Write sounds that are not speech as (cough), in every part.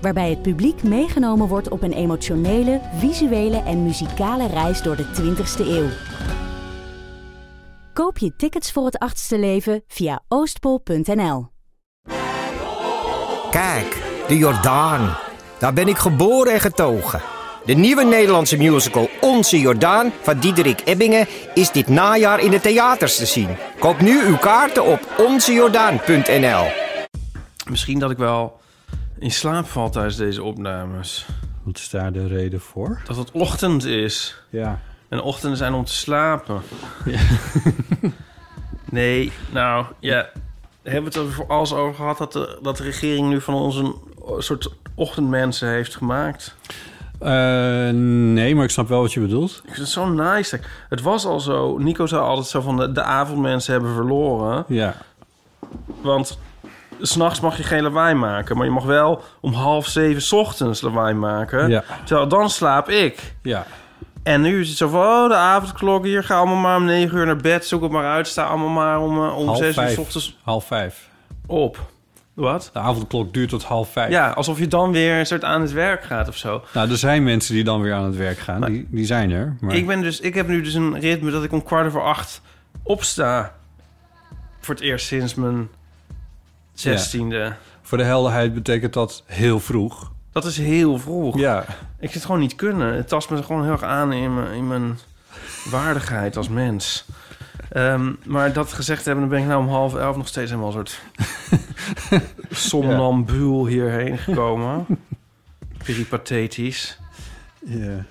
Waarbij het publiek meegenomen wordt op een emotionele, visuele en muzikale reis door de 20ste eeuw. Koop je tickets voor het achtste leven via oostpol.nl. Kijk, de Jordaan. Daar ben ik geboren en getogen. De nieuwe Nederlandse musical Onze Jordaan van Diederik Ebbingen is dit najaar in de theaters te zien. Koop nu uw kaarten op onzejordaan.nl. Misschien dat ik wel in slaap val tijdens deze opnames. Wat is daar de reden voor? Dat het ochtend is. Ja. En ochtenden zijn om te slapen. (laughs) nee, nou ja. Hebben we het er voor alles over gehad dat de, dat de regering nu van ons een soort ochtendmensen heeft gemaakt? Eh, nee, maar ik snap wel wat je bedoelt. Ik vind het zo nice. Het was al zo. Nico zei altijd zo van de, de avondmensen hebben verloren. Ja. Want s'nachts mag je geen lawaai maken. Maar je mag wel om half zeven 's ochtends lawaai maken. Ja. Terwijl dan slaap ik. Ja. En nu is het zo van, oh, de avondklok hier. Ga allemaal maar om negen uur naar bed. Zoek het maar uit. Sta allemaal maar om, eh, om Half zes uur vijf. 's ochtends Half vijf. op. Wat? De avondklok duurt tot half vijf. Ja, alsof je dan weer een soort aan het werk gaat of zo. Nou, er zijn mensen die dan weer aan het werk gaan. die, die zijn er. Maar... Ik, ben dus, ik heb nu dus een ritme dat ik om kwart over acht opsta. Voor het eerst sinds mijn zestiende. Voor de helderheid betekent dat heel vroeg. Dat is heel vroeg. Ja. Ik zit gewoon niet kunnen. Het tast me gewoon heel erg aan in mijn, in mijn waardigheid als mens. Ehm, maar dat gezegd hebben, dan ben ik nou om half elf nog steeds helemaal een soort (laughs) somnambuul hierheen gekomen. (laughs) Peripathetisch. Ja.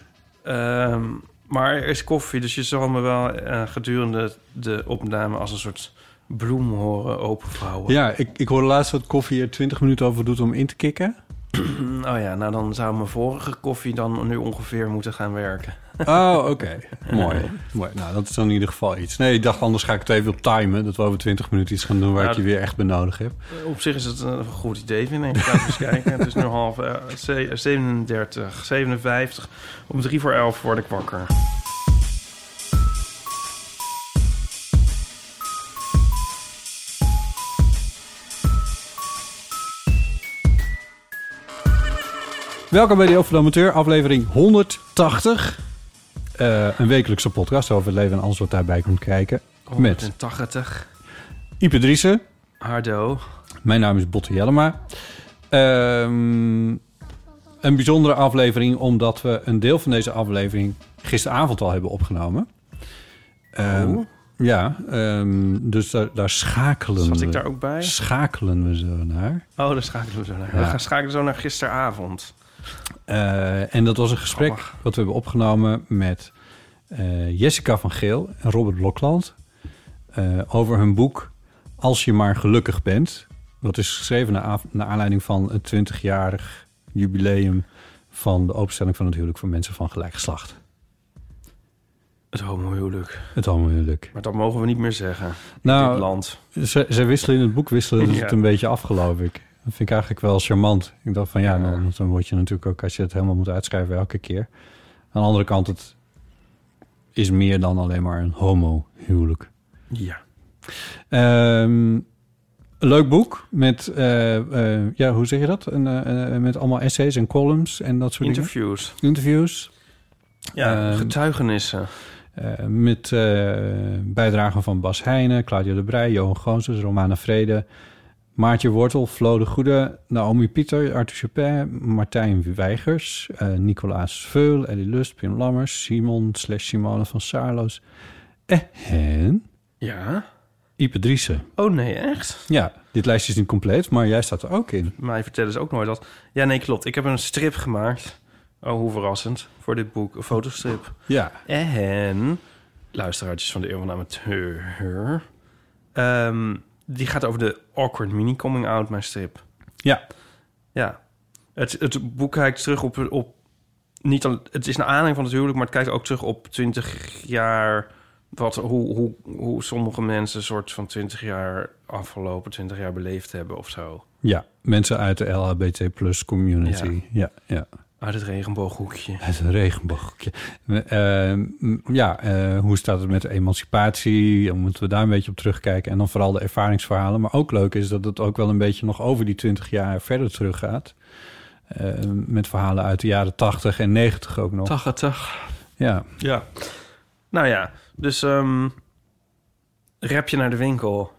Ehm, maar er is koffie, dus je zal me wel eh, gedurende de opname als een soort bloem horen openvouwen. Ja, ik, ik hoorde laatst dat koffie er 20 minuten over doet om in te kicken. (clears throat) Oh ja, nou dan zou mijn vorige koffie dan nu ongeveer moeten gaan werken. Oh, oké. (laughs) Mooi. Mooi. Nou, dat is dan in ieder geval iets. Nee, ik dacht anders ga ik het even op timen. Dat we over 20 minuten iets gaan doen waar ik je weer echt bij nodig heb. Op zich is het een goed idee, vind ik. Laten we eens kijken. Het is nu half ze- 37, 57. Om drie voor elf word ik wakker. Welkom bij de Over de Amateur, aflevering 180. Eh, een wekelijkse podcast over het leven en alles wat daarbij komt kijken. Met 180. Ipe Driessen. Hardo. Mijn naam is Botte Jellema. Ehm, een bijzondere aflevering omdat we een deel van deze aflevering gisteravond al hebben opgenomen. Ehm, Oh. Ja, ehm, dus daar, daar schakelen Zat we. ik daar ook bij? Schakelen we zo naar. Oh, daar schakelen we zo naar. Ja. We gaan schakelen zo naar gisteravond. Eh, en dat was een gesprek Grappig. wat we hebben opgenomen met eh, Jessica van Geel en Robert Blokland. eh, over hun boek Als je maar gelukkig bent. Dat is geschreven naar aanleiding van het 20-jarig jubileum van de openstelling van het huwelijk voor mensen van gelijk geslacht. Het homohuwelijk. Het homohuwelijk. Maar dat mogen we niet meer zeggen. in Nou, dit land. Ze, ze wisselen in het boek wisselen Ja. het een beetje af, geloof ik. Dat vind ik eigenlijk wel charmant. Ik dacht van ja, Dan, dan word je natuurlijk ook als je het helemaal moet uitschrijven elke keer. Aan de andere kant, het is meer dan alleen maar een homo-huwelijk. Ja. Ehm, een leuk boek met, eh, eh, ja, hoe zeg je dat? Een, eh, met allemaal essays en columns en dat soort Interviews. dingen. Interviews. Ja, Ehm, getuigenissen. Eh, met eh, bijdragen van Bas Heijnen, Claudia de Brij, Johan Goonsens, Romana Vrede, Maartje Wortel, Flo de Goede, Naomi Pieter, Arthur Chopin, Martijn Weigers, eh, Nicolaas Veul, Ellie Lust, Pim Lammers, Simon slash Simone van Saarloos en Ja. Ipe Driessen. Oh nee, echt? Ja, dit lijstje is niet compleet, maar jij staat er ook in. Mij vertellen ze ook nooit dat. Ja, nee, klopt. Ik heb een strip gemaakt. Oh, hoe verrassend. Voor dit boek. Een fotostrip. Ja. En luisteraartjes van de Eeuw van de Amateur. Ehm, die gaat over de awkward mini coming out, mijn strip. Ja. Ja. Het, het boek kijkt terug op, op niet al, het is een aanleiding van het huwelijk, maar het kijkt ook terug op 20 jaar. Wat, hoe, hoe, hoe sommige mensen een soort van 20 jaar afgelopen 20 jaar beleefd hebben of zo. Ja, mensen uit de LHBT plus community. Ja, ja. Uit het regenbooghoekje. Het regenboogje. Uh, ja, uh, hoe staat het met de emancipatie? Dan moeten we daar een beetje op terugkijken. En dan vooral de ervaringsverhalen. Maar ook leuk is dat het ook wel een beetje nog over die 20 jaar verder teruggaat. Uh, met verhalen uit de jaren 80 en 90 ook nog. 80. Ja. Ja. Nou ja, dus um, rap je naar de winkel.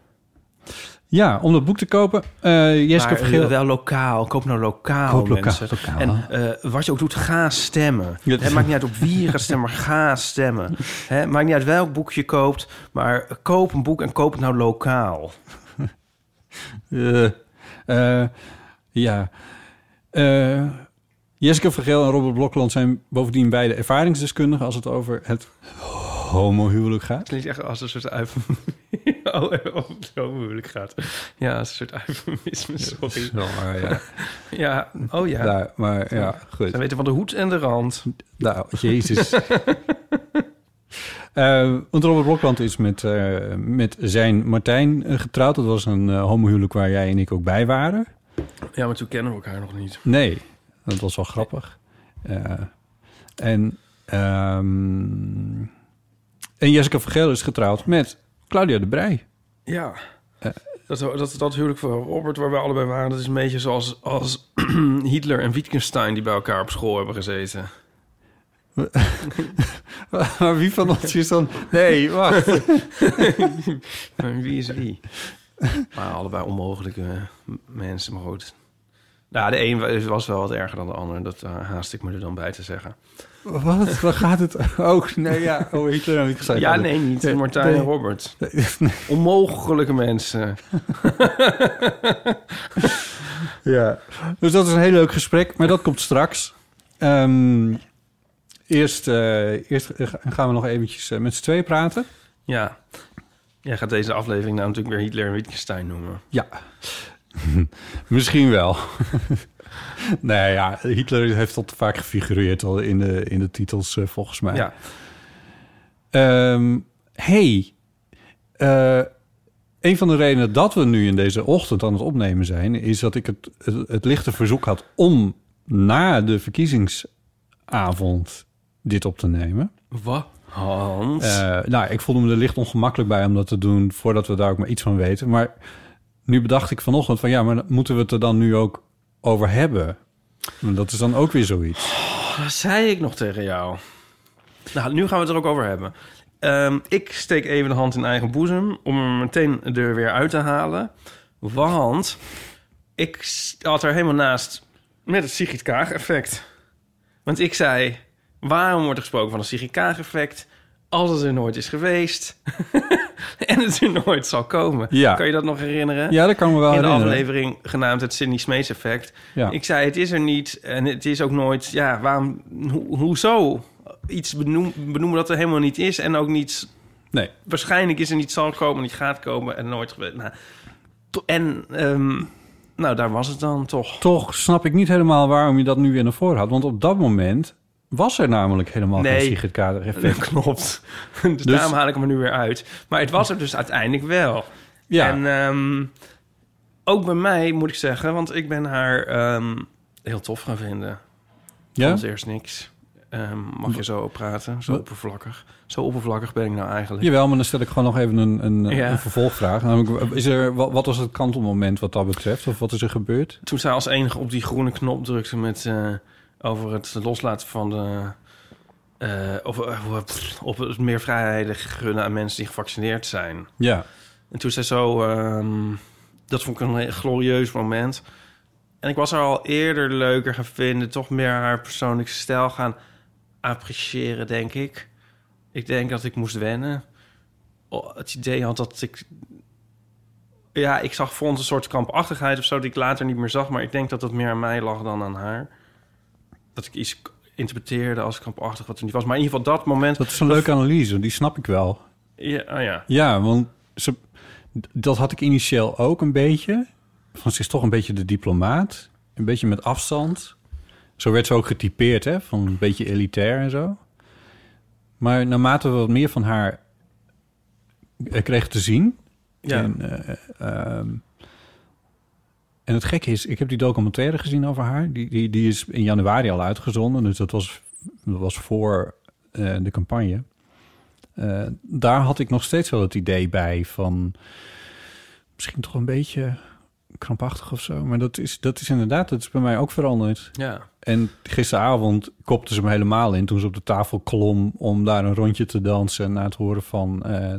Ja, om dat boek te kopen. Uh, Jeske maar, Vergeel... wel lokaal. Koop nou lokaal, Koop lokaal, mensen. lokaal. En uh, wat je ook doet, ga stemmen. Ja, Het maakt niet uit op wie je gaat stemmen, maar ga stemmen. Het maakt niet uit welk boek je koopt, maar koop een boek en koop het nou lokaal. Uh, (laughs) ja. Jeske Vergeel en Robert Blokland zijn bovendien beide ervaringsdeskundigen... als het over het homohuwelijk gaat. Het klinkt echt als een soort eufemisme. (laughs) oh, of het homohuwelijk gaat. Ja, een soort eufemisme, sorry. Ja. (laughs) ja, oh ja. Nou, maar ja, goed. Ze weten van de hoed en de rand. Nou, jezus. Uh, (laughs) want Robert Blokland is met, uh, met zijn Martijn uh, getrouwd. Dat was een homohuwelijk waar jij en ik ook bij waren. Ja, maar toen kennen we elkaar nog niet. Nee, dat was wel grappig. en... Um, en Jessica Vergeel is getrouwd met Claudia de Brij. Ja. Uh, dat, dat, dat huwelijk van Robert, waar we allebei waren... dat is een beetje zoals als (clears throat) Hitler en Wittgenstein... die bij elkaar op school hebben gezeten. (laughs) maar wie van ons is dan... Nee, wacht. (laughs) wie is wie? Maar allebei onmogelijke mensen, maar goed. Nou, de een was wel wat erger dan de ander. Dat uh, haast ik me er dan bij te zeggen. Wat? Waar gaat het (laughs) ook? Nee, ja. Oh, Hitler en Wittgenstein. Ja, nee, niet. Nee, Martijn nee. en Robert. (laughs) Nee. Onmogelijke mensen. (laughs) ja. Dus dat is een heel leuk gesprek. Maar dat komt straks. Um, eerst, uh, eerst gaan we nog eventjes uh, met z'n twee praten. Ja. Jij gaat deze aflevering nou natuurlijk weer Hitler en Wittgenstein noemen. Ja. (laughs) Misschien wel. (laughs) nee, ja, Hitler heeft te vaak gefigureerd al in de, in de titels, uh, volgens mij. Ja. Um, hey, uh, een van de redenen dat we nu in deze ochtend aan het opnemen zijn... is dat ik het, het, het lichte verzoek had om na de verkiezingsavond dit op te nemen. Wat? Hans? Uh, nou, ik voelde me er licht ongemakkelijk bij om dat te doen... voordat we daar ook maar iets van weten. Maar nu bedacht ik vanochtend van... ja, maar moeten we het er dan nu ook over hebben? Dat is dan ook weer zoiets. Oh, dat zei ik nog tegen jou. Nou, nu gaan we het er ook over hebben. Um, ik steek even de hand in eigen boezem... om hem meteen er weer uit te halen. Want ik had er helemaal naast met het Sigrid Kaag-effect. Want ik zei... waarom wordt er gesproken van een Sigrid Kaag-effect... als het er nooit is geweest... (laughs) en het er nooit zal komen. Ja. Kan je dat nog herinneren? Ja, dat kan me wel In de herinneren. aflevering genaamd het Sidney Smeets effect. Ja. Ik zei, het is er niet en het is ook nooit... Ja, waarom... Ho hoezo? Iets benoem, benoemen dat er helemaal niet is en ook niet... Nee. Waarschijnlijk is er niet zal komen, niet gaat komen en nooit gebeurd. Nou, en... ehm, nou, daar was het dan toch. Toch snap ik niet helemaal waarom je dat nu weer naar voren had. Want op dat moment was er namelijk helemaal Nee. geen Sigrid Kaag effect. Dat klopt. (laughs) Dus, daarom haal ik hem er nu weer uit. Maar het was er dus uiteindelijk wel. Ja, En ehm, ook bij mij moet ik zeggen, want ik ben haar ehm, heel tof gaan vinden. ja? Vond eerst niks. Ehm, mag je zo praten? Zo oppervlakkig. Zo oppervlakkig ben ik nou eigenlijk. Jawel, maar dan stel ik gewoon nog even een, een, Ja. een vervolgvraag. Namelijk, is er, wat, wat was het kantelmoment wat dat betreft? Of wat is er gebeurd? Toen zij als enige op die groene knop drukte met eh, over het loslaten van de. eh, of eh, pff, op meer vrijheden gunnen aan mensen die gevaccineerd zijn. Ja, En toen zei zo, ehm, dat vond ik een glorieus moment. En ik was haar al eerder leuker gaan vinden, toch meer haar persoonlijke stijl gaan appreciëren, denk ik. Ik denk dat ik moest wennen. Oh, Het idee had dat ik... Ja, ik zag vond een soort krampachtigheid of zo die ik later niet meer zag. Maar ik denk dat dat meer aan mij lag dan aan haar. Dat ik iets interpreteerde als krampachtig wat er niet was. Maar in ieder geval dat moment... dat is een leuke analyse. Die snap ik wel. Ja, oh ja. Ja, want ze, dat had ik initieel ook een beetje. Van ze is toch een beetje de diplomaat. Een beetje met afstand. Zo werd ze ook getypeerd, hè? Van een beetje elitair en zo. Maar naarmate we wat meer van haar eh, kregen te zien... Ja. En, eh, ehm, en het gekke is, ik heb die documentaire gezien over haar. Die, die, die is in januari al uitgezonden. Dus dat was, dat was voor eh, de campagne. Eh, daar had ik nog steeds wel het idee bij van... misschien toch een beetje krampachtig of zo. Maar dat is, dat is inderdaad, dat is bij mij ook veranderd. ja. En gisteravond kopte ze me helemaal in toen ze op de tafel klom... om daar een rondje te dansen na het horen van... eh,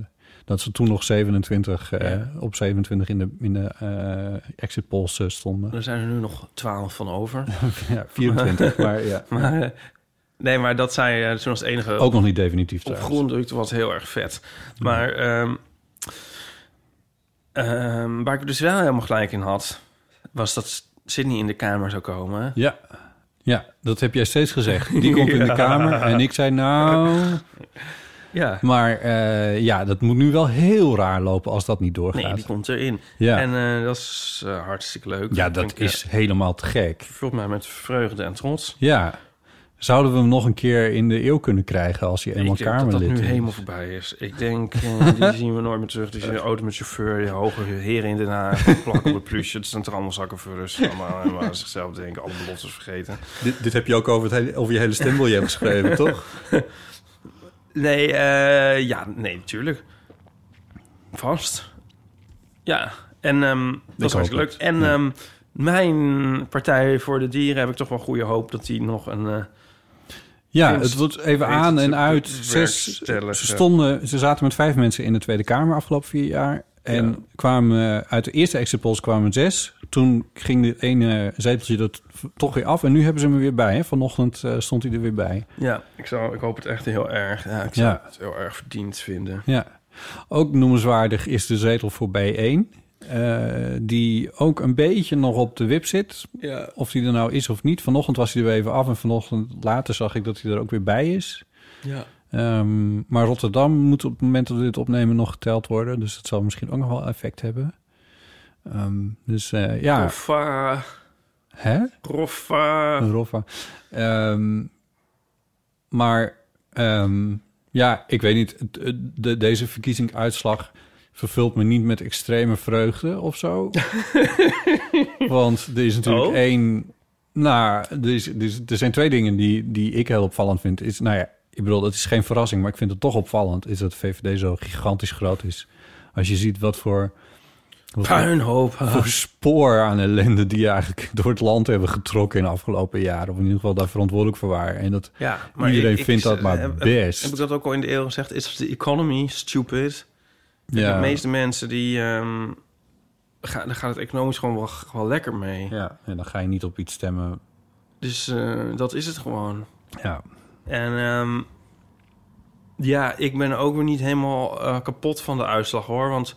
dat ze toen nog 27, eh, Ja. op 27 in de, in de eh, exit polls eh, stonden. Er zijn er nu nog twaalf van over. (laughs) ja, 24, (laughs) maar ja. Maar, nee, maar dat zij toen als enige Ook nog niet definitief op groen drukte, was heel erg vet. Maar ehm, ehm, waar ik dus wel helemaal gelijk in had... was dat Sydney in de kamer zou komen. Ja. ja, dat heb jij steeds gezegd. Die komt in de (laughs) kamer en ik zei nou... Ja. Maar eh, ja, dat moet nu wel heel raar lopen als dat niet doorgaat. Nee, die komt erin. Ja. En eh, dat is eh, hartstikke leuk. ja, dat is helemaal te gek. Vult mij met vreugde en trots. Ja. Zouden we hem nog een keer in de eeuw kunnen krijgen als hij eenmaal ik denk dat Kamerlid dat nu is? helemaal voorbij is. Ik denk, die (laughs) zien we nooit meer terug. Dus je auto met chauffeur, je hoge heren in Den Haag, plakken op het plusje. Het zijn toch allemaal zakkenvullers. Allemaal en maar zichzelf denken, alle beloftes vergeten. Dit, dit heb je ook over, het hele, over je hele stembiljet geschreven, (laughs) toch? Nee, eh, ja, nee, natuurlijk. Vast. Ja, en ehm, dat is hartstikke leuk. En Ja. ehm, mijn Partij voor de Dieren heb ik toch wel goede hoop dat die nog een... eh, Ja, het wordt even aan en uit. Zes, ze, stonden, ze zaten met vijf mensen in de Tweede Kamer afgelopen vier jaar. En Ja. kwamen uit de eerste exit polls kwamen zes. Toen ging dit ene zeteltje er t- toch weer af. En nu hebben ze hem er weer bij. Hè? Vanochtend eh, stond hij er weer bij. ja, ik, zou, ik hoop het echt heel erg. Ja, ik zou Ja. het heel erg verdiend vinden. Ja. Ook noemenswaardig is de zetel voor B1. eh, die ook een beetje nog op de wip zit. Ja. Of die er nou is of niet. Vanochtend was hij er weer even af. En vanochtend later zag ik dat hij er ook weer bij is. Ja. Ehm, maar Rotterdam moet op het moment dat we dit opnemen nog geteld worden. Dus dat zal misschien ook nog wel effect hebben. Ehm, dus eh, ja, Roffa, hè? Roffa. Roffa. Ehm, maar ehm, ja, ik weet niet. De, deze verkiezingsuitslag vervult me niet met extreme vreugde of zo. (laughs) Want er is natuurlijk Oh? één... Nou, er, is, er, is- er zijn twee dingen die, die ik heel opvallend vind. Is, nou ja, ik bedoel, het is geen verrassing, maar ik vind het toch opvallend... is dat de VVD zo gigantisch groot is. Als je ziet wat voor... Puinhoop. voor spoor aan ellende die eigenlijk door het land hebben getrokken in de afgelopen jaren. Of in ieder geval daar verantwoordelijk voor waren. En dat Ja, Iedereen vindt dat maar heb, best. Heb ik dat ook al in de eeuw gezegd? Is the economy stupid? ja, De meeste mensen die... ehm ga, daar gaat het economisch gewoon wel, wel lekker mee. ja, en dan ga je niet op iets stemmen. Dus eh, dat is het gewoon. Ja, En ehm, ja, ik ben ook weer niet helemaal eh, kapot van de uitslag hoor. Want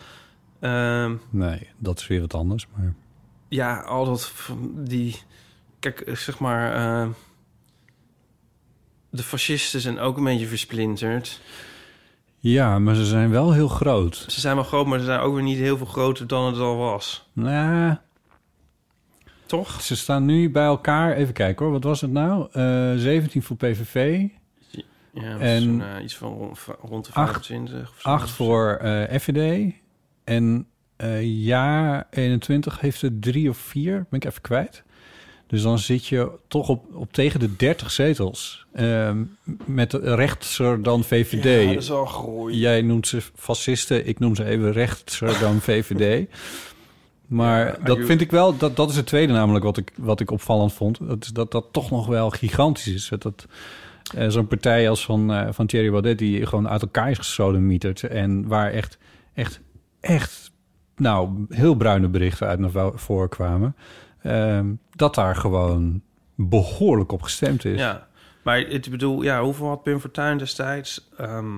ehm, nee, dat is weer wat anders. Maar ja, al dat die... Kijk, eh, zeg maar... eh, de fascisten zijn ook een beetje versplinterd. ja, maar ze zijn wel heel groot. Ze zijn wel groot, maar ze zijn ook weer niet heel veel groter dan het al was. Nou, Toch? ze staan nu bij elkaar. Even kijken hoor, wat was het nou? Eh 17 voor PVV, Ja, En uh, iets van rond, rond de acht- 25 of zo. 8 voor eh FVD. En eh ja, 21 heeft er drie of vier, ben ik even kwijt. Dus dan zit je toch op, op tegen de 30 zetels. Ehm, met rechtser dan VVD. Ja, dat is wel groei. Jij noemt ze fascisten, ik noem ze even rechtser dan (laughs) VVD. Maar Ja, dat vind ik wel, dat, dat is het tweede namelijk wat ik, wat ik opvallend vond. Dat is dat dat toch nog wel gigantisch is. Dat, dat eh, zo'n partij als van, eh, van Thierry Baudet, die gewoon uit elkaar is gesodemieterd. En waar echt, echt, echt, nou, heel bruine berichten uit naar vo- voren kwamen. Ehm, dat daar gewoon behoorlijk op gestemd is. Ja, maar ik bedoel, ja, hoeveel had Pim Fortuyn destijds? Ehm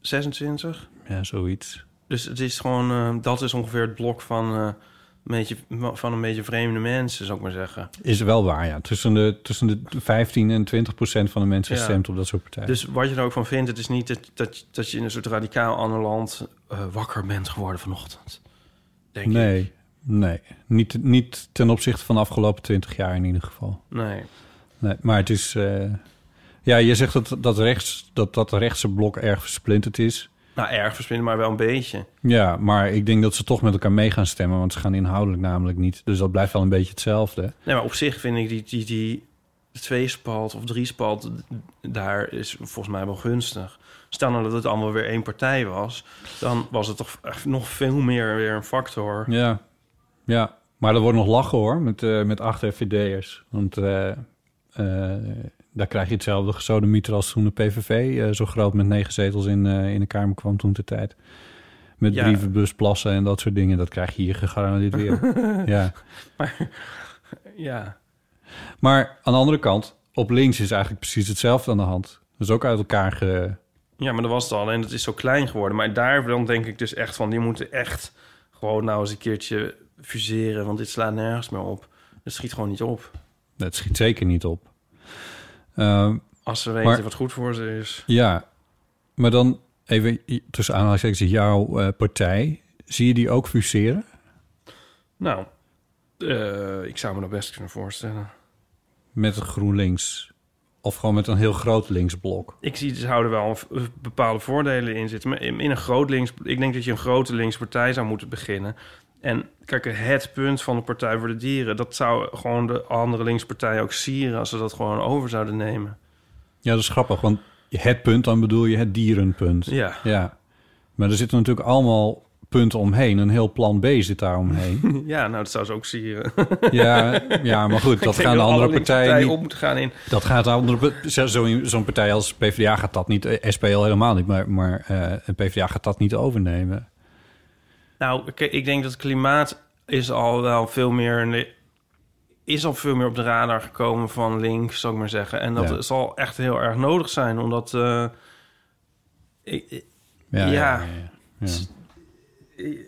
26? ja zoiets. Dus het is gewoon, eh, dat is ongeveer het blok van, eh, een beetje, van een beetje vreemde mensen, zou ik maar zeggen. Is wel waar, ja. Tussen de, tussen de 15 en 20 procent van de mensen Ja. stemt op dat soort partijen. Dus wat je er ook van vindt, het is niet dat, dat, dat je in een soort radicaal ander land eh, wakker bent geworden vanochtend. Denk ik. nee, nee. Niet, niet ten opzichte van de afgelopen 20 jaar in ieder geval. Nee. Nee, maar het is... eh, ja, je zegt dat dat, rechts, dat dat rechtse blok erg versplinterd is. Nou, erg versplinterd, maar wel een beetje. Ja, maar ik denk dat ze toch met elkaar mee gaan stemmen... want ze gaan inhoudelijk namelijk niet. Dus dat blijft wel een beetje hetzelfde. Nee, maar op zich vind ik die, die, die tweespalt of driespalt... daar is volgens mij wel gunstig. Stel nou dat het allemaal weer één partij was... dan was het toch nog veel meer weer een factor. Ja, ja. Maar er wordt nog lachen hoor, met, eh, met acht FVD'ers. Want eh, eh, daar krijg je hetzelfde gesodemieter als toen de PVV... eh, zo groot met negen zetels in, eh, in de Kamer kwam toen de tijd. Met Ja. brievenbusplassen en dat soort dingen. Dat krijg je hier gegarandeerd weer. (laughs) ja. Ja, Maar aan de andere kant, op links is eigenlijk precies hetzelfde aan de hand. Dus ook uit elkaar ge... ja maar dat was het al. En het is zo klein geworden. Maar daar dan denk ik dus echt van... die moeten echt gewoon nou eens een keertje fuseren... want dit slaat nergens meer op. Het schiet gewoon niet op. Het schiet zeker niet op. Ehm, Als ze weten Maar- wat goed voor ze is. Ja, maar dan even tussen aanhalingstekens jouw eh, partij. Zie je die ook fuseren? Nou, eh, ik zou me dat best kunnen voorstellen. Met een GroenLinks? Of gewoon met een heel groot linksblok? Ik zie, ze houden wel bepaalde voordelen in zitten. Maar in in een groot links... Ik denk dat je een grote linkspartij zou moeten beginnen. En kijk, het punt van de Partij voor de Dieren... dat zou gewoon de andere linkspartij ook sieren... als ze dat gewoon over zouden nemen. Ja, dat is grappig, want het punt, dan bedoel je het dierenpunt. Ja, Ja, maar er zitten natuurlijk allemaal punten omheen. Een heel plan B zit daar omheen. (laughs) ja nou, dat zou ze ook sieren. (laughs) ja, ja, maar goed, dat gaan de andere linkspartijen partijen niet... op moeten gaan in... Dat gaat de andere... zo- zo- Zo'n partij als PvdA gaat dat niet... eh, SPL helemaal niet, maar, maar eh, een PvdA gaat dat niet overnemen. Nou, ik denk dat klimaat is al wel veel meer... is al veel meer op de radar gekomen van links, zou ik maar zeggen. En dat Ja. zal echt heel erg nodig zijn, omdat... eh, ik, Ja, Ja.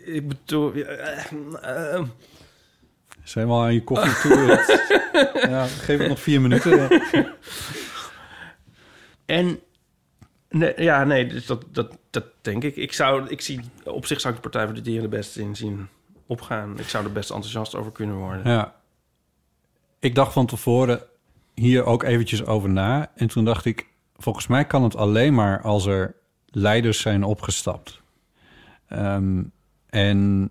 ik, bedoel... eh, eh, Zijn we al aan je koffie toe? (laughs) ja, geef het nog vier minuten. en... Nee, ja, nee, dus dat, dat, dat denk ik. Ik zou, ik zie, op zich zou ik de Partij voor de Dieren de beste in zien opgaan. Ik zou er best enthousiast over kunnen worden. Ja. Ik dacht van tevoren hier ook eventjes over na. En toen dacht ik, volgens mij kan het alleen maar als er leiders zijn opgestapt. Ehm, en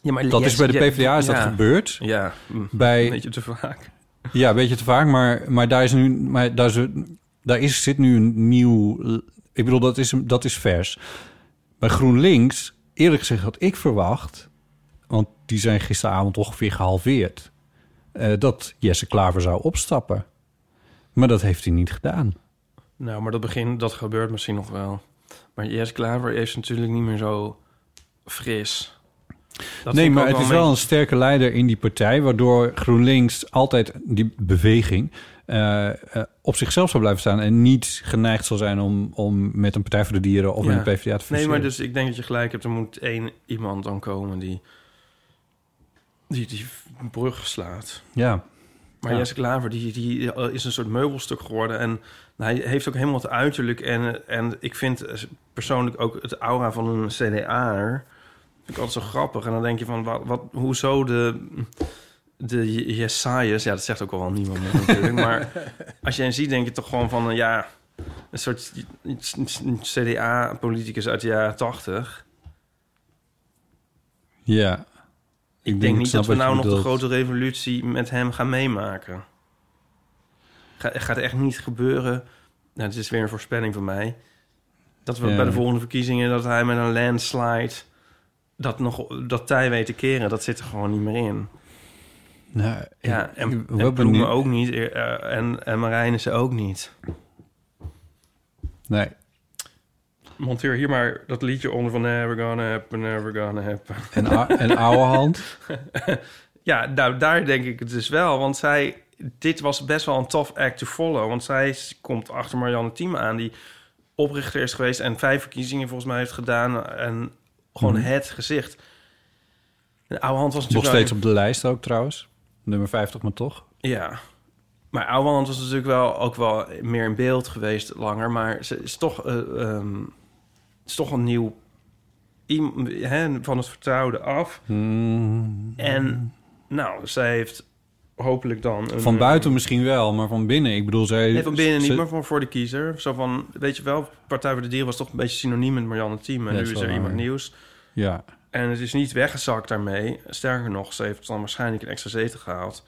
Ja, maar dat yes, is bij de PvdA is dat ja. gebeurd. Ja, mm, Bij, een beetje te vaak. Ja, een beetje te vaak, maar, maar daar is nu, maar daar, is, daar is, zit nu een nieuw. Ik bedoel, dat is, dat is vers. Bij GroenLinks, eerlijk gezegd, had ik verwacht, want die zijn gisteravond ongeveer gehalveerd, eh, dat Jesse Klaver zou opstappen. Maar dat heeft hij niet gedaan. Nou, maar dat begin, dat gebeurt misschien nog wel. Maar Jess Klaver is natuurlijk niet meer zo fris. Dat nee, maar het is wel een sterke leider in die partij, waardoor GroenLinks altijd die beweging eh, eh, op zichzelf zou blijven staan en niet geneigd zal zijn om, om met een Partij voor de Dieren of Ja. met een PvdA te. Nee, maar dus ik denk dat je gelijk hebt. Er moet één iemand dan komen die die, die brug slaat. Ja, Maar Ja. Jesse Klaver, die, die eh, is een soort meubelstuk geworden. En hij heeft ook helemaal het uiterlijk. En, en ik vind persoonlijk ook het aura van een CDA'er... vind ik altijd zo grappig. En dan denk je van, wat, wat, hoezo de... De Jesajas, ja, dat zegt ook al wel niemand meer natuurlijk. maar (laughs) als je hen ziet, denk je toch gewoon van... eh, ja, een soort CDA-politicus uit de jaren tachtig. ja. Ik, denk niet dat we nou nog de grote revolutie met hem gaan meemaken. Ga, gaat echt niet gebeuren. Nou, het is weer een voorspelling van mij. Dat we Ja. bij de volgende verkiezingen... dat hij met een landslide... dat, nog, dat tij weet te keren, dat zit er gewoon niet meer in. Nou, Ja, ik- en, ik- en we nu- ook niet. eh, en, en Marijnissen ook niet. Nee. Monteer hier maar dat liedje onder van... Never gonna happen, never gonna happen. En, en oude hand. (laughs) Ja, nou, daar denk ik het dus wel. Want zij, dit was best wel een tough act to follow. Want zij komt achter Marianne Thieme aan, die oprichter is geweest en vijf verkiezingen volgens mij heeft gedaan. En gewoon Mhm. het gezicht. En Oude Hand was Nog natuurlijk steeds wel- op de lijst ook trouwens. Nummer 50, maar toch. Ja. Maar Oude Hand was natuurlijk wel ook wel meer in beeld geweest langer. Maar ze is toch, eh, ehm, is toch een nieuw... Hè, van het vertrouwde af. Hmm. En nou, zij heeft hopelijk dan... Een, Van buiten misschien wel, maar van binnen. Ik bedoel, zij... Nee, van binnen ze- niet, maar voor, voor de kiezer. Zo van, weet je wel, Partij voor de Dieren was toch een beetje synoniem met Marianne Thieme. En nu is er iemand nieuws. Ja, En het is niet weggezakt daarmee. Sterker nog, ze heeft dan waarschijnlijk een extra zeten gehaald.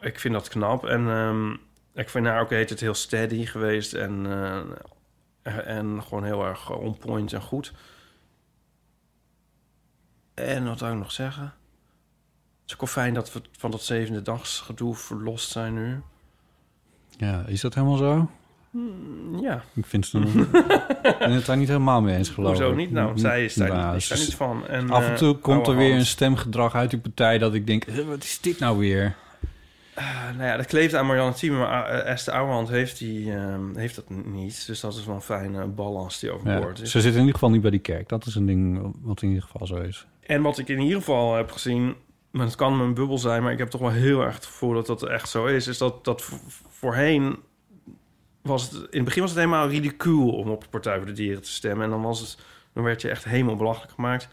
Ik vind dat knap. En ehm, ik vind haar ook heet het heel steady geweest. En, eh, en gewoon heel erg on point en goed. En wat zou ik nog zeggen? Het is ook wel fijn dat we van dat zevende dagsgedoe verlost zijn nu. ja, is dat helemaal zo? Ja, Ik vind het, (laughs) ben het daar niet helemaal mee eens geloof hoezo ik. niet? Nou, zij is daar, Nou, niet, is daar ze- niet van. En, Af en eh, toe komt er weer een stemgedrag uit die partij dat ik denk, eh, wat is dit nou weer? Uh, nou ja, dat kleeft aan Marianne Thieme, maar uh, Esther Ouwehand heeft, die, um, heeft dat niet. Dus dat is wel een fijne balans die Ja, overboord is. ze zit in ieder geval niet bij die kerk. Dat is een ding wat in ieder geval zo is. En wat ik in ieder geval heb gezien, maar het kan mijn bubbel zijn, maar ik heb toch wel heel erg het gevoel dat dat echt zo is. Is dat, dat vo- voorheen was het, in het begin was het helemaal ridicuul om op de Partij voor de Dieren te stemmen. En dan was het, dan werd je echt helemaal belachelijk gemaakt.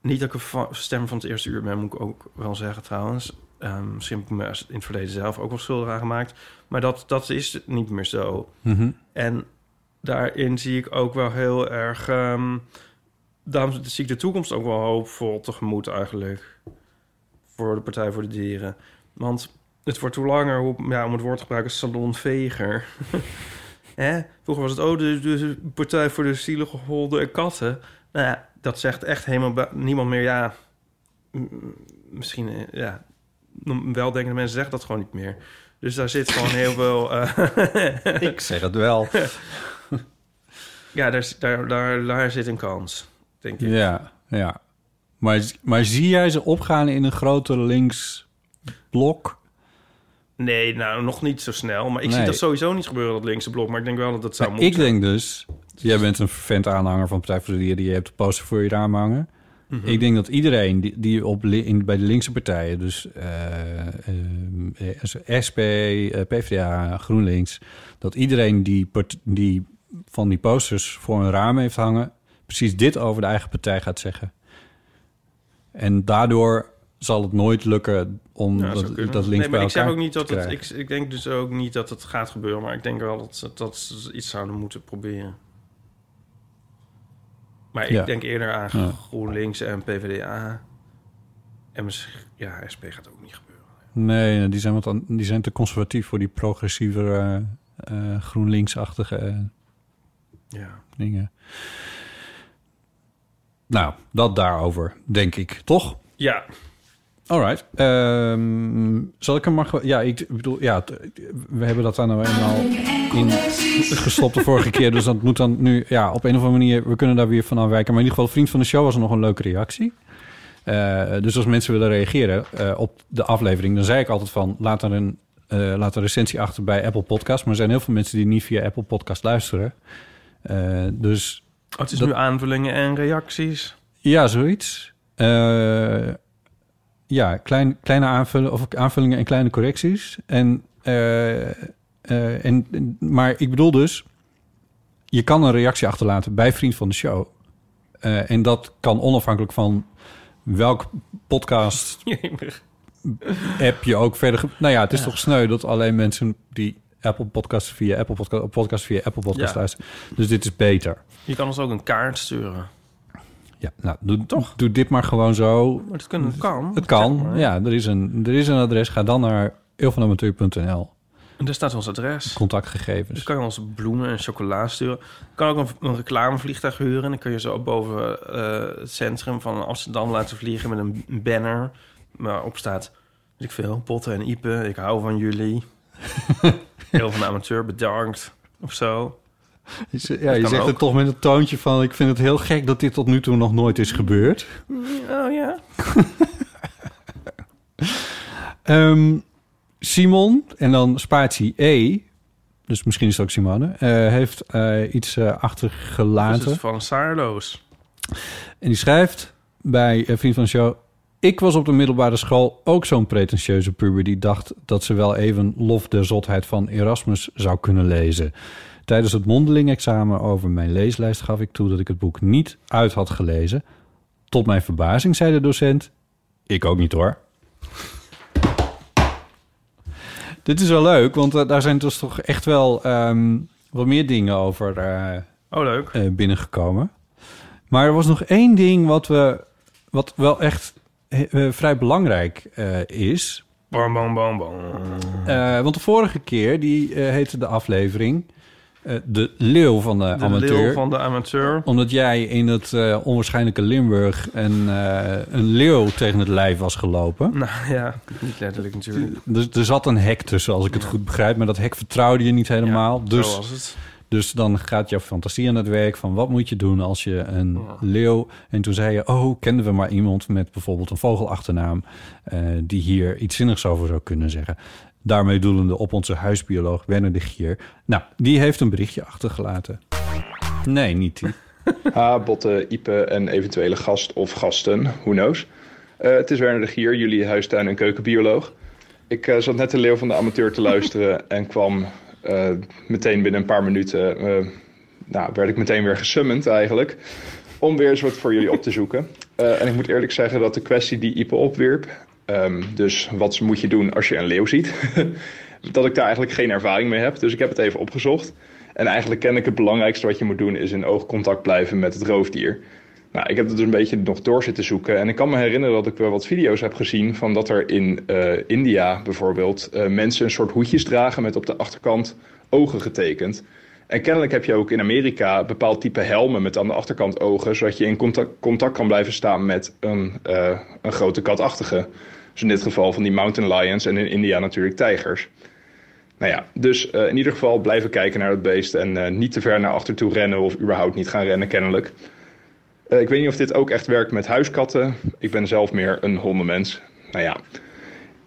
Niet dat ik een stem van het eerste uur ben, moet ik ook wel zeggen trouwens. Um, misschien heb ik me in het verleden zelf ook wel schuldig aan gemaakt. Maar dat, dat is niet meer zo. Mhm. En daarin zie ik ook wel heel erg... ehm, daarom zie ik de toekomst ook wel hoopvol tegemoet eigenlijk. Voor de Partij voor de Dieren. Want het wordt hoe langer, hoe, ja, om het woord te gebruiken, salonveger. (laughs) Hè? Vroeger was het, oh, de, de Partij voor de zielige honden en katten. Nou ja, dat zegt echt helemaal niemand meer, ja... Misschien, eh, ja... Weldenkende mensen zeggen dat gewoon niet meer. Dus daar zit gewoon heel veel... eh, (laughs) Ik zeg het wel. (laughs) Ja, daar, daar, daar, daar zit een kans, denk ik. ja, ja. Maar, maar zie jij ze opgaan in een groter links blok? Nee, nou, nog niet zo snel. Maar ik zie dat sowieso niet gebeuren, dat linkse blok. Maar ik denk wel dat dat zou moeten. ik denk dus, jij bent een vervent aanhanger van Partij voor de Dieren, je hebt de poster voor je raam hangen. Mhm. Ik denk dat iedereen die, die op, in, bij de linkse partijen, dus eh, eh, SP, eh, PvdA, GroenLinks, dat iedereen die, die van die posters voor een raam heeft hangen, precies dit over de eigen partij gaat zeggen. En daardoor zal het nooit lukken om Ja, dat, dat links nee, maar ik zeg ook niet dat het. Ik, ik denk dus ook niet dat het gaat gebeuren. Maar ik denk wel dat ze, dat ze iets zouden moeten proberen. Maar ik Ja. denk eerder aan Ja. GroenLinks en PvdA. En misschien, ja, SP gaat ook niet gebeuren. Nee, nee, die zijn, wat die zijn te conservatief voor die progressieve eh, eh, GroenLinks-achtige eh, Ja. dingen. Nou, dat daarover, denk ik. Toch? Ja, Alright. Ehm zal ik hem maar... Ja, ik bedoel... Ja, we hebben dat dan nou eenmaal in gestopt de vorige keer. Dus dat moet dan nu... Ja, op een of andere manier... We kunnen daar weer van afwijken. Maar in ieder geval, vriend van de show was er nog een leuke reactie. Eh, dus als mensen willen reageren eh, op de aflevering... dan zei ik altijd van... Laat er een, eh, laat een recensie achter bij Apple Podcast. Maar er zijn heel veel mensen die niet via Apple Podcast luisteren. Eh, dus Oh, het is Dat- nu aanvullingen en reacties. ja, zoiets. Eh, ja, klein, kleine aanvullen, of aanvullingen en kleine correcties. En, eh, eh, en, maar ik bedoel dus, je kan een reactie achterlaten bij Vriend van de Show. Eh, en dat kan onafhankelijk van welk podcast (laughs) app je ook verder... Nou ja, het is toch sneu dat alleen mensen die Apple Podcast via Apple Podcast, podcast via Apple Podcast Ja. luisteren. Dus dit is beter. Je kan ons ook een kaart sturen. Ja, nou, doe, Toch? doe dit maar gewoon zo. Maar het kan. Het kan. zeg maar. Ja, er is, een, er is een adres. Ga dan naar eeuwvanamateur.nl. En daar staat ons adres. Contactgegevens. Dus kan je ons bloemen en chocola sturen. Je kan ook een, een reclamevliegtuig huren. En dan kun je zo boven eh, het centrum van Amsterdam laten vliegen met een banner. Waarop staat, weet ik veel, Potten en Ipe, ik hou van jullie. (laughs) Heel van de amateur, bedankt. Of zo. Ja, je zegt ook. het toch met een toontje van... ik vind het heel gek dat dit tot nu toe nog nooit is gebeurd. Oh ja. (laughs) Ehm, Simon, en dan spatie E... dus misschien is het ook Simone... eh, heeft eh, iets eh, Dat achtergelaten. is van Saarloos. En die schrijft bij Vriend van de Show... Ik was op de middelbare school ook zo'n pretentieuze puber... die dacht dat ze wel even Lof der Zotheid van Erasmus zou kunnen lezen. Tijdens het mondeling-examen over mijn leeslijst gaf ik toe... dat ik het boek niet uit had gelezen. Tot mijn verbazing zei de docent... Ik ook niet hoor. Dit is wel leuk, want eh, daar zijn dus toch echt wel ehm, wat meer dingen over eh, Oh, leuk. eh, binnengekomen. Maar er was nog één ding wat, we, wat wel echt vrij belangrijk is. Bam, bam, bam, bam. Want de vorige keer, die heette de aflevering... eh, de leeuw van de, De amateur. leeuw van de amateur. Omdat jij in het eh, onwaarschijnlijke Limburg... Een, eh, een leeuw tegen het lijf was gelopen. Nou (laughs) ja, niet letterlijk natuurlijk. Dus er zat een hek tussen, als ik het Ja. goed begrijp. Maar dat hek vertrouwde je niet helemaal. Ja, dus Zo was het. Dus dan gaat jouw fantasie aan het werk van wat moet je doen als je een Ja. leeuw... En toen zei je, oh, kenden we maar iemand met bijvoorbeeld een vogelachternaam... die hier iets zinnigs over zou kunnen zeggen. Daarmee doelende op onze huisbioloog Werner de Gier. Nou, die heeft een berichtje achtergelaten. Nee, niet die. Ha, (laughs) Botte, Ipe en eventuele gast of gasten, who knows. Eh, het is Werner de Gier, jullie huistuin- en keukenbioloog. Ik eh, zat net de leeuw van de amateur te luisteren (laughs) en kwam eh, meteen binnen een paar minuten... nou, werd ik meteen weer gesummand eigenlijk, om weer eens wat voor jullie op te zoeken. (laughs) En ik moet eerlijk zeggen dat de kwestie die Ipe opwierp... ehm, dus wat moet je doen als je een leeuw ziet... (laughs) dat ik daar eigenlijk geen ervaring mee heb. Dus ik heb het even opgezocht. En eigenlijk ken ik het belangrijkste wat je moet doen... is in oogcontact blijven met het roofdier. Nou, ik heb het dus een beetje nog door zitten zoeken. En ik kan me herinneren dat ik wel wat video's heb gezien... van dat er in eh, India bijvoorbeeld eh, mensen een soort hoedjes dragen... met op de achterkant ogen getekend. En kennelijk heb je ook in Amerika bepaald type helmen... met aan de achterkant ogen... zodat je in contact, contact kan blijven staan met een, eh, een grote katachtige. Dus in dit geval van die mountain lions en in India natuurlijk tijgers. Nou ja, dus eh, in ieder geval blijven kijken naar het beest en eh, niet te ver naar achter toe rennen of überhaupt niet gaan rennen kennelijk. Ik weet niet of dit ook echt werkt met huiskatten. Ik ben zelf meer een hondenmens. Nou ja,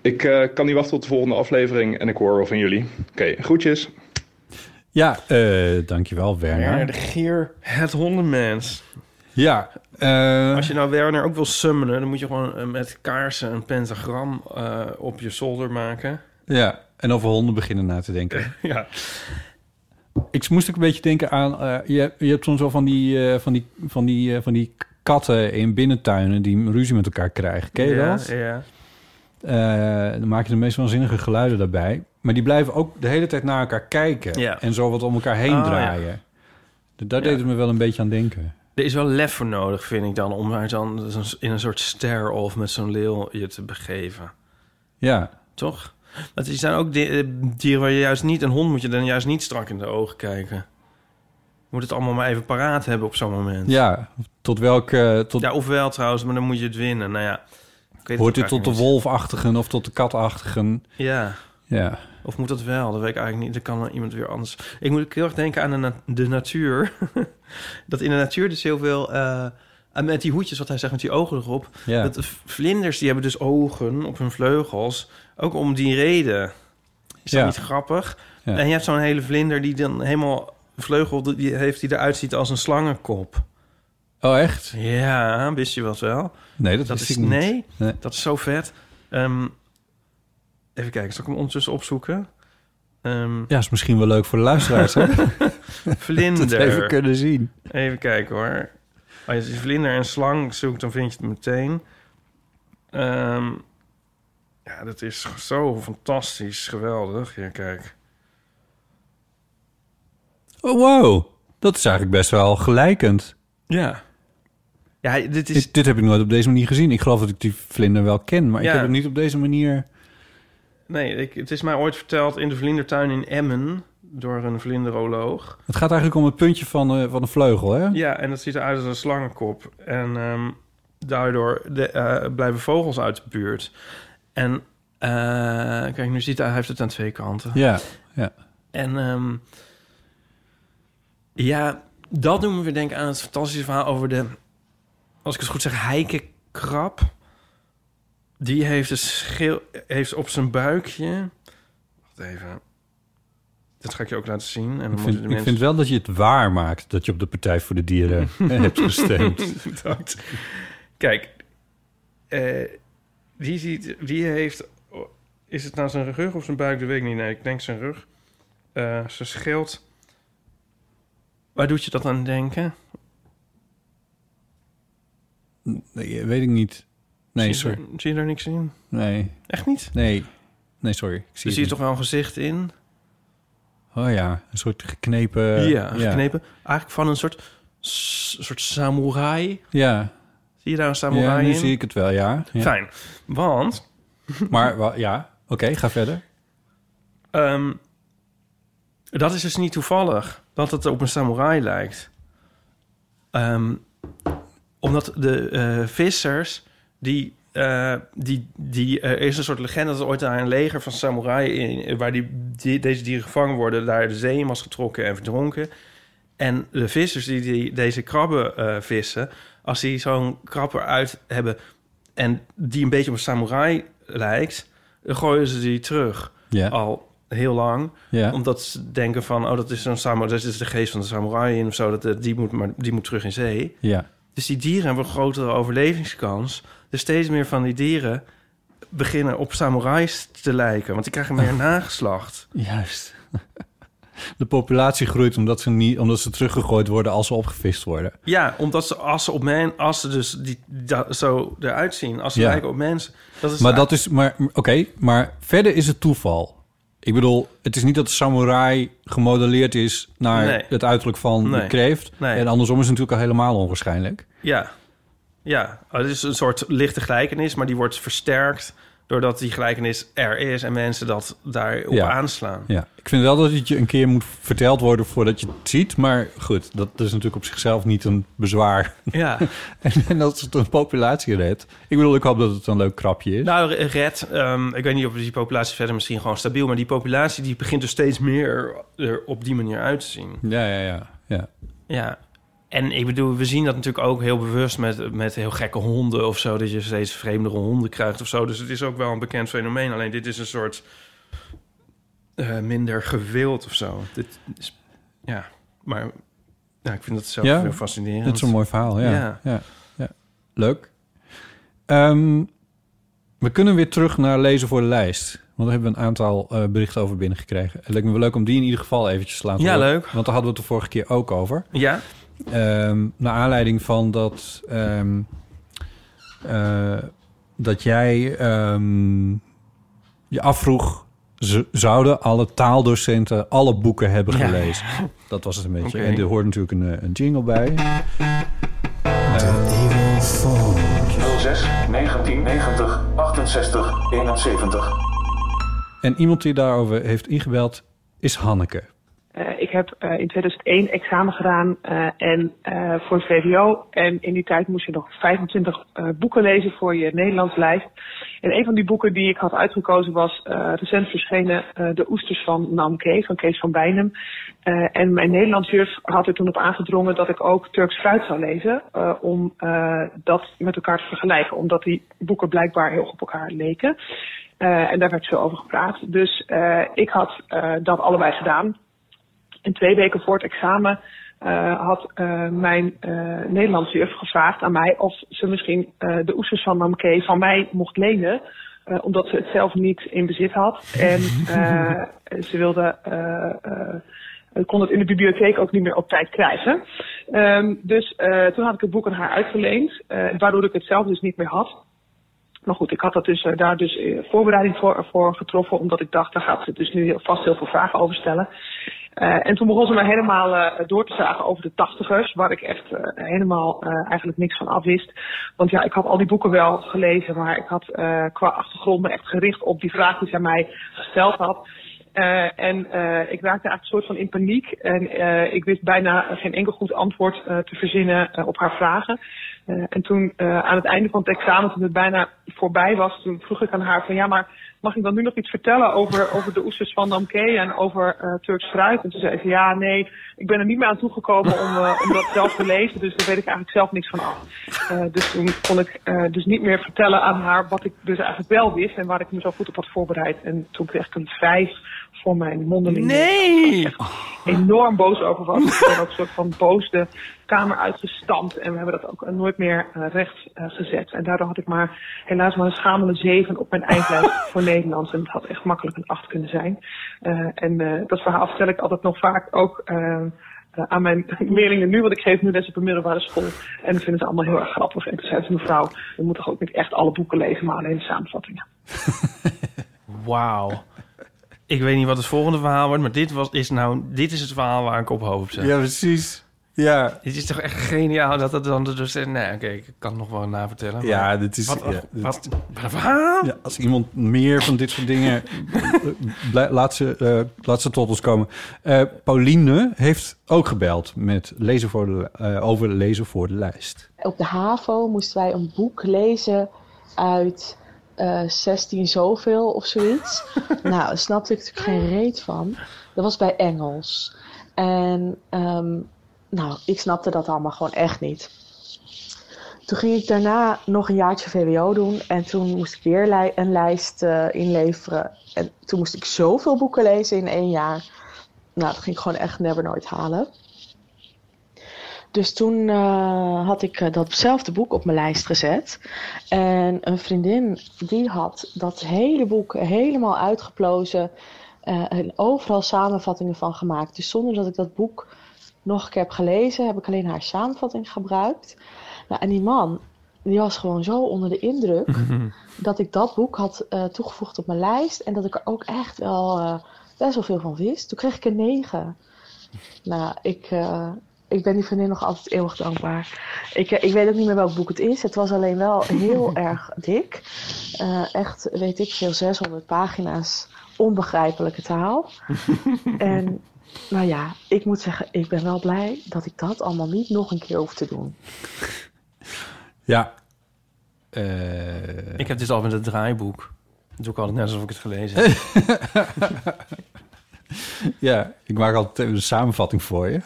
ik kan niet wachten tot de volgende aflevering en ik hoor wel van jullie. Oké, groetjes. Ja, eh, dankjewel Werner. Werner de Gier, het hondenmens. Ja, eh, Als je nou Werner ook wil summonen... dan moet je gewoon eh, met kaarsen een pentagram op je zolder maken. ja, en over honden beginnen na te denken. (laughs) Ja. Ik moest ook een beetje denken aan... je, je hebt soms wel van die, van, die, van, die, van die katten in binnentuinen... die ruzie met elkaar krijgen. Ken je ja, dat? Ja. Eh, dan maak je de meest waanzinnige geluiden daarbij. Maar die blijven ook de hele tijd naar elkaar kijken. Ja. En zo wat om elkaar heen Oh, draaien. Dus Daar Ja. deed het me wel een beetje aan denken. Er is wel lef voor nodig, vind ik dan... om maar dan in een soort stare-off met zo'n leeuw je te begeven. Ja, Toch? Want er zijn ook eh, dieren waar je juist niet... een hond moet je dan juist niet strak in de ogen kijken. Je moet het allemaal maar even paraat hebben op zo'n moment. ja. tot welke... Tot, Ja, ofwel trouwens, maar dan moet je het winnen. Nou ja, hoort dit tot de wolfachtigen of tot de katachtigen? Ja, Ja. of moet dat wel? Dat weet ik eigenlijk niet. Dat kan iemand weer anders. Ik moet ook heel erg denken aan de, na- de natuur. (laughs) dat in de natuur dus heel veel... en met die hoedjes, wat hij zegt, met die ogen erop. ja. Dat de vlinders, die hebben dus ogen op hun vleugels. Ook om die reden. Is dat Ja. niet grappig? Ja. En je hebt zo'n hele vlinder die dan helemaal vleugel die heeft die eruit ziet als een slangenkop. Oh, echt? Ja, wist je wat wel? Nee, dat, is ik niet. nee, Nee. dat is zo vet. Ehm, even kijken, zal ik hem ondertussen opzoeken? Ehm Ja, is misschien wel leuk voor de luisteraars, hè? vlinder. (laughs) (laughs) dat even kunnen zien. Even kijken hoor. Als je vlinder en slang zoekt, dan vind je het meteen. Ehm, ja, dat is zo fantastisch, geweldig. Ja, kijk. Oh, wow. Dat is eigenlijk best wel gelijkend. Ja. Ja, dit is... Dit, dit heb ik nooit op deze manier gezien. Ik geloof dat ik die vlinder wel ken, maar Ja. ik heb het niet op deze manier... Nee, ik, het is mij ooit verteld in de vlindertuin in Emmen... door een vlinderoloog. Het gaat eigenlijk om het puntje van, eh, van de vleugel, hè? Ja, en dat ziet eruit als een slangenkop. En ehm, daardoor de, eh, blijven vogels uit de buurt. En eh, kijk, nu ziet hij, hij heeft het aan twee kanten. Ja, ja. En ehm, ja, dat doen we weer denken aan het fantastische verhaal over de, als ik het goed zeg, heikenkrab. Die heeft, een schil, heeft op zijn buikje. Wacht even. Dat ga ik je ook laten zien. En dan Ik vind, de ik mensen... vind wel dat je het waar maakt dat je op de Partij voor de Dieren (laughs) hebt gestemd. Bedankt. Kijk, eh, die, ziet, die heeft... Is het nou zijn rug of zijn buik? Dat weet ik niet. Nee, ik denk zijn rug. Eh zijn schild. Waar doet je dat aan denken? Nee, weet ik niet. Nee, zie, sorry. er- zie je daar niks in? Nee, Echt niet? nee, Nee, sorry. Ik zie Er zie je toch wel een gezicht in? Oh ja, een soort geknepen... ja, geknepen. Eigenlijk van een soort, soort samurai. Ja, Zie je daar een ja samurai nu in? zie ik het wel, ja. ja. Fijn. Want (laughs) Maar ja, oké, ga verder. ehm, dat is dus niet toevallig dat het op een samurai lijkt. Ehm, omdat de eh, vissers, die, eh, die, die, er is een soort legende dat er ooit daar een leger van samurai in, waar die, die, deze dieren gevangen worden, daar de zee in was getrokken en verdronken. En de vissers die, die deze krabben eh, vissen, als die zo'n krab eruit hebben en die een beetje op een samurai lijkt, dan gooien ze die terug. Al heel lang. ja. Omdat ze denken van, oh, dat is een samurai, dat is de geest van de samurai in of zo. Dat, eh, die, moet, maar die moet terug in zee. ja. Dus die dieren hebben een grotere overlevingskans. Dus steeds meer van die dieren beginnen op samurais te lijken. Want die krijgen meer (laughs) nageslacht. Juist. (laughs) De populatie groeit omdat ze, niet, omdat ze teruggegooid worden als ze opgevist worden. Ja, omdat ze als ze op men, als ze dus die, zo eruit zien, als ze Ja. lijken op mensen. Dat is Maar dat is, maar oké, maar verder is het toeval. Ik bedoel, het is niet dat de samurai gemodelleerd is naar Nee. het uiterlijk van de kreeft. Nee. En andersom is het natuurlijk al helemaal onwaarschijnlijk. Ja, ja. Het is een soort lichte gelijkenis, maar die wordt versterkt doordat die gelijkenis er is en mensen dat daarop Ja. aanslaan. Ja, ik vind wel dat het je een keer moet verteld worden voordat je het ziet. Maar goed, dat is natuurlijk op zichzelf niet een bezwaar. Ja. (laughs) en, en dat het een populatie redt. Ik bedoel, ik hoop dat het een leuk krapje is. Nou, red, ehm, ik weet niet of die populatie verder misschien gewoon stabiel, maar die populatie die begint er steeds meer er op die manier uit te zien. ja, ja, ja, ja. Ja. En ik bedoel, we zien dat natuurlijk ook heel bewust met, met heel gekke honden of zo, dat je steeds vreemdere honden krijgt of zo. Dus het is ook wel een bekend fenomeen. Alleen dit is een soort eh, minder gewild of zo. Dit is, ja, maar ja, ik vind dat zelf Ja, heel fascinerend. Dat is een mooi verhaal, ja. Ja. ja. ja, Leuk. Ehm, we kunnen weer terug naar lezen voor de lijst. Want daar hebben we een aantal eh, berichten over binnengekregen. Het lijkt me wel leuk om die in ieder geval eventjes te laten Ja, horen. leuk. Want daar hadden we het de vorige keer ook over. Ja? Ehm naar aanleiding van dat... ehm, eh, dat jij ehm, je afvroeg... zouden alle taaldocenten alle boeken hebben Ja. gelezen? Dat was het een beetje. En er hoort natuurlijk een, eh, een jingle bij. 06 1990 68 71. En iemand die daarover heeft ingebeld is Hanneke. Eh, ik heb eh, in 2001 examen gedaan eh, en voor het VWO. En in die tijd moest je nog 25 eh, boeken lezen voor je Nederlands lijst. En een van die boeken die ik had uitgekozen was recent verschenen De Oesters van Namke van Kees van Bijnem. En mijn Nederlands juf had er toen op aangedrongen dat ik ook Turks fruit zou lezen. om dat met elkaar te vergelijken. Omdat die boeken blijkbaar heel op elkaar leken. En daar werd veel over gepraat. Dus ik had dat allebei gedaan. En twee weken voor het examen eh, had eh, mijn uh, Nederlandse juf gevraagd aan mij of ze misschien de oesters van Namke van mij mocht lenen. Omdat ze het zelf niet in bezit had. En ze wilde. Kon het in de bibliotheek ook niet meer op tijd krijgen. Um, dus toen had ik het boek aan haar uitgeleend. waardoor ik het zelf dus niet meer had. Maar goed, ik had dat dus, daar dus voorbereiding voor, voor getroffen. Omdat ik dacht, daar gaat ze dus nu vast heel veel vragen over stellen. Uh, en toen begon ze me helemaal uh, door te zagen over de tachtigers, waar ik echt uh, helemaal eigenlijk niks van af wist. Want ja, ik had al die boeken wel gelezen, maar ik had qua achtergrond me echt gericht op die vraag die zij mij gesteld had. en ik raakte eigenlijk een soort van in paniek. En ik wist bijna geen enkel goed antwoord te verzinnen op haar vragen. en toen aan het einde van het examen, toen het bijna voorbij was, toen vroeg ik aan haar van ja, maar mag ik dan nu nog iets vertellen over, over de oesters van Namke en over uh, Turks fruit? En toen zei ze, ja, nee, ik ben er niet meer aan toegekomen om, uh, om dat zelf te lezen, dus daar weet ik eigenlijk zelf niks van af. Uh, dus toen kon ik dus niet meer vertellen aan haar wat ik dus eigenlijk wel wist en waar ik me zo goed op had voorbereid. En toen kreeg ik een vijf voor mijn mondeling. Nee! enorm boos over was. Ik ben ook een soort van boos de kamer uitgestampt. En we hebben dat ook nooit meer recht gezet. En daardoor had ik maar helaas maar een schamele zeven op mijn eindlijst voor Nederlands. En het had echt makkelijk een acht kunnen zijn. Uh, en dat verhaal vertel ik altijd nog vaak ook aan mijn (laughs) leerlingen nu. Want ik geef nu les op een middelbare school. En dat vinden ze allemaal heel erg grappig. En toen zei ze mevrouw, we moeten toch ook niet echt alle boeken lezen, maar alleen de samenvattingen. (laughs) wauw. Ik weet niet wat het volgende verhaal wordt, maar dit, was, is, nou, dit is het verhaal waar ik op hoopte. Ja, precies. Ja, Het is toch echt geniaal dat het dan dus... Nee, oké, ik kan het nog wel navertellen. maar- ja dit is... Wat, ja, wat, wat, als iemand meer van dit soort dingen... (laughs) laat, ze, eh, laat ze tot ons komen. Eh, Pauline heeft ook gebeld met lezen voor de, eh, over lezen voor de lijst. Op de HAVO moesten wij een boek lezen uit eh 16 zoveel of zoiets. (laughs) nou, daar snapte ik natuurlijk geen reet van. Dat was bij Engels. En ehm, nou, ik snapte dat allemaal gewoon echt niet. Toen ging ik daarna nog een jaartje VWO doen. En toen moest ik weer een lijst eh, inleveren. En toen moest ik zoveel boeken lezen in één jaar. Nou, dat ging ik gewoon echt never nooit halen. Dus toen eh, had ik eh, datzelfde boek op mijn lijst gezet. En een vriendin die had dat hele boek helemaal uitgeplozen. en overal samenvattingen van gemaakt. Dus zonder dat ik dat boek nog een keer heb gelezen, heb ik alleen haar samenvatting gebruikt. Nou, en die man, die was gewoon zo onder de indruk (laughs) dat ik dat boek had eh, toegevoegd op mijn lijst. En dat ik er ook echt wel eh, best wel veel van wist. Toen kreeg ik een 9. Nou, ik, eh, ik ben die vriendin nog altijd eeuwig dankbaar. Ik, ik weet ook niet meer welk boek het is. Het was alleen wel heel (laughs) erg dik. Echt, weet ik veel, 600 pagina's onbegrijpelijke taal. (laughs) en nou ja, ik moet zeggen, ik ben wel blij dat ik dat allemaal niet nog een keer hoef te doen. Ja. Eh, Ik heb dit al met het draaiboek. Dat doe ik altijd net alsof ik het gelezen heb. (laughs) ja, ik maak altijd een samenvatting voor je.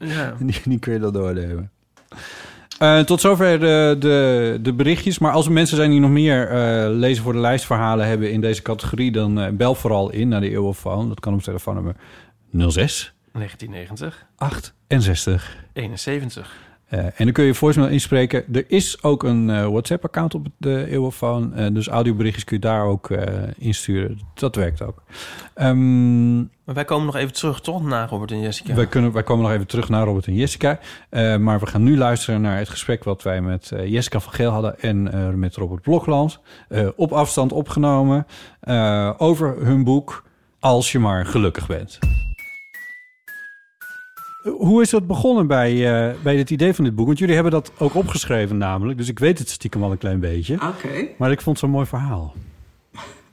ja. (laughs) Die, die kun je dan doornemen. Eh, tot zover de, de, de berichtjes. Maar als er mensen zijn die nog meer eh, lezen voor de lijstverhalen hebben in deze categorie, dan eh, bel vooral in naar de Eeuwenfoon. Dat kan op telefoonnummer 06 1990, 68 71. Eh, en dan kun je voicemail inspreken. Er is ook een eh, WhatsApp-account op de Eeuwenfoon. eh, dus audioberichtjes kun je daar ook insturen. Dat werkt ook. Ehm, Maar wij komen nog even terug, toch? Na Robert en Jessica. wij, kunnen, wij komen nog even terug naar Robert en Jessica. Maar we gaan nu luisteren naar het gesprek... wat wij met Jessica van Geel hadden... en met Robert Blokland. op afstand opgenomen. over hun boek Als je maar gelukkig bent. Hoe is dat begonnen bij, eh, bij het idee van dit boek? Want jullie hebben dat ook opgeschreven namelijk. Dus ik weet het stiekem al een klein beetje. Oké. Maar ik vond het zo'n mooi verhaal.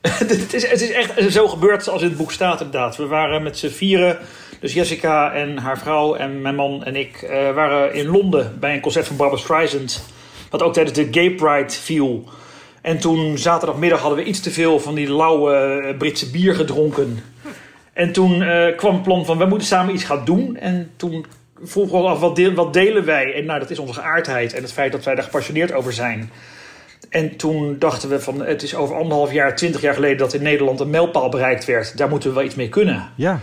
(laughs) het, is, het is echt zo gebeurd zoals in het boek staat inderdaad. We waren met z'n vieren, dus Jessica en haar vrouw en mijn man en ik... eh, waren in Londen bij een concert van Barbara Streisand. Wat ook tijdens de Gay Pride viel. En toen zaterdagmiddag hadden we iets te veel van die lauwe eh, Britse bier gedronken. En toen eh, kwam het plan van, we moeten samen iets gaan doen. En toen vroegen we ons af, wat, deel- wat delen wij? En nou, dat is onze geaardheid en het feit dat wij daar gepassioneerd over zijn. En toen dachten we van, het is over anderhalf jaar, twintig jaar geleden... dat in Nederland een mijlpaal bereikt werd. Daar moeten we wel iets mee kunnen. Ja,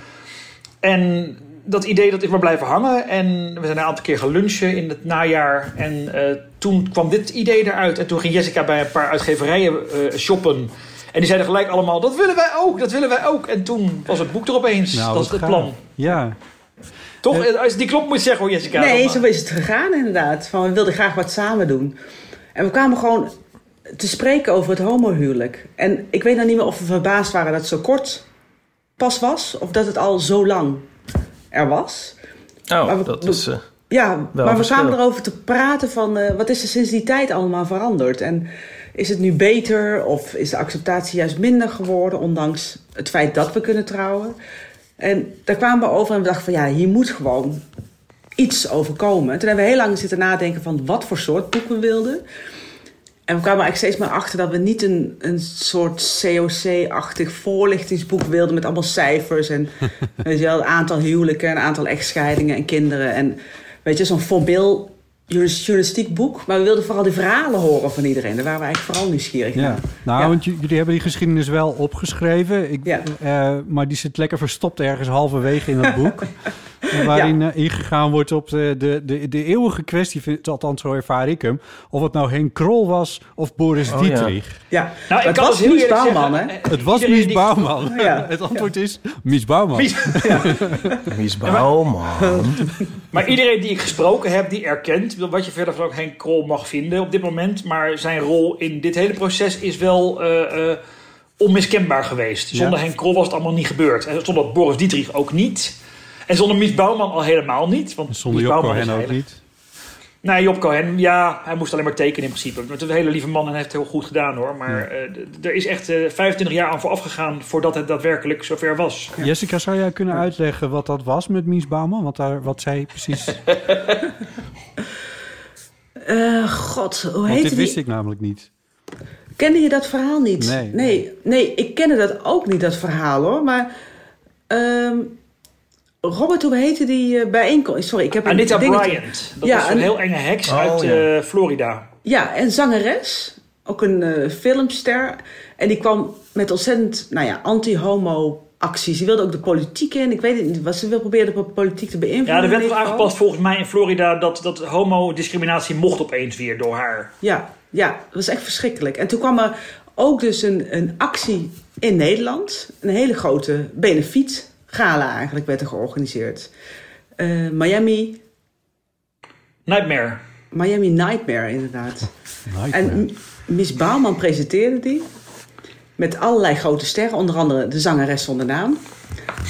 En dat idee dat is maar blijven hangen. En we zijn een aantal keer gaan lunchen in het najaar. En eh, toen kwam dit idee eruit. En toen ging Jessica bij een paar uitgeverijen eh, shoppen. En die zeiden gelijk allemaal, dat willen wij ook, dat willen wij ook. En toen was het boek er opeens. nou, dat is wat het gaaf. plan. Ja, Toch? Als je die klop moet zeggen hoor, Jessica. Nee, Dan- zo is het gegaan inderdaad. Van, we wilden graag wat samen doen. En we kwamen gewoon te spreken over het homohuwelijk. En ik weet nou niet meer of we verbaasd waren dat het zo kort pas was... of dat het al zo lang er was. Oh, Maar we- dat is... eh, Ja, Wel maar we verschil. kwamen erover te praten van... eh, wat is er sinds die tijd allemaal veranderd? En is het nu beter of is de acceptatie juist minder geworden... ondanks het feit dat we kunnen trouwen? En daar kwamen we over en we dachten van... ja, hier moet gewoon iets overkomen. Toen hebben we heel lang zitten nadenken van wat voor soort boek we wilden. En we kwamen eigenlijk steeds maar achter dat we niet een, een soort COC-achtig voorlichtingsboek wilden met allemaal cijfers en (laughs) weet je wel, een aantal huwelijken, een aantal echtscheidingen en kinderen. En weet je, zo'n formeel journalistiek boek. Maar we wilden vooral die verhalen horen van iedereen. Daar waren we eigenlijk vooral nieuwsgierig ja. naar. Nou, Ja. want j- jullie hebben die geschiedenis wel opgeschreven. Ik, Ja. eh, maar die zit lekker verstopt ergens halverwege in het (laughs) boek. waarin eh, ingegaan wordt op de, de, de, de eeuwige kwestie, vind- althans zo ervaar ik hem. Of het nou Henk Krol was of Boris Oh, ja. Dietrich. Ja, Nou, ik het kan was dus heel Mies Bouwman, hè? eh, Het was iedereen Mies die- Bouwman. Ja. (laughs) Het antwoord is Mies Bouwman. Mies- (laughs) Mies Bouwman. Maar iedereen die ik gesproken heb, die erkent wat je verder van ook Henk Krol mag vinden op dit moment. Maar zijn rol in dit hele proces is wel eh, eh, onmiskenbaar geweest. Zonder Ja. Henk Krol was het allemaal niet gebeurd. En zonder Boris Dietrich ook niet. En zonder Mies Bouwman al helemaal niet. Want Zonder Mies Bouwman ook niet. Nee, Job Cohen, ja, hij moest alleen maar tekenen in principe. Het is een hele lieve man en hij heeft het heel goed gedaan hoor. Maar eh, er is echt eh 25 jaar aan vooraf gegaan voordat het daadwerkelijk zover was. Jessica, zou jij kunnen uitleggen wat dat was met Mies Bouwman? Wat, daar, wat zij precies... (laughs) Eh, God, hoe Want heet dit die? wist ik namelijk niet. Kende je dat verhaal niet? Nee. Nee, nee, ik kende dat ook niet, dat verhaal hoor. Maar ehm, Robert, hoe heette die eh, bijeenkomst? Sorry, ik heb een Anita dingetje- Bryant, dat Ja, was een en- heel enge heks Oh, uit ja. eh, Florida. Ja, en zangeres. Ook een eh, filmster. En die kwam met ontzettend, nou ja, anti-homo acties. Die wilde ook de politiek in. Ik weet het niet, wat ze wil proberen de politiek te beïnvloeden. Ja, de in wet was ieder geval. aangepast volgens mij in Florida dat, dat homodiscriminatie mocht opeens weer door haar. Ja, ja, dat was echt verschrikkelijk. En toen kwam er ook dus een, een actie in Nederland. Een hele grote benefietgala eigenlijk werd er georganiseerd. Eh, Miami, Nightmare. Miami Nightmare inderdaad. Nightmare. En Miss Bouwman presenteerde die. Met allerlei grote sterren. Onder andere de zangeres zonder naam.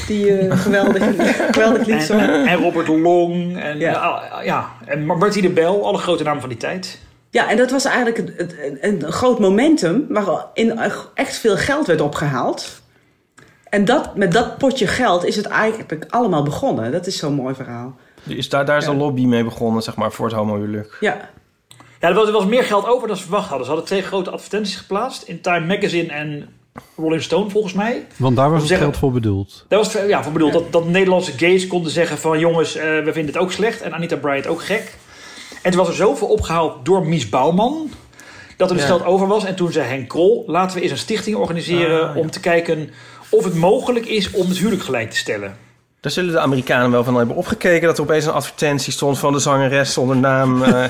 Die eh, (laughs) geweldig, geweldig lied zong. En, en Robert Long en, Ja. ja. ja, en Martie de Bel, alle grote namen van die tijd. Ja, en dat was eigenlijk een, een, een groot momentum waarin echt veel geld werd opgehaald. En dat, met dat potje geld is het eigenlijk allemaal begonnen. Dat is zo'n mooi verhaal. Is daar, daar is een lobby mee begonnen, zeg maar, voor het homohuwelijk. Ja, Ja, er was, er was meer geld over dan ze verwacht hadden. Ze hadden twee grote advertenties geplaatst in Time Magazine en Rolling Stone volgens mij. Want daar was het Zeggen- geld voor bedoeld. Daar was het ja, voor bedoeld dat, dat Nederlandse gays konden zeggen van jongens, eh, we vinden het ook slecht. En Anita Bryant ook gek. En toen was er zoveel opgehaald door Mies Bouwman. Dat er dus Ja. geld over was. En toen zei Henk Krol, laten we eens een stichting organiseren... Ah, ja. om te kijken of het mogelijk is om het huwelijk gelijk te stellen. Daar zullen de Amerikanen wel van hebben opgekeken... dat er opeens een advertentie stond van de zangeres zonder naam. eh. (laughs)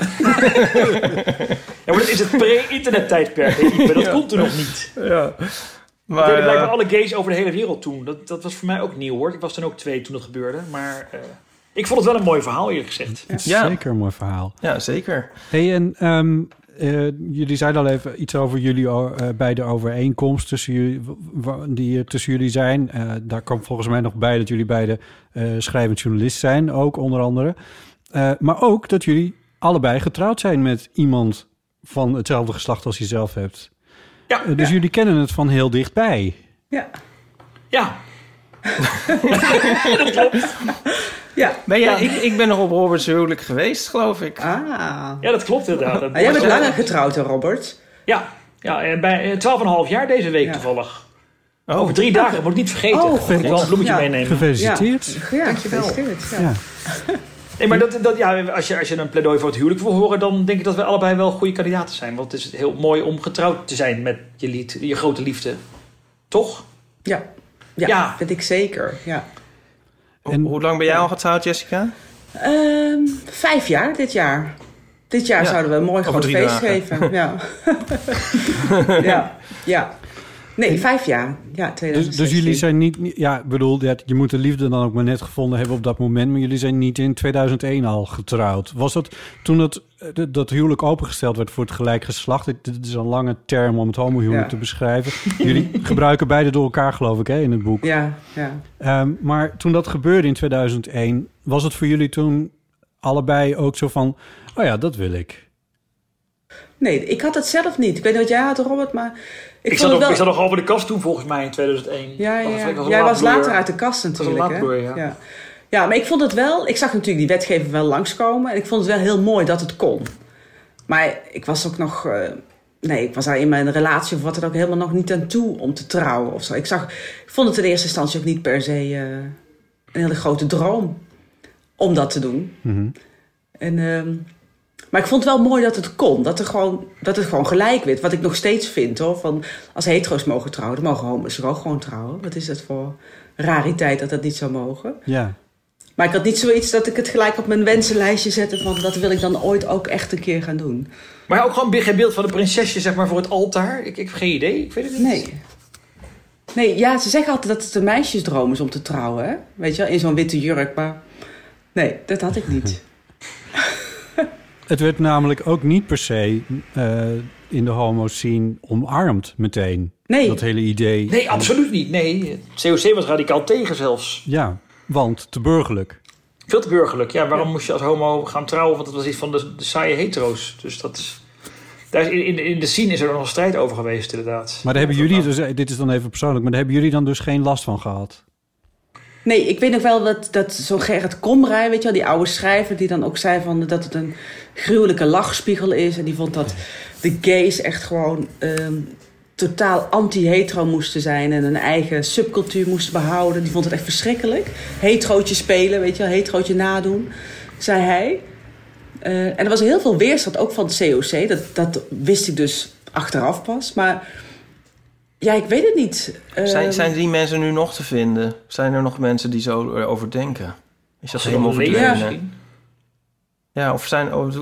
Ja, maar dat is het pre-internet tijdperk. Dat komt er nog niet. ja. Dat Maar, deden blijkbaar eh, alle gays over de hele wereld toen. Dat, dat was voor mij ook nieuw hoor. Ik was toen ook twee toen dat gebeurde. Maar eh, ik vond het wel een mooi verhaal eerlijk gezegd. Ja. Zeker een mooi verhaal. ja, zeker. hey, en ehm, eh, jullie zeiden al even iets over jullie o- eh, bij de overeenkomst tussen jullie, die er tussen jullie zijn. Eh, daar komt volgens mij nog bij dat jullie beide eh schrijvend journalist zijn, ook onder andere. Eh, maar ook dat jullie allebei getrouwd zijn met iemand van hetzelfde geslacht als je zelf hebt. Ja, Eh, dus jullie kennen het van heel dichtbij. ja, ja. Ja. Ben jij, ik, ik ben nog op Roberts huwelijk geweest, geloof ik. Ah. ja, dat klopt inderdaad. Dat Ah, jij bent langer getrouwd dan Robert. Ja, ja en bij eh, 12,5 jaar deze week Ja. toevallig. Oh. Over drie dagen, ik niet vergeten. Oh, ik wel een bloemetje Ja. meenemen. Gefeliciteerd. Ja, gefeliciteerd. Ja. Ja. (laughs) Nee, maar dat, dat, ja, als, je, als je een pleidooi voor het huwelijk wil horen... dan denk ik dat we allebei wel goede kandidaten zijn. Want het is heel mooi om getrouwd te zijn met je, lied, je grote liefde. Toch? Ja. Ja, Ja. vind ik zeker. Ja. Hoe- En- Hoe lang ben jij al getrouwd, Jessica? Ehm, vijf jaar dit jaar. Dit jaar Ja, zouden we een mooi groot feest dagen. geven. Ja. (laughs) ja, ja. Nee, vijf jaar. Ja, Dus, 2016. dus jullie zijn niet, ja, ik bedoel, dat- je moet de liefde dan ook maar net gevonden hebben op dat moment, maar jullie zijn niet in 2001 al getrouwd. Was dat toen dat, dat- dat huwelijk opengesteld werd voor het gelijk geslacht? Dit, dit is een lange term om het homohuwelijk Ja. te beschrijven. Jullie (laughs) gebruiken beide door elkaar, geloof ik, hè, in het boek. Ja, ja. Ehm, maar toen dat gebeurde in 2001, was het voor jullie toen allebei ook zo van, oh ja, dat wil ik. Nee, ik had het zelf niet. Ik weet niet wat jij had, Robert, maar ik, Ik, vond zat, het ook, wel... ik zat nog over de kast toen volgens mij in 2001. Ja, ja, een Jij was later uit de kast was een natuurlijk. hè? ja. ja. Ja, maar ik vond het wel... Ik zag natuurlijk die wetgeving wel langskomen. En ik vond het wel heel mooi dat het kon. Maar ik was ook nog... eh, nee, ik was daar in mijn relatie of wat dan ook helemaal nog niet aan toe om te trouwen of zo. Ik, zag, ik vond het in eerste instantie ook niet per se eh, een hele grote droom om dat te doen. Mhm. En, ehm, maar ik vond het wel mooi dat het kon. Dat, er gewoon, dat het gewoon gelijk werd. Wat ik nog steeds vind hoor. Van, als hetero's mogen trouwen, dan mogen homo's ook gewoon trouwen. Wat is dat voor rariteit dat dat niet zou mogen? Ja. Maar ik had niet zoiets dat ik het gelijk op mijn wensenlijstje zette. Van dat wil ik dan ooit ook echt een keer gaan doen. Maar ook gewoon geen beeld van een prinsesje zeg maar, voor het altaar. Ik, ik heb geen idee. Ik weet het niet. Nee. Nee, ja, ze zeggen altijd dat het een meisjesdroom is om te trouwen. Hè? Weet je wel, in zo'n witte jurk. Maar nee, dat had ik niet. Het werd namelijk ook niet per se eh, in de homo-scene omarmd meteen. Nee. Dat hele idee. Nee, absoluut niet. Nee, COC was radicaal tegen zelfs. Ja, want te burgerlijk. Veel te burgerlijk. Ja, waarom moest je als homo gaan trouwen? Want dat was iets van de, de saaie hetero's. Dus dat is... Daar is in, in, in de scene is er nog een strijd over geweest, inderdaad. Maar daar hebben jullie, dus, eh, dit is dan even persoonlijk, maar daar hebben jullie dan dus geen last van gehad? Nee, ik weet nog wel dat, dat zo'n Gerrit Komrij, weet je wel, die oude schrijver, die dan ook zei van, dat het een gruwelijke lachspiegel is. En die vond dat de gays echt gewoon ehm, totaal anti-hetero moesten zijn en een eigen subcultuur moesten behouden. Die vond het echt verschrikkelijk. Heterootje spelen, weet je wel, heterootje nadoen, zei hij. Eh, en er was heel veel weerstand, ook van het COC. Dat, dat wist ik dus achteraf pas. Maar ja, ik weet het niet. Zijn, Ehm, zijn die mensen nu nog te vinden? Zijn er nog mensen die zo erover denken? Is dat helemaal verdwenen? Ja, of, zijn, of,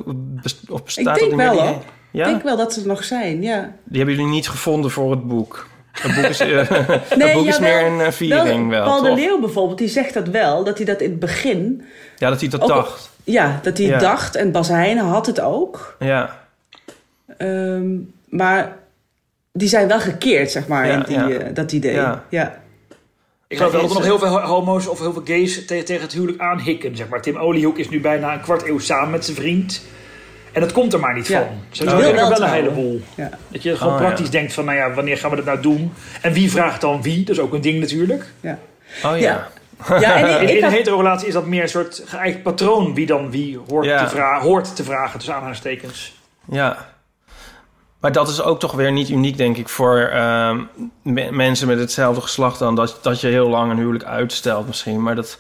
of bestaat ik dat denk niet meer? wel Die- hoor. Ja? Ik denk wel dat ze er nog zijn, ja. Die hebben jullie niet gevonden voor het boek. Het boek is, (laughs) eh, (laughs) het boek is meer een eh, viering wel, Paul de? Leeuw bijvoorbeeld, die zegt dat wel. Dat hij dat in het begin... Ja, dat hij dat ook- dacht. Ja, dat hij Ja. dacht. En Bas Heijnen had het ook. Ja. Ehm, maar die zijn wel gekeerd, zeg maar, Ja, in die, ja. eh, dat idee. Ja. Ja. Ik geloof wel dat er nog heel veel ho- homo's of heel veel gays te- tegen het huwelijk aanhikken. Zeg maar. Tim Oliehoek is nu bijna een kwart eeuw samen met zijn vriend. En dat komt er maar niet Ja. van. Ze doen wil er wel wel een heleboel. Ja. Dat je gewoon Oh, praktisch ja. denkt van, nou ja, wanneer gaan we dat nou doen? En wie vraagt dan wie? Dat is ook een ding natuurlijk. Ja. Oh ja. Ja. Ja, en (laughs) ik, In, een hetero-relatie is dat meer een soort geëikt patroon wie dan wie hoort, Ja. te, vra hoort te vragen, tussen aanhalingstekens. Ja. Maar dat is ook toch weer niet uniek, denk ik, voor ehm, me- mensen met hetzelfde geslacht dan. Dat, dat je heel lang een huwelijk uitstelt misschien. Maar dat,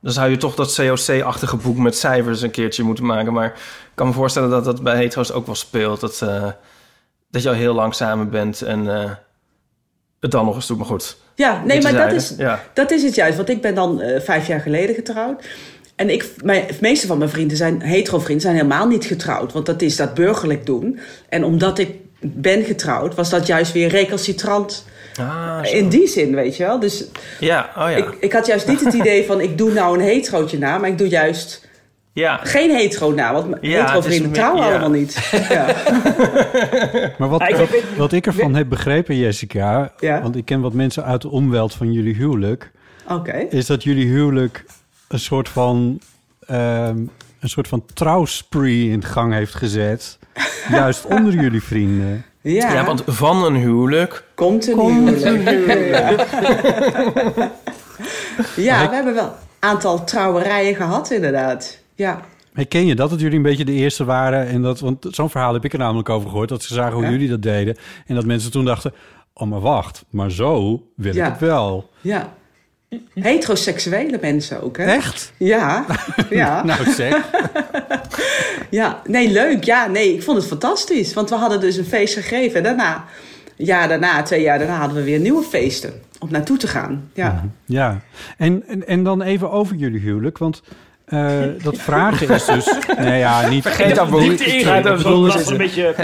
dan zou je toch dat COC-achtige boek met cijfers een keertje moeten maken. Maar ik kan me voorstellen dat dat bij hetero's ook wel speelt. Dat, eh, dat je al heel lang samen bent en eh, het dan nog eens doet. Maar goed. Ja, nee, maar dat is, Ja. dat is het juist. Want ik ben dan eh, vijf jaar geleden getrouwd. En ik, mijn, de meeste van mijn vrienden zijn, hetero-vrienden, zijn helemaal niet getrouwd. Want dat is dat burgerlijk doen. En omdat ik ben getrouwd, was dat juist weer recalcitrant Ah, in die zin, weet je wel. Dus ja, oh ja. ik, ik had juist niet het idee van, ik doe nou een heterootje na, maar ik doe juist ja. geen hetero na. Want mijn Ja, hetero-vrienden het is meer- trouwen ja. allemaal niet. (laughs) Ja. Maar wat, wat, ik ervan heb begrepen, Jessica... Ja. want ik ken wat mensen uit de omweld van jullie huwelijk... Oké. is dat jullie huwelijk een soort van... ehm, een soort van trouwspree in gang heeft gezet. (laughs) juist onder jullie vrienden. Ja, ja, want van een huwelijk... komt een huwelijk. Ja. ja, we hebben wel een aantal trouwerijen gehad, inderdaad. Ja. Herken je dat, dat jullie een beetje de eerste waren? En dat, want zo'n verhaal heb ik er namelijk over gehoord. Dat ze zagen hoe Ja. jullie dat deden. En dat mensen toen dachten... Oh, maar wacht, maar zo wil Ja. ik het wel. Ja. Heteroseksuele mensen ook, hè? Echt? Ja, (laughs) ja. Nou zeg. (laughs) ja. Nee, leuk. Ja, nee, ik vond het fantastisch. Want we hadden dus een feest gegeven. En daarna, ja, daarna, twee jaar daarna hadden we weer nieuwe feesten om naartoe te gaan. Ja. Ja, en, en, en dan even over jullie huwelijk, want eh, (laughs) dat vragen is dus... Nee, ja, niet... Vergeet dat boek. Diepte ingrijpen, dat ze. een beetje?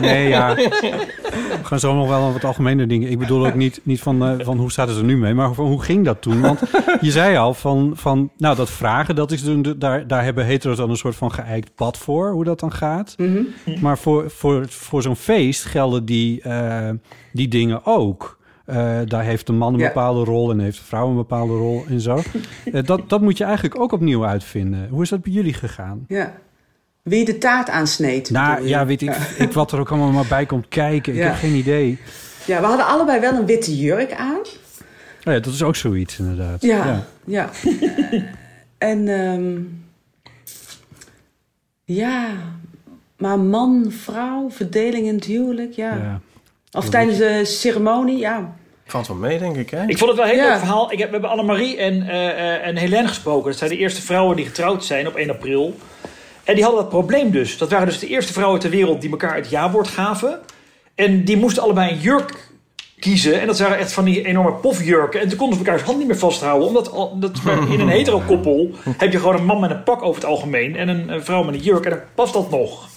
Nee, ja. We gaan zo nog wel aan wat algemene dingen. Ik bedoel ook niet, niet van, eh, van hoe staat het er nu mee, maar van hoe ging dat toen? Want je zei al van, van nou dat vragen, dat is de, daar, daar hebben hetero's dan een soort van geëikt pad voor, hoe dat dan gaat. Mhm. Maar voor, voor, voor zo'n feest gelden die, eh, die dingen ook. Eh, daar heeft de man een Ja. bepaalde rol en heeft de vrouw een bepaalde rol en zo. (laughs) Eh, dat, dat moet je eigenlijk ook opnieuw uitvinden. Hoe is dat bij jullie gegaan? ja. Wie de taart aansneed. Nou ja, weet ik, ik wat er ook allemaal maar bij komt kijken. Ik heb geen idee. Ja, we hadden allebei wel een witte jurk aan. Oh ja, dat is ook zoiets inderdaad. Ja, ja. (laughs) en ehm, ja, maar man, vrouw, verdeling in het huwelijk, ja. Of tijdens de ceremonie, ja. Valt wel mee, denk ik, hè? Ik vond het wel een heel Ja. leuk verhaal. Ik heb, we hebben Annemarie en, eh eh en Helene gesproken. Dat zijn de eerste vrouwen die getrouwd zijn op 1 april. En die hadden dat probleem dus. Dat waren dus de eerste vrouwen ter wereld die elkaar het ja-woord gaven. En die moesten allebei een jurk kiezen. En dat waren echt van die enorme pofjurken. En toen konden ze elkaars hand niet meer vasthouden. Omdat al- dat, (laughs) in een hetero-koppel heb je gewoon een man met een pak over het algemeen. En een, een vrouw met een jurk. En dan past dat nog.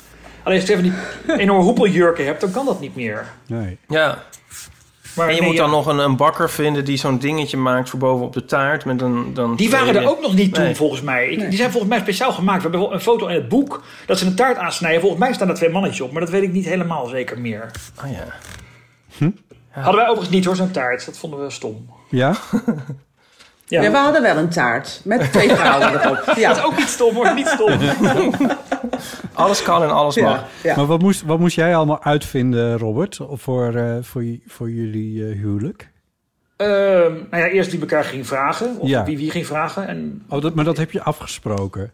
Alleen als je van die enorme hoepeljurken hebt, dan kan dat niet meer. Nee. Ja. Maar en je nee, moet dan ja. nog een, een bakker vinden die zo'n dingetje maakt voor boven op de taart. Met een, dan Die waren er ook nog niet toen, Nee. volgens mij. Ik- Die zijn volgens mij speciaal gemaakt. We hebben een foto in het boek dat ze een taart aansnijden. Volgens mij staan er twee mannetjes op, maar dat weet ik niet helemaal zeker meer. Oh ja. Hadden wij overigens niet hoor, zo'n taart. Dat vonden we stom. Ja? (laughs) Ja. Ja, we hadden wel een taart met twee vrouwen erop. Ja. (laughs) Dat is ook niet stom hoor, niet stom. (laughs) Alles kan en alles mag. Ja, ja. Maar wat moest, wat moest jij allemaal uitvinden, Robert, voor, eh, voor, voor jullie eh, huwelijk? Ehm, nou ja, eerst die elkaar ging vragen. Of Ja. wie wie ging vragen. En... Oh, dat, maar dat heb je afgesproken.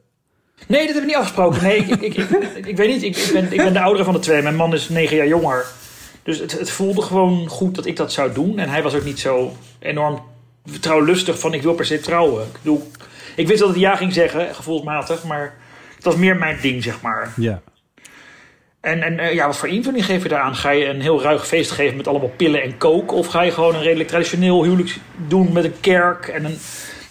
Nee, dat hebben we niet afgesproken. Nee, ik, ik, ik, weet niet. Ik, ik, ben, ik ben de oudere van de twee. Mijn man is negen jaar jonger. Dus het, het voelde gewoon goed dat ik dat zou doen. En hij was ook niet zo enorm trouwlustig van ik wil per se trouwen. Ik bedoel, ik wist dat het ja ging zeggen, gevoelsmatig. Maar het was meer mijn ding, zeg maar. Ja. En, en eh, ja, wat voor invulling geef je daaraan? Ga je een heel ruig feest geven met allemaal pillen en kook? Of ga je gewoon een redelijk traditioneel huwelijk doen met een kerk en een,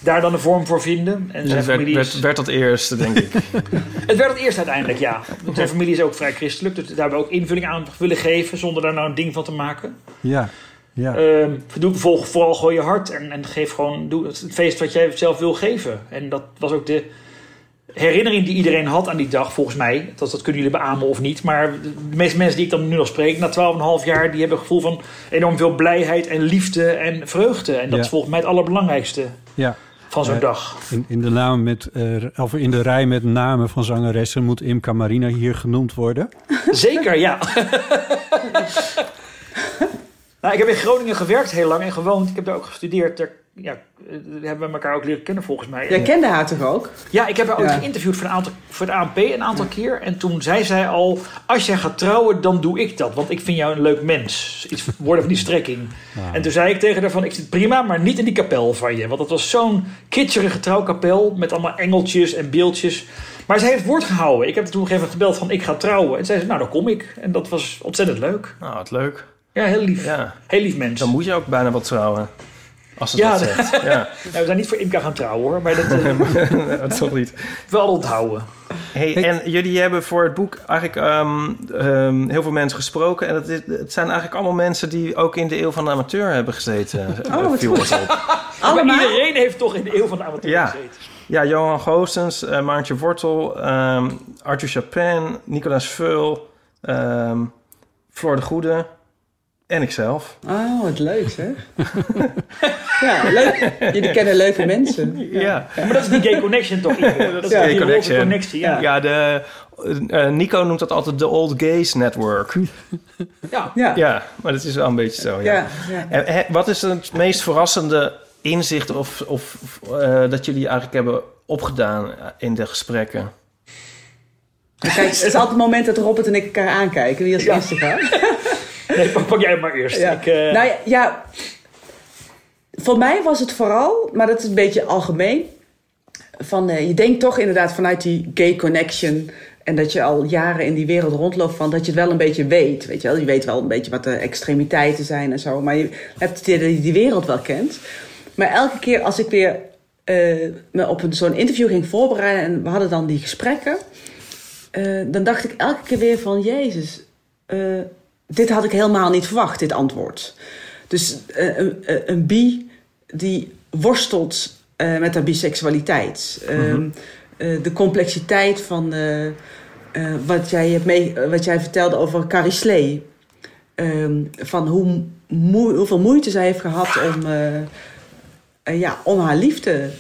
daar dan een vorm voor vinden? En zijn het werd, familie is- werd, werd dat eerste, denk ik. (laughs) het werd het eerst uiteindelijk, ja. Want Zijn familie is ook vrij christelijk, dus daar hebben we ook invulling aan willen geven zonder daar nou een ding van te maken. Ja. Ja. Ehm doe volg vooral gewoon je hart en, en geef gewoon doe het feest wat jij zelf wil geven. En dat was ook de herinnering die iedereen had aan die dag, volgens mij. Dat, dat kunnen jullie beamen of niet. Maar de meeste mensen die ik dan nu nog spreek, na 12,5 jaar, die hebben een gevoel van enorm veel blijheid en liefde en vreugde. En dat Ja. is volgens mij het allerbelangrijkste ja. van zo'n dag. In, in, de naam met, eh, of in de rij met namen van zangeressen moet Imca Marina hier genoemd worden. (laughs) Zeker, ja. (laughs) nou, ik heb in Groningen gewerkt heel lang en gewoond. Ik heb daar ook gestudeerd. Daar, ja, eh, hebben we elkaar ook leren kennen volgens mij. Jij kende haar toch ook? Ja, ik heb haar ooit Ja. geïnterviewd voor, een aantal, voor het ANP een aantal keer. En toen zei zij al, als jij gaat trouwen, dan doe ik dat. Want ik vind jou een leuk mens. Iets woorden van die strekking. En toen zei ik tegen haar van, ik zit prima, maar niet in die kapel van je. Want dat was zo'n kitscherige trouwkapel met allemaal engeltjes en beeldjes. Maar zij heeft het woord gehouden. Ik heb toen op een gegeven moment gebeld van, ik ga trouwen. En zei ze, nou, dan kom ik. En dat was ontzettend leuk. Nou, wat leuk. Ja, heel lief. Ja. Heel lief mens. Dan moet je ook bijna wat trouwen. Als het Ja, dat zegt. (laughs) Ja. Nou, we zijn niet voor Imka gaan trouwen hoor, maar dat eh, (laughs) dat toch niet. wel onthouden. Hey, en jullie hebben voor het boek eigenlijk ehm, ehm, heel veel mensen gesproken. En het, is, het zijn eigenlijk allemaal mensen die ook in de eeuw van de amateur hebben gezeten. Oh, wat viel goed. ons op. (laughs) Maar iedereen heeft toch in de eeuw van de amateur Ja. gezeten. Ja, Johan Goossens, eh Maartje Wortel, ehm, Arthur Chapin, Nicolas Veul, ehm Floor de Goede en ikzelf. Oh, wat leuk zeg. (laughs) ja, leuk. Jullie kennen leuke mensen. Ja, Maar dat is die gay connection toch? (laughs) Dat is Ja, die Gay connection. connectie. Ja. ja de, eh, Nico noemt dat altijd de Old Gays Network. Ja. Ja. Ja, maar dat is wel een beetje zo. Ja. Ja, ja. En, hè, wat is het meest verrassende inzicht of, of eh, dat jullie eigenlijk hebben opgedaan in de gesprekken? Kijk, het is altijd het moment dat Robert en ik elkaar aankijken. Wie als Ja. eerste gaat. Nee, pak, jij maar eerst. Ja. Ik, eh, Nou ja, ja, voor mij was het vooral, maar dat is een beetje algemeen. Van, eh, je denkt toch inderdaad vanuit die gay connection. En dat je al jaren in die wereld rondloopt van dat je het wel een beetje weet. Weet je, wel? je weet wel een beetje wat de extremiteiten zijn en zo. Maar je hebt het idee dat je die wereld wel kent. Maar elke keer als ik weer eh, me op zo'n interview ging voorbereiden en we hadden dan die gesprekken. dan dacht ik elke keer weer van Jezus, dit had ik helemaal niet verwacht, dit antwoord. Dus eh, een, een, een bi die worstelt eh, met haar biseksualiteit. Ehm, eh, de complexiteit van eh, eh, wat, jij hebt mee, eh, wat jij vertelde over Carrie Slee. Ehm, van hoe moe- hoeveel moeite zij heeft gehad om, eh, eh, ja, om haar liefde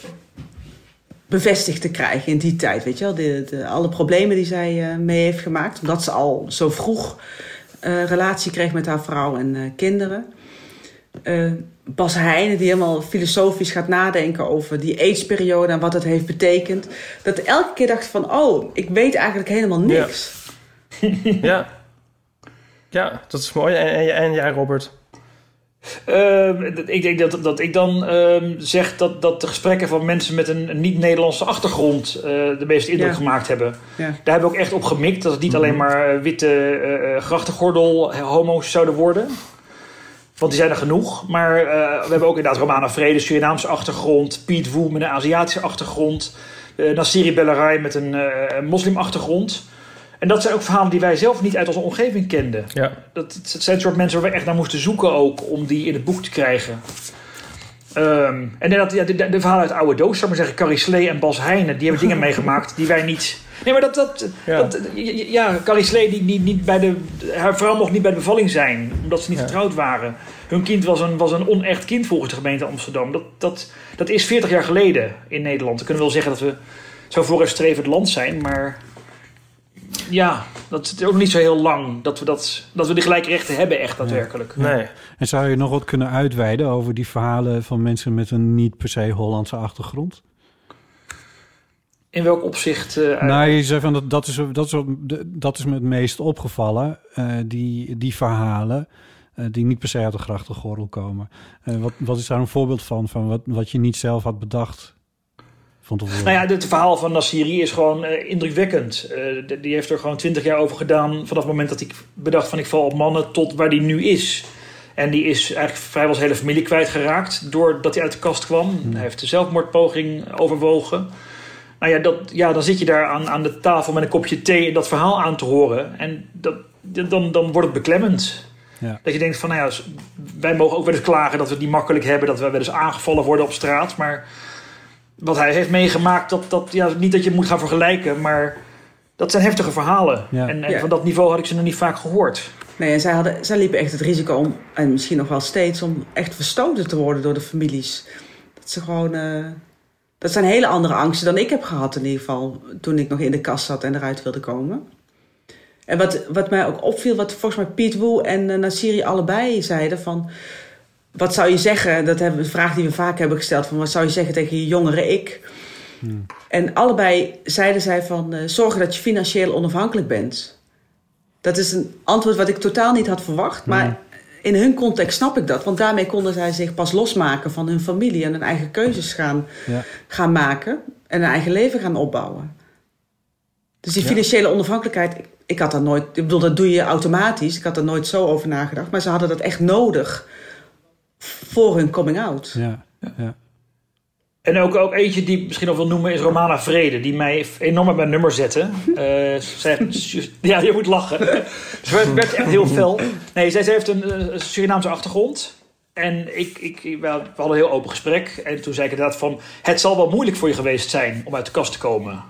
bevestigd te krijgen in die tijd. Weet je wel? De, de, alle problemen die zij eh, mee heeft gemaakt. Omdat ze al zo vroeg eh, relatie kreeg met haar vrouw en eh, kinderen. Eh, Bas Heijnen, die helemaal filosofisch gaat nadenken over die AIDS-periode en wat het heeft betekend. Dat elke keer dacht van, oh, ik weet eigenlijk helemaal niks. (laughs) Ja. Ja, dat is mooi. En, en, en jij, Robert? Ehm, ik denk dat, dat ik dan ehm, zeg dat, dat de gesprekken van mensen met een, niet-Nederlandse achtergrond eh, de meeste indruk Ja. gemaakt hebben. Ja. Daar hebben we ook echt op gemikt dat het niet alleen maar eh, witte eh, grachtengordel homo's zouden worden. Want die zijn er genoeg. Maar eh, we hebben ook inderdaad Romana Vrede, Surinaamse achtergrond. Piet Woe met een Aziatische achtergrond. eh Nassiri met een eh, moslimachtergrond. En dat zijn ook verhalen die wij zelf niet uit onze omgeving kenden. Ja. Dat, zijn het soort mensen waar we echt naar moesten zoeken ook om die in het boek te krijgen. Ehm, en dat, ja, de, de verhalen uit Oude Doos, zou ik maar zeggen, Carrie Slee en Bas Heijnen, die hebben dingen (laughs) meegemaakt die wij niet. Nee, maar dat, dat, Ja. dat ja, Carrie Slee, die, die niet bij de, haar vrouw mocht niet bij de bevalling zijn, omdat ze niet Ja. getrouwd waren. Hun kind was een, was een onecht kind volgens de gemeente Amsterdam. Dat, dat, dat is 40 jaar geleden in Nederland. We kunnen wel zeggen dat we zo vooruitstrevend land zijn, maar ja, dat is ook niet zo heel lang dat we, dat, dat we de gelijke rechten hebben, echt daadwerkelijk. Nee. En zou je nog wat kunnen uitweiden over die verhalen van mensen met een niet per se Hollandse achtergrond? In welk opzicht? eh, nou, je zei van dat, dat, is, dat, is, dat is me het meest opgevallen, eh, die, die verhalen. eh, die niet per se uit de grachtengordel komen. Eh, wat, wat is daar een voorbeeld van, van wat, wat je niet zelf had bedacht van tevoren? Nou ja, het verhaal van Nassiri is gewoon eh, indrukwekkend. Eh, die heeft er gewoon twintig jaar over gedaan... vanaf het moment dat ik bedacht van ik val op mannen... tot waar die nu is. En die is eigenlijk vrijwel zijn hele familie kwijtgeraakt... doordat hij uit de kast kwam. Hij heeft de zelfmoordpoging overwogen. Nou ja, dat, ja dan zit je daar aan, aan de tafel met een kopje thee... en dat verhaal aan te horen. En dat, dan, dan wordt het beklemmend. Ja. Dat je denkt van, nou ja, wij mogen ook wel eens klagen... dat we het niet makkelijk hebben... dat we wel eens aangevallen worden op straat... maar wat hij heeft meegemaakt, dat, dat, ja, niet dat je het moet gaan vergelijken, maar dat zijn heftige verhalen. Ja. En, en Ja. van dat niveau had ik ze nog niet vaak gehoord. Nee, en zij, hadden, zij liepen echt het risico om, en misschien nog wel steeds, om echt verstoten te worden door de families. Dat ze gewoon. eh, dat zijn hele andere angsten dan ik heb gehad, in ieder geval. toen ik nog in de kast zat en eruit wilde komen. En wat, wat mij ook opviel, wat volgens mij Piet Woe en uh, Nassiri allebei zeiden: van. Wat zou je zeggen? Dat hebben een vraag die we vaak hebben gesteld: van wat zou je zeggen tegen je jongere ik? En allebei zeiden zij van eh, zorgen dat je financieel onafhankelijk bent. Dat is een antwoord wat ik totaal niet had verwacht. Maar in hun context snap ik dat. Want daarmee konden zij zich pas losmaken van hun familie en hun eigen keuzes gaan, Ja. gaan maken. En een eigen leven gaan opbouwen. Dus die Ja. financiële onafhankelijkheid, ik, ik had dat nooit, ik bedoel, dat doe je automatisch. Ik had er nooit zo over nagedacht. Maar ze hadden dat echt nodig voor hun coming out. Ja, ja. En ook, ook eentje die ik misschien nog wil noemen is Romana Vrede, die mij enorm op mijn nummer zette. (laughs) Eh, zij, ja, je moet lachen. Ze werd, werd echt heel fel. Nee, zij, zij heeft een eh, Surinaamse achtergrond. En ik, ik, we hadden een heel open gesprek. En toen zei ik inderdaad van... Het zal wel moeilijk voor je geweest zijn om uit de kast te komen.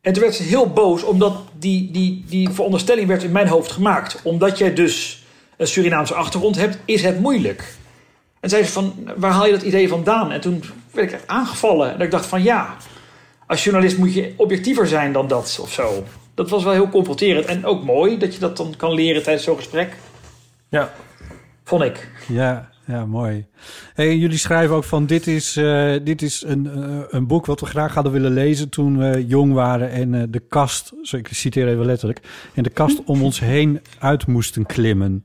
En toen werd ze heel boos, omdat die, die, die veronderstelling werd in mijn hoofd gemaakt. Omdat jij dus een Surinaamse achtergrond hebt, is het moeilijk. En zei ze van, waar haal je dat idee vandaan? En toen werd ik echt aangevallen. En ik dacht van, ja, als journalist moet je objectiever zijn dan dat of zo. Dat was wel heel confronterend. En ook mooi dat je dat dan kan leren tijdens zo'n gesprek. Ja. Vond ik. Ja, ja, mooi. Hey, jullie schrijven ook van dit is, eh, dit is een, eh, een boek wat we graag hadden willen lezen toen we jong waren en eh, de kast, zo ik citeer even letterlijk, en de kast om ons heen uit moesten klimmen.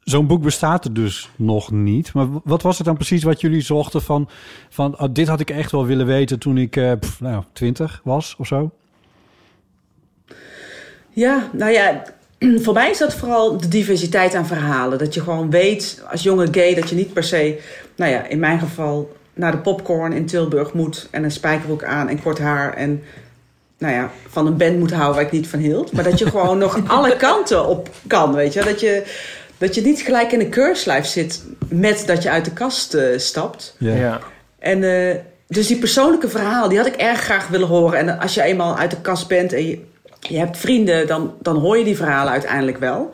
Zo'n boek bestaat er dus nog niet. Maar wat was het dan precies wat jullie zochten van, van oh, dit had ik echt wel willen weten toen ik eh, nou, 20 was of zo? Ja, nou ja, (clears throat) voor mij is dat vooral de diversiteit aan verhalen. Dat je gewoon weet als jonge gay dat je niet per se, nou ja, in mijn geval naar de popcorn in Tilburg moet en een spijkerbroek aan en kort haar en nou ja, van een band moet houden waar ik niet van hield. Maar dat je gewoon nog (laughs) alle kanten op kan, weet je. Dat je, dat je niet gelijk in een keurslijf zit met dat je uit de kast eh, stapt. Ja. Ja. En eh, dus die persoonlijke verhaal, die had ik erg graag willen horen. En als je eenmaal uit de kast bent en je, je hebt vrienden, dan, dan hoor je die verhalen uiteindelijk wel.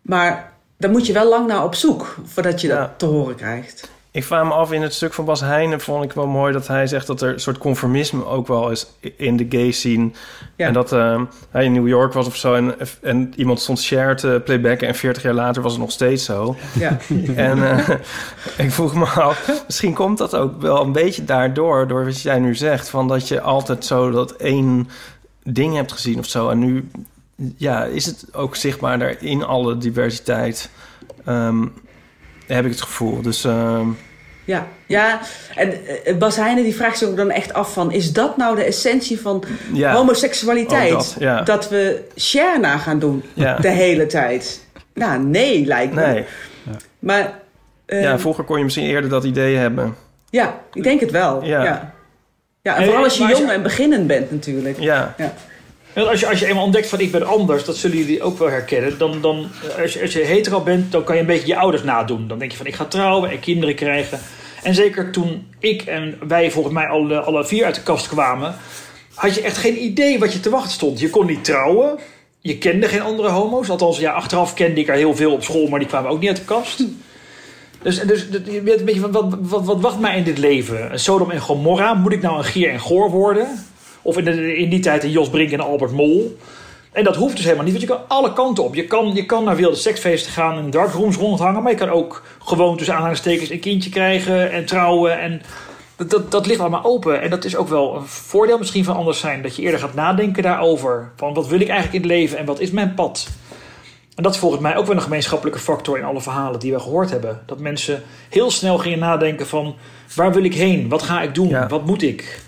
Maar dan moet je wel lang naar op zoek voordat je dat te horen krijgt. Ik vraag me af, in het stuk van Bas Heijnen vond ik wel mooi dat hij zegt dat er een soort conformisme ook wel is in de gay scene. Ja. En dat eh, hij in New York was of zo en, en iemand stond Cher te playbacken en 40 jaar later was het nog steeds zo. Ja. (laughs) En eh, (laughs) ik vroeg me af, misschien komt dat ook wel een beetje daardoor, door wat jij nu zegt, van dat je altijd zo dat één ding hebt gezien of zo. En nu ja, is het ook zichtbaar daar in alle diversiteit. Ehm, heb ik het gevoel. Dus ehm, Ja, ja. en eh, Bas Heijnen die vraagt zich ook dan echt af van... is dat nou de essentie van ja, homoseksualiteit? ook dat, ja. Dat we share na gaan doen Ja. de hele tijd? Nou, nee, lijkt me. nee. Maar Ja, vroeger kon je misschien eerder dat idee hebben. ja, ik denk het wel. Ja. Ja, ja. en En- vooral als je jong en beginnend bent natuurlijk. Ja. Als je, als je eenmaal ontdekt van ik ben anders, dat zullen jullie ook wel herkennen. Dan, dan, als, je, als je hetero bent, dan kan je een beetje je ouders nadoen. Dan denk je van ik ga trouwen en kinderen krijgen. En zeker toen ik en wij volgens mij alle, alle vier uit de kast kwamen... had je echt geen idee wat je te wachten stond. Je kon niet trouwen. Je kende geen andere homo's. Althans, ja, achteraf kende ik er heel veel op school, maar die kwamen ook niet uit de kast. Dus, dus je weet een beetje van, wat, wat, wat wacht mij in dit leven? Sodom en Gomorra? Moet ik nou een Gier en Goor worden? Of in, de, in die tijd een Jos Brink en Albert Mol? En dat hoeft dus helemaal niet, want je kan alle kanten op. Je kan, je kan naar wilde seksfeesten gaan en darkrooms rondhangen... maar je kan ook gewoon tussen aanhalingstekens een kindje krijgen en trouwen. En dat, dat, dat ligt allemaal open. En dat is ook wel een voordeel misschien van anders zijn. Dat je eerder gaat nadenken daarover. Van wat wil ik eigenlijk in het leven en wat is mijn pad? En dat is volgens mij ook wel een gemeenschappelijke factor in alle verhalen die we gehoord hebben. Dat mensen heel snel gingen nadenken van waar wil ik heen? Wat ga ik doen? Wat moet ik?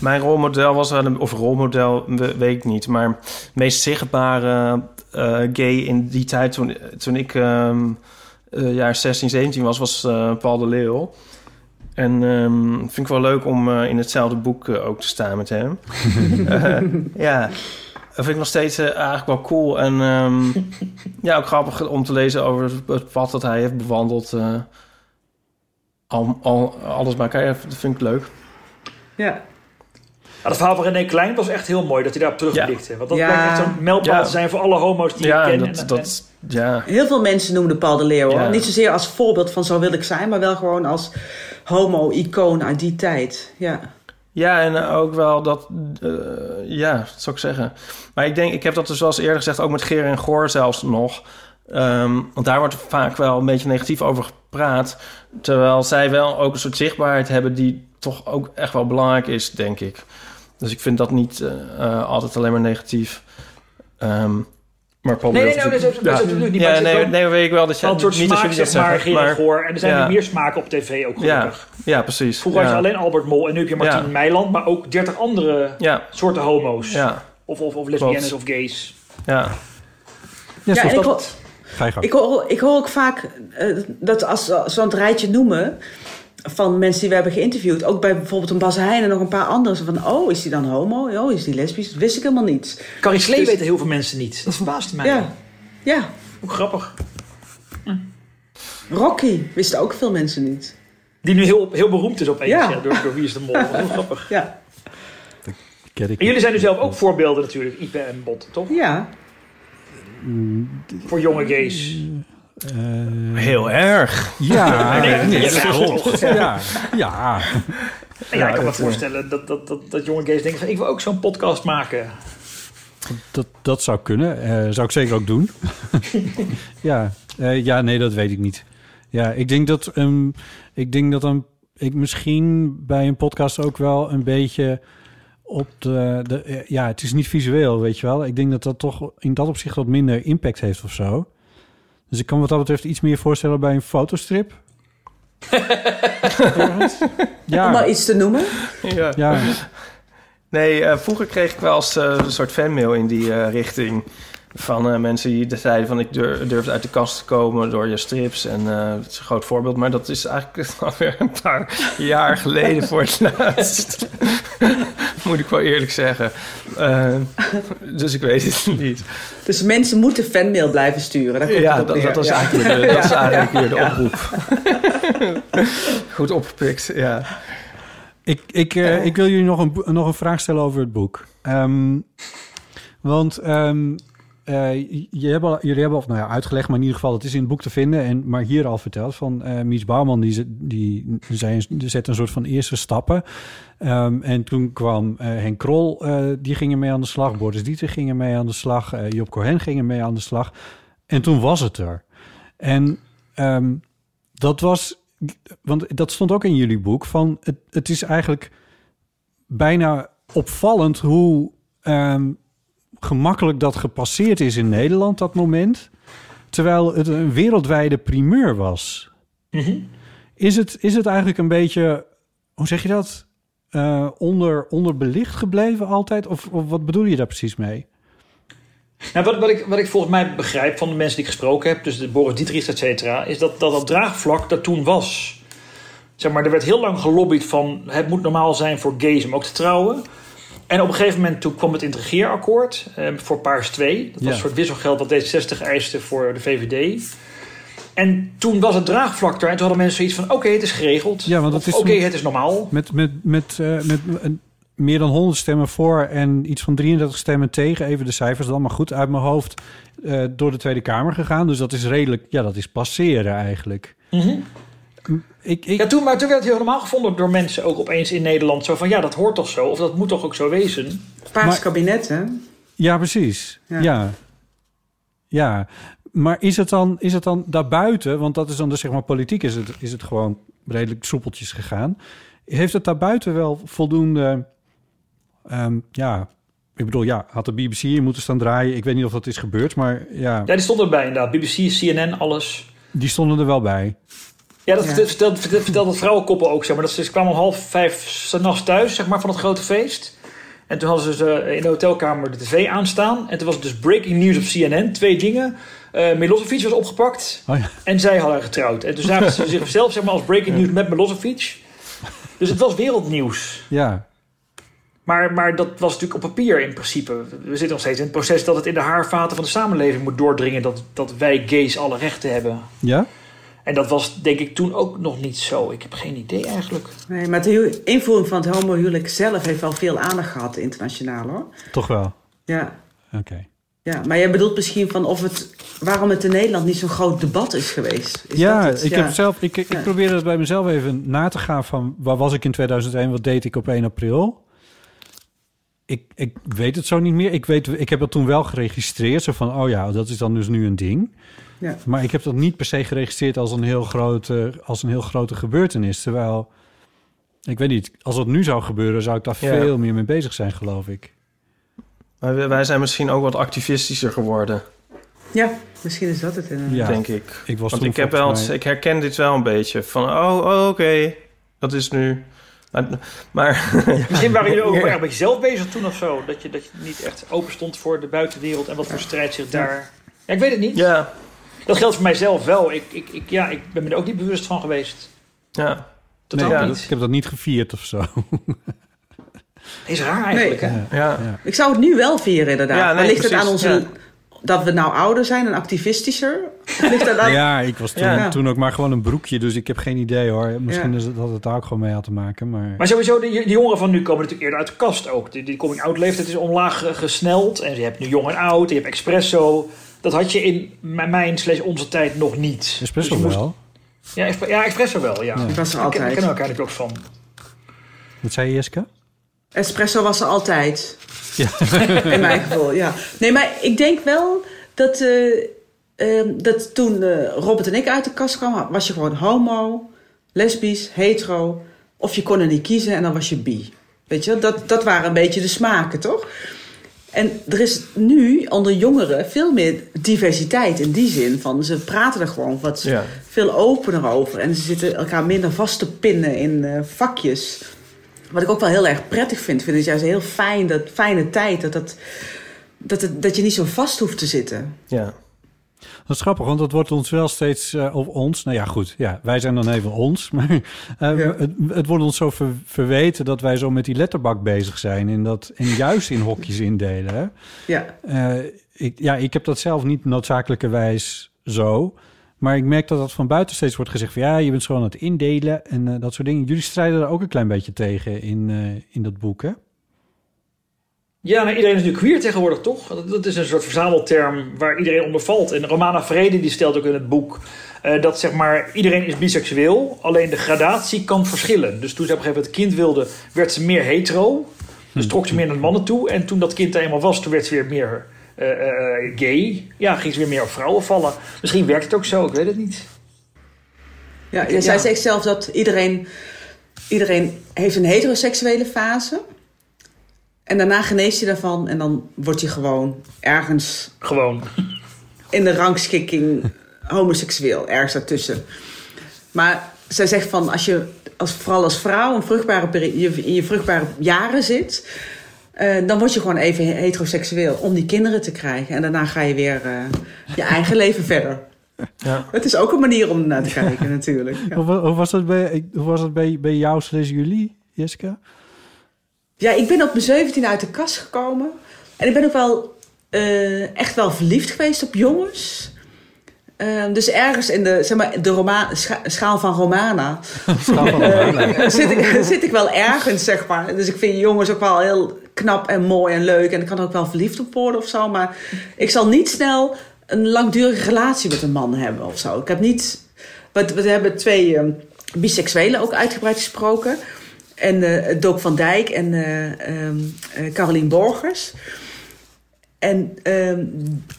Mijn rolmodel was, of rolmodel, we- weet ik niet, maar het meest zichtbare eh, gay in die tijd toen, toen ik ehm eh, jaar 16, 17 was, was eh, Paul de Leeuw. En ehm vind ik wel leuk om in hetzelfde boek ook te staan met hem. (laughs) Ja, dat vind ik nog steeds eigenlijk wel cool. En ehm, ja, ook grappig om te lezen over het- pad dat hij heeft bewandeld. al, al, alles bij elkaar, dat vind ik leuk. Ja. Ja, het verhaal van René Klein was echt heel mooi dat hij daarop terugblikte. Want dat Ja. blijkt echt zo'n mijlpaal Ja. te zijn voor alle homo's die Ja, je en kent. dat, En- dat, ja. Heel veel mensen noemden Paul de Leeuw. hoor. Ja. Niet zozeer als voorbeeld van zo wil ik zijn, maar wel gewoon als homo-icoon uit die tijd. Ja. Ja, en ook wel dat... eh, ja, dat zou ik zeggen. Maar ik denk, ik heb dat dus zoals eerder gezegd... ook met Geer en Goor zelfs nog. Ehm, want daar wordt vaak wel een beetje negatief over gepraat. Terwijl zij wel ook een soort zichtbaarheid hebben... die toch ook echt wel belangrijk is, denk ik. Dus ik vind dat niet eh, eh, altijd alleen maar negatief. Ehm, maar Paul Nee, nee, Leeuw nee, dat ja. absoluut niet. Ja, het is nee, wel- nee, weet ik wel dat je Wel een soort niet als smaak, jullie dat zeg maar, maar- Goor. En er zijn ja. nu meer smaken op tv ook Ja, gelukkig. ja, precies. Vroeger ja. was je alleen Albert Mol en nu heb je Martien Ja. Meiland, maar ook 30 andere Ja. soorten homo's. Ja. Of, of, of lesbiennes Klopt. of gays. Ja. Ja, en ik, hoor, je ik, hoor, ik hoor ook vaak eh, dat als ze zo'n rijtje noemen van mensen die we hebben geïnterviewd, ook bij bijvoorbeeld een Bas Heijn en nog een paar anderen, van, oh, is die dan homo? Oh, is die lesbisch? Dat wist ik helemaal niet. Carrie Slee Dus- weten heel veel mensen niet. Dat verbaast mij. Ja, ja. Hoe grappig. Rocky wisten ook veel mensen niet. Die nu heel, heel beroemd is opeens Ja. ja. door, door Wie is de Mol. Heel (laughs) grappig. Ja. Ken ik En jullie zijn nu zelf ook voorbeelden natuurlijk, Ipe en Bot, toch? Ja. Voor jonge gays. Heel erg. Ja, Nee, nee, ja, ja, toch? ja, ja. Ik kan me eh, voorstellen dat, dat, dat, dat jonge gays denken van... ik wil ook zo'n podcast maken. Dat, dat zou kunnen. Eh, zou ik zeker ook doen. (laughs) ja. Eh, ja, nee, dat weet ik niet. Ja, ik denk dat, um, ik denk dat een, ik misschien bij een podcast ook wel een beetje op de, de... eh, Ja, het is niet visueel, weet je wel. Ik denk dat dat toch in dat opzicht wat minder impact heeft of zo. Dus ik kan wat dat betreft iets meer voorstellen bij een fotostrip. (laughs) ja. Om maar iets te noemen. Ja. Ja. Nee, eh, vroeger kreeg ik wel eens eh, een soort fanmail in die eh, richting. Van eh, mensen die zeiden van ik dur durfde uit de kast te komen door je strips. En eh het is een groot voorbeeld. Maar dat is eigenlijk (laughs) alweer een paar jaar geleden voor het laatst. (laughs) Moet ik wel eerlijk zeggen. Eh, dus ik weet het niet. Dus mensen moeten fanmail blijven sturen. Daar komt Ja, het op dat, eigenlijk, weer de, dat is eigenlijk ja, weer de ja. oproep. Goed opgepikt, ja. Ik, ik, eh, ik wil jullie nog een, nog een vraag stellen over het boek. Ehm, want ehm, eh, je jullie hebben al nou ja, uitgelegd, maar in ieder geval, het is in het boek te vinden. En, maar hier al verteld van eh Mies Bouwman, die, ze- die, zei, die zette een soort van eerste stappen. Ehm, en toen kwam eh, Henk Krol, die gingen mee aan de slag. Boris Dieter gingen mee aan de slag. Job Cohen gingen mee aan de slag. En toen was het er. En ehm, dat was, want dat stond ook in jullie boek, van het, het is eigenlijk bijna opvallend hoe ehm, gemakkelijk dat gepasseerd is in Nederland, dat moment. Terwijl het een wereldwijde primeur was. Is, het, is het eigenlijk een beetje, hoe zeg je dat? Eh, onder, onderbelicht gebleven altijd? Of, of wat bedoel je daar precies mee? Nou, wat, wat, ik, wat ik volgens mij begrijp van de mensen die ik gesproken heb, dus de Boris Dietrichs, et cetera, is dat, dat dat draagvlak dat toen was. Zeg maar, er werd heel lang gelobbyd van het moet normaal zijn voor gays om ook te trouwen. En op een gegeven moment toen kwam het intrigeerakkoord eh, voor Paars 2. Dat was Ja. een soort wisselgeld wat D66 eiste voor de VVD. En toen was het draagvlak er. En toen hadden mensen zoiets van, oké, het is geregeld. Ja, want het Of, is Oké, het is normaal. Met, met, met, eh, met een- meer dan 100 stemmen voor en iets van 33 stemmen tegen. Even de cijfers dan, maar goed uit mijn hoofd. eh, door de Tweede Kamer gegaan. Dus dat is redelijk, ja, dat is passeren eigenlijk. Mhm. Ik, ik, Ja, toen, maar toen werd het heel normaal gevonden door mensen ook opeens in Nederland. Zo van, ja, dat hoort toch zo? Of dat moet toch ook zo wezen? Paars Maar- kabinet, hè? Ja, precies. Ja. Ja. ja. Maar is het, dan, is het dan daarbuiten, want dat is dan dus zeg maar politiek, is het, is het gewoon redelijk soepeltjes gegaan. Heeft het daarbuiten wel voldoende, ehm, ja, ik bedoel, ja, had de BBC hier moeten staan draaien. Ik weet niet of dat is gebeurd, maar ja, Ja, die stonden erbij inderdaad. BBC, CNN, alles. die stonden er wel bij. Ja, dat Ja. vertelt, vertelt het vrouwenkoppel ook. Zeg maar. dat ze, ze kwamen om half vijf s'nachts thuis zeg maar, van het grote feest. En toen hadden ze eh, in de hotelkamer de tv aanstaan. En toen was het dus breaking news op CNN. Twee dingen. Eh Milosevic was opgepakt. Oh ja. En zij hadden getrouwd. En toen zagen ze zichzelf zeg maar, als breaking news met Milosevic. Dus het was wereldnieuws. Ja, Maar, maar dat was natuurlijk op papier in principe. We zitten nog steeds in het proces dat het in de haarvaten van de samenleving moet doordringen. Dat, dat wij gays alle rechten hebben. ja? En dat was denk ik toen ook nog niet zo. Ik heb geen idee eigenlijk. Nee, maar de invoering van het homohuwelijk zelf heeft wel veel aandacht gehad internationaal, hoor. Toch wel. Ja, Oké. ja. maar jij bedoelt misschien van of het, waarom het in Nederland niet zo'n groot debat is geweest. Is Ja, dat het? ik, Ja. Heb zelf, ik, ik Ja. probeerde het bij mezelf even na te gaan van... waar was ik in 2001, wat deed ik op 1 april? Ik, ik weet het zo niet meer. Ik, weet, ik heb dat toen wel geregistreerd. Zo van, oh ja, dat is dan dus nu een ding. Ja. Maar ik heb dat niet per se geregistreerd als een heel grote, als een heel grote gebeurtenis. Terwijl, ik weet niet, als dat nu zou gebeuren... zou ik daar Ja. veel meer mee bezig zijn, geloof ik. Maar wij- zijn misschien ook wat activistischer geworden, Ja, misschien is dat het inderdaad. Ja. denk ik. Ik was Want toen ik, heb wel, mij- ik herken dit wel een beetje. Van, oh, oh, oké, dat is nu... Maar, maar Misschien waren jullie ook Ja. erg met jezelf bezig toen of zo. Dat je, dat je niet echt open stond voor de buitenwereld en wat voor strijd zich daar. Ja, ik weet het niet. ja, Dat geldt voor mijzelf wel. Ik, ik, ik, ja, ik ben me er ook niet bewust van geweest. ja. Totaal Nee, ja, niet. ik heb dat niet gevierd of zo. Is raar eigenlijk. Nee. hè? ja. Ja. Ik zou het nu wel vieren, inderdaad. Ja, nee, maar ligt het aan onze... ja. Dat we nou ouder zijn en activistischer? Of ligt dat aan... (laughs) Ja, ik was toen, Ja. toen ook maar gewoon een broekje, dus ik heb geen idee hoor. Misschien Ja. is het, dat het daar ook gewoon mee had te maken, maar... Maar sowieso, de, de jongeren van nu komen natuurlijk eerder uit de kast ook. Die, die coming-out leeftijd is omlaag gesneld. En je hebt nu jong en oud, je hebt espresso. Dat had je in mijn- mijn slash onze tijd nog niet. Espresso Dus je moest- wel. Ja, expre- ja, espresso wel, ja. Was er Daar ken- daar altijd. kennen we elkaar ook van. Wat zei je, Jeske? Espresso was er altijd. Ja. (laughs) In mijn geval, ja. Nee, maar ik denk wel dat, eh, ehm, dat toen eh, Robert en ik uit de kast kwamen, was je gewoon homo, lesbisch, hetero. Of je kon er niet kiezen en dan was je bi. Weet je, dat, dat waren een beetje de smaken, toch? En er is nu onder jongeren veel meer diversiteit in die zin van ze praten er gewoon wat Ja. veel opener over en ze zitten elkaar minder vast te pinnen in eh, vakjes. Wat ik ook wel heel erg prettig vind. Ik vind het juist heel fijn, dat fijne tijd. Dat, dat, dat, het, dat je niet zo vast hoeft te zitten. ja. Dat is grappig, want dat wordt ons wel steeds, eh, of ons, nou ja goed, ja, wij zijn dan even ons, (laughs) maar eh, Ja. het, het wordt ons zo ver- verweten dat wij zo met die letterbak bezig zijn en dat en juist in hokjes indelen. Hè? Ja, Eh, ik, ja, ik heb dat zelf niet noodzakelijkerwijs zo. Maar ik merk dat dat van buiten steeds wordt gezegd van ja, je bent gewoon aan het indelen en dat soort dingen. Jullie strijden er ook een klein beetje tegen in, in dat boek, hè? Ja, nou, iedereen is nu queer tegenwoordig, toch? Dat, dat is een soort verzamelterm waar iedereen onder valt. En Romana Vrede die stelt ook in het boek eh, dat zeg maar iedereen is biseksueel, alleen de gradatie kan verschillen. Dus toen ze op een gegeven moment kind wilde, werd ze meer hetero. Dus trok ze meer naar mannen toe. En toen dat kind er eenmaal was, toen werd ze weer meer eh, eh, gay. Ja, ging ze weer meer op vrouwen vallen. Misschien werkt het ook zo, ik weet het niet. ja, ja, zij zegt zelf dat iedereen, iedereen heeft een heteroseksuele fase. En daarna geneest hij daarvan en dan wordt hij gewoon ergens Gewoon. in de rangschikking homoseksueel, ergens daartussen. Maar zij zegt van als je als, vooral als vrouw een vruchtbare peri- je- in je vruchtbare jaren zit, eh, dan word je gewoon even heteroseksueel om die kinderen te krijgen. En daarna ga je weer eh, je eigen (laughs) leven verder. Ja. Het is ook een manier om naar te kijken natuurlijk. Ja. Hoe, wa- hoe was dat bij, hoe was dat bij, bij jou slash jullie, Jessica? Ja, ik ben op mijn 17 uit de kast gekomen. En ik ben ook wel eh, echt wel verliefd geweest op jongens. Eh, dus ergens in de, zeg maar, de Roma scha- schaal van Romana (laughs) Schaal van eh, Romana. zit, ik, (laughs) zit ik wel ergens, zeg maar. Dus ik vind jongens ook wel heel knap en mooi en leuk. En ik kan er ook wel verliefd op worden of zo. Maar ik zal niet snel een langdurige relatie met een man hebben of zo. Ik heb niet... We, we hebben twee eh, biseksuelen ook uitgebreid gesproken. En eh Dook van Dijk en eh ehm, eh, Carolien Borgers. En ehm,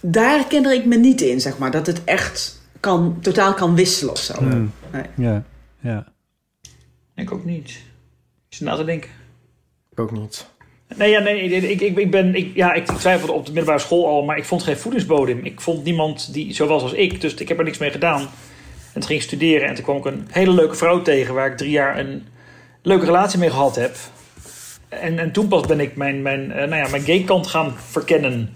daar kende ik me niet in, zeg maar. Dat het echt kan, totaal kan wisselen of zo. Hmm. Nee. Ja, ja. Ik ook niet. Ik zit na te denken. Ik ook niet. Nee, ja, nee ik, ik, ik, ben, ik, ja, ik twijfelde op de middelbare school al, maar ik vond geen voedingsbodem. Ik vond niemand die zo was als ik, dus ik heb er niks mee gedaan. En toen ging ik studeren en toen kwam ik een hele leuke vrouw tegen waar ik drie jaar een leuke relatie mee gehad heb. En, en toen pas ben ik mijn, mijn, eh, nou ja, mijn gay kant gaan verkennen.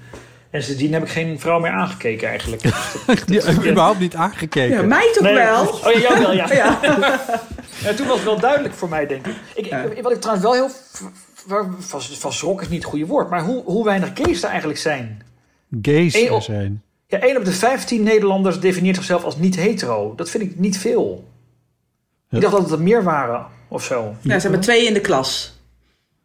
En sindsdien heb ik geen vrouw meer aangekeken eigenlijk. (laughs) (laughs) Die heb je überhaupt niet aangekeken. Ja, mij toch Nee. wel? Oh ja, jou wel, ja. (laughs) Ja. Ja, toen was het wel duidelijk voor mij, denk ik. ik, ik- wat ik trouwens wel heel... Van, van schrok is niet het goede woord, maar hoe, hoe weinig gays er eigenlijk zijn. Gays er zijn. Ja, 1 op de 15 Nederlanders definieert zichzelf als niet hetero. Dat vind ik niet veel. Ik dacht dat het er meer waren, of zo. Ja, zijn maar twee in de klas.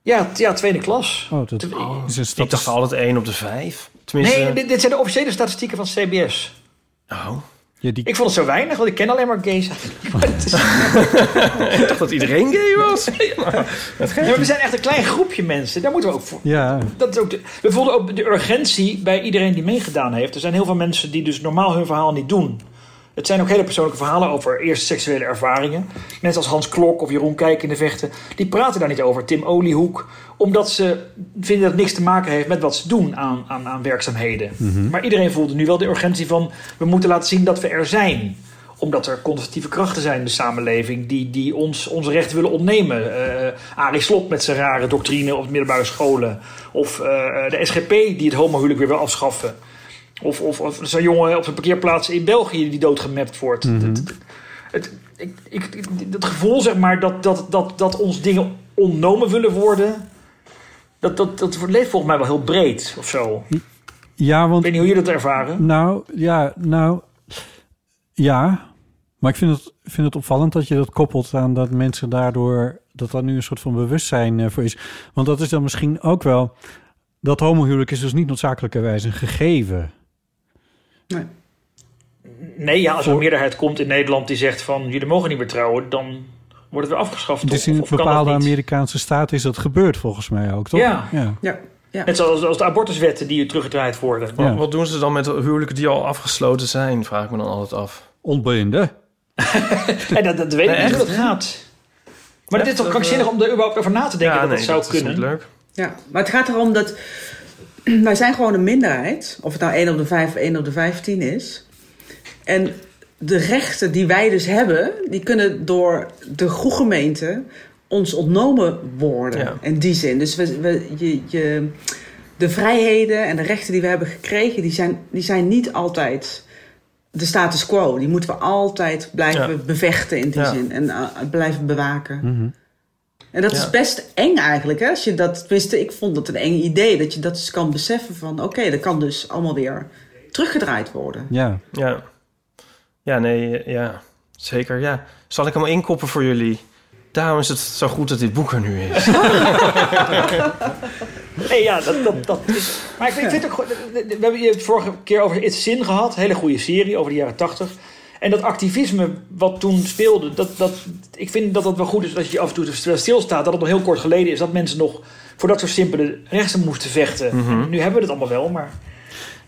Ja, ja tweede klas. Oh, dat is een stad. Ik dacht altijd één op de vijf. Tenminste, Nee, dit, dit zijn de officiële statistieken van CBS. Oh. Ja, die... Ik vond het zo weinig, want ik ken alleen maar gays. (laughs) Ik dacht dat iedereen gay was. (laughs) Ja, maar we zijn echt een klein groepje mensen. Daar moeten we ook voor. Ja, Dat is ook de, we voelden ook de urgentie bij iedereen die meegedaan heeft. Er zijn heel veel mensen die dus normaal hun verhaal niet doen. Het zijn ook hele persoonlijke verhalen over eerste seksuele ervaringen. Mensen als Hans Klok of Jeroen Kijk in de Vechten, die praten daar niet over. Tim Oliehoek, omdat ze vinden dat het niks te maken heeft met wat ze doen aan, aan, aan werkzaamheden. Maar iedereen voelde nu wel de urgentie van, we moeten laten zien dat we er zijn omdat er conservatieve krachten zijn in de samenleving die, die ons onze rechten willen ontnemen. Arie Slot met zijn rare doctrine op de middelbare scholen. Of eh, de SGP die het homohuwelijk weer wil afschaffen. Of, of, of zo'n jongen op een parkeerplaats in België die doodgemapt wordt. Het, het, ik, ik, ik- het gevoel zeg maar dat, dat, dat, dat ons dingen ontnomen willen worden... Dat, dat, dat leeft volgens mij wel heel breed of zo. ja Ik want... weet niet hoe jullie dat ervaren. Nou, ja, nou... Ja, maar ik vind het, vind het opvallend dat je dat koppelt aan dat mensen daardoor... dat daar nu een soort van bewustzijn eh, voor is. Want dat is dan misschien ook wel... Dat homohuwelijk is dus niet noodzakelijkerwijs een gegeven. Nee, ja, als er een meerderheid komt in Nederland die zegt van... jullie mogen niet meer trouwen, dan wordt het weer afgeschaft. Dus in of dat bepaalde? Amerikaanse staten is dat gebeurd volgens mij ook, toch? Ja. ja. Ja. ja. Net zoals als de abortuswetten die teruggedraaid worden. Wat, Ja. wat doen ze dan met huwelijken die al afgesloten zijn? Vraag ik me dan altijd af. Ontbonden. (laughs) En dat, dat weet ik Nee, niet hoe dat gaat. Maar het is toch Dat, krankzinnig om er überhaupt over na te denken dat nee, dat zou is kunnen. niet leuk. Ja, maar het gaat erom dat (clears throat) wij zijn gewoon een minderheid. Of het nou 1 op de 5 of 1 op de 15 is. En de rechten die wij dus hebben, die kunnen door de goede gemeente ons ontnomen worden. Ja. In die zin. Dus we, we, je, je, de vrijheden en de rechten die we hebben gekregen, die zijn, die zijn niet altijd de status quo. Die moeten we altijd blijven Ja. bevechten in die Ja. zin. En uh, blijven bewaken. Mhm. En dat is best eng eigenlijk. Hè? Als je dat, tenminste, ik vond dat een eng idee. Dat je dat dus kan beseffen van... Oké, dat kan dus allemaal weer teruggedraaid worden. Ja. Ja. Ja, nee, ja. Zeker, ja. Zal ik hem inkoppen voor jullie? Daarom is het zo goed dat dit boek er nu is. (laughs) Nee, ja, dat, dat, dat is... Maar ik, vind- ik vind het ook. We hebben je het vorige keer over It's Sin gehad. Hele goede serie over de jaren tachtig. En dat activisme wat toen speelde... Dat, dat, ik vind dat dat wel goed is als je af en toe stilstaat. Dat het nog heel kort geleden is. Dat mensen nog voor dat soort simpele rechten moesten vechten. En nu hebben we het allemaal wel, maar...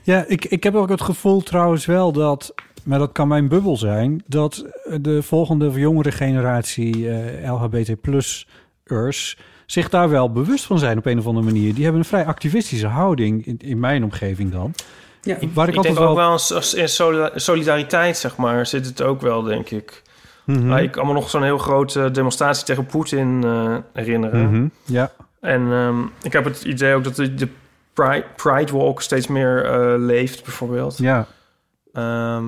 Ja, ik, ik heb ook het gevoel trouwens wel dat, maar dat kan mijn bubbel zijn, dat de volgende jongere generatie eh LHBT-plus-ers zich daar wel bewust van zijn op een of andere manier. Die hebben een vrij activistische houding, in, in mijn omgeving dan. Ja. Waar ik, Ik altijd denk ook wel... als- in solida- solidariteit, zeg maar, zit het ook wel, denk ik. Mhm. Ik kan me nog zo'n heel grote demonstratie tegen Poetin eh, herinneren. Mhm, Ja, En ehm, ik heb het idee ook dat de, de Pride, Pride Walk steeds meer eh, leeft, bijvoorbeeld. ja, Ehm,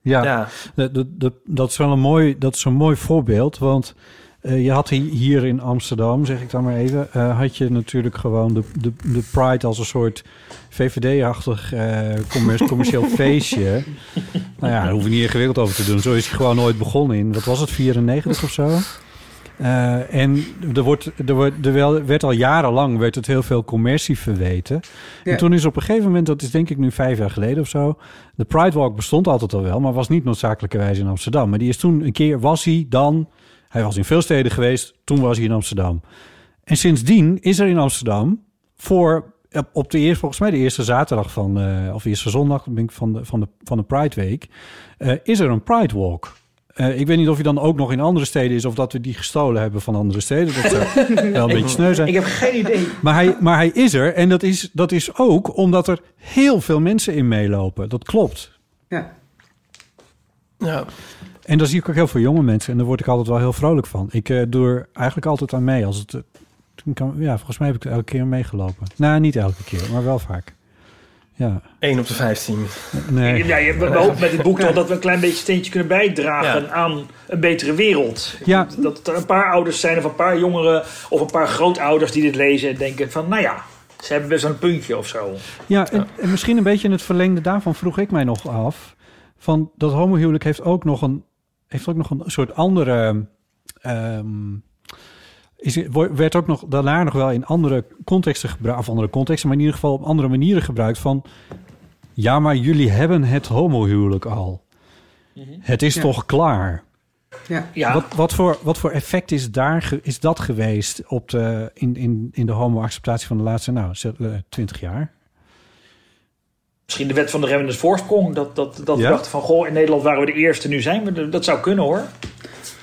ja. ja. De- de- de- dat is wel een mooi, dat is een mooi voorbeeld, want Eh, je had hi- hier in Amsterdam, zeg ik dan maar even, eh, had je natuurlijk gewoon de, de, de Pride als een soort VVD-achtig eh, commer- (laughs) commercieel feestje. Nou ja, daar hoef je niet ingewikkeld over te doen. Zo is hij gewoon nooit begonnen in, wat was het, 94 of zo? En er, wordt, er, wordt, er werd al jarenlang werd het heel veel commercie verweten. Ja. En toen is op een gegeven moment, dat is denk ik nu vijf jaar geleden of zo... de Pride Walk bestond altijd al wel, maar was niet noodzakelijkerwijs in Amsterdam. Maar die is toen een keer, was hij dan... Hij was in veel steden geweest, toen was hij in Amsterdam. En sindsdien is er in Amsterdam voor... op- de eerste, volgens mij de eerste zaterdag van, eh, of eerste zondag ben ik van, de, van, de, van de Pride Week, eh, is er een Pride Walk. Eh, ik weet niet of hij dan ook nog in andere steden is of dat we die gestolen hebben van andere steden. Dat zou (laughs) wel een beetje sneu zijn. Ik heb geen idee. Maar hij, maar hij is er en dat is, dat is ook omdat er heel veel mensen in meelopen. Dat klopt. Ja. Ja. En dan zie ik ook heel veel jonge mensen en daar word ik altijd wel heel vrolijk van. Ik eh, doe er eigenlijk altijd aan mee. Als het, eh, kan, ja, volgens mij heb ik er elke keer meegelopen. Nou, niet elke keer, maar wel vaak. Ja. 1 op de 15. Nee. Ja, je, we hopen met dit boek toch dat we een klein beetje steentje kunnen bijdragen Ja. aan een betere wereld. Ja. Dat er een paar ouders zijn of een paar jongeren of een paar grootouders die dit lezen en denken van, nou ja, ze hebben best wel een puntje of zo. Ja, en, en misschien een beetje in het verlengde daarvan vroeg ik mij nog af. Van dat homohuwelijk heeft ook nog een, heeft ook nog een soort andere. ehm, is, werd ook nog daarna nog wel in andere contexten gebruikt, of andere contexten, maar in ieder geval op andere manieren gebruikt. Van ja, maar jullie hebben het homohuwelijk al. Het is Ja. toch klaar? Ja. Ja, Wat, wat, voor, wat voor effect is, daar, ge- is dat geweest op de, in, in, in de homo-acceptatie van de laatste nou, twintig jaar? Misschien de wet van de remmende voorsprong. Dat, dat, dat Ja? we dachten van, goh, in Nederland waren we de eerste, nu zijn we er. Dat zou kunnen hoor.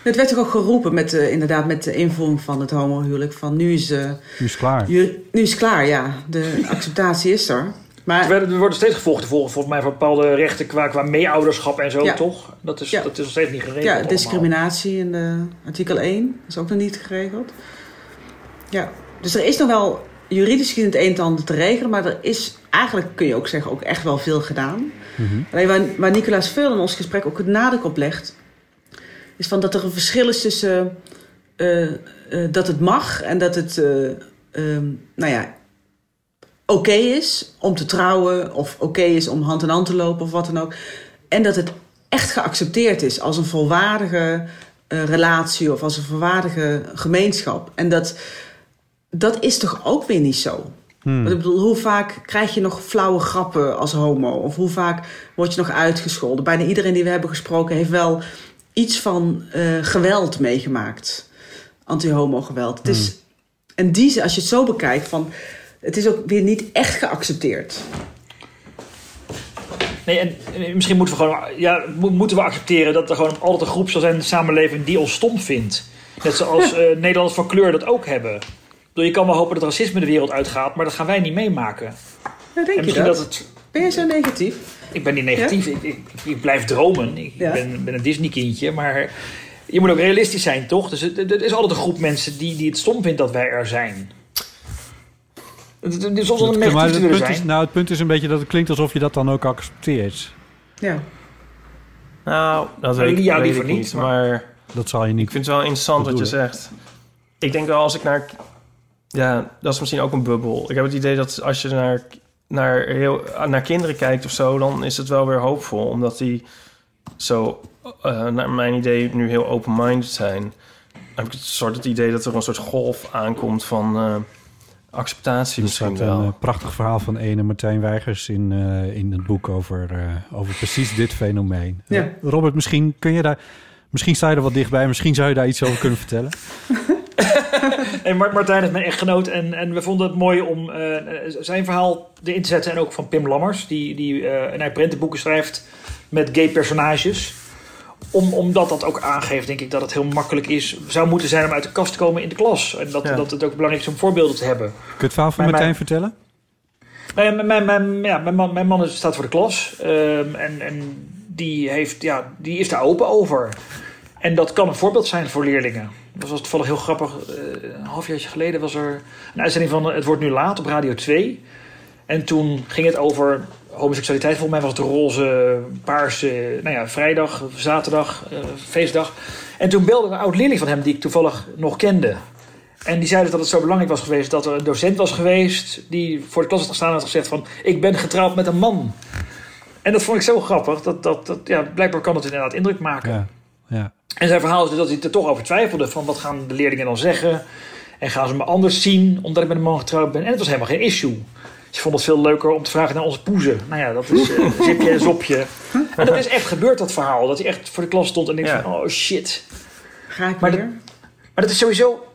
Het werd toch ook geroepen met, eh, inderdaad, met de invoering van het homohuwelijk. Van nu is, eh, Nu is het klaar. ju- nu is het klaar, ja. De (laughs) acceptatie is er. Maar We werden- we worden steeds gevolgd volgens, volgens mij voor bepaalde rechten qua, qua meeouderschap en zo, Ja. toch? Dat is, Ja. dat is nog steeds niet geregeld. ja, allemaal. discriminatie in de artikel 1 is ook nog niet geregeld. Ja, dus er is nog wel juridisch gezien het een en ander te regelen, maar er is eigenlijk, kun je ook zeggen, ook echt wel veel gedaan. Alleen waar, waar Nicolaas veel in ons gesprek ook het nadruk op legt, is van dat er een verschil is tussen eh, eh, dat het mag en dat het, eh, ehm, nou ja, oké is om te trouwen of oké is om hand in hand te lopen of wat dan ook. En dat het echt geaccepteerd is als een volwaardige relatie of als een volwaardige gemeenschap. En dat, dat is toch ook weer niet zo. Want ik bedoel, hoe vaak krijg je nog flauwe grappen als homo? Of hoe vaak word je nog uitgescholden? Bijna iedereen die we hebben gesproken heeft wel iets van eh, geweld meegemaakt. Anti-homo geweld. Het is, en die, als je het zo bekijkt, van, het is ook weer niet echt geaccepteerd. Nee, en, en misschien moeten we gewoon, ja, mo- moeten we accepteren dat er gewoon altijd een groep zal zijn in de samenleving die ons stom vindt. Net zoals (laughs) eh Nederlanders van kleur dat ook hebben. Ik bedoel, je kan wel hopen dat racisme de wereld uitgaat, maar dat gaan wij niet meemaken. Ja, denk En je misschien dat? dat het. Ben je zo negatief? Ik ben niet negatief, ik, ik, ik blijf dromen. Ik Ja. ben, ben een Disney-kindje, maar je moet ook realistisch zijn, toch? Dus er is altijd een groep mensen die, die het stom vindt dat wij er zijn. Het is soms wel een negatief te is, zijn. nou, het punt is een beetje dat het klinkt alsof je dat dan ook accepteert. Ja. Nou, dat weet, ik- ja, weet liever ik niet. maar- Maar Dat zal je ik niet. vind het wel interessant wat je zegt. Ik denk wel als ik naar... Ja, dat is misschien ook een bubbel. Ik heb het idee dat als je naar, naar, heel, naar kinderen kijkt of zo... dan is het wel weer hoopvol. Omdat die zo, eh, naar mijn idee, nu heel open-minded zijn. Dan heb ik het soort het idee dat er een soort golf aankomt van eh, acceptatie Er misschien staat een wel. eh, prachtig verhaal van ene Martijn Weigers in, eh, in het boek over, eh, over precies dit fenomeen. Ja. Eh, Robert, misschien kun je daar. Misschien sta je er wat dichtbij, misschien zou je daar iets over kunnen vertellen. (laughs) En Mart- Martijn is mijn echtgenoot en, en we vonden het mooi om eh, zijn verhaal erin te zetten. En ook van Pim Lammers, die, die eh een prentenboeken schrijft met gay personages. Om, omdat dat ook aangeeft, denk ik, dat het heel makkelijk is, zou moeten zijn om uit de kast te komen in de klas. En dat, Ja. dat het ook belangrijk is om voorbeelden te hebben. Kun je het verhaal van Maar Martijn mijn- vertellen? Nou ja, mijn, mijn, mijn, ja, mijn man, mijn man is- staat voor de klas. ehm, en en die, heeft, ja, die is daar open over. En dat kan een voorbeeld zijn voor leerlingen. Was toevallig heel grappig. eh, een halfjaartje geleden was er een uitzending van Het wordt nu laat op Radio 2. En toen ging het over homoseksualiteit. Volgens mij was het roze, paarse, nou ja, vrijdag, zaterdag, eh, feestdag. En toen belde een oud leerling van hem, die ik toevallig nog kende. En die zei dat het zo belangrijk was geweest dat er een docent was geweest... die voor de klas had gestaan en had gezegd van... ik ben getrouwd met een man. En dat vond ik zo grappig. Dat, dat, dat, ja, blijkbaar kan het inderdaad indruk maken. Ja, ja. En zijn verhaal is dus dat hij er toch over twijfelde... van wat gaan de leerlingen dan zeggen... en gaan ze me anders zien omdat ik met een man getrouwd ben. En het was helemaal geen issue. Ze vonden het veel leuker om te vragen naar onze poezen. Nou ja, dat is uh, (laughs) zipje en zopje. En dat is echt gebeurd, dat verhaal. Dat hij echt voor de klas stond en denkt Ja. van... oh shit. Ga ik Maar weer? dat- Maar dat is sowieso,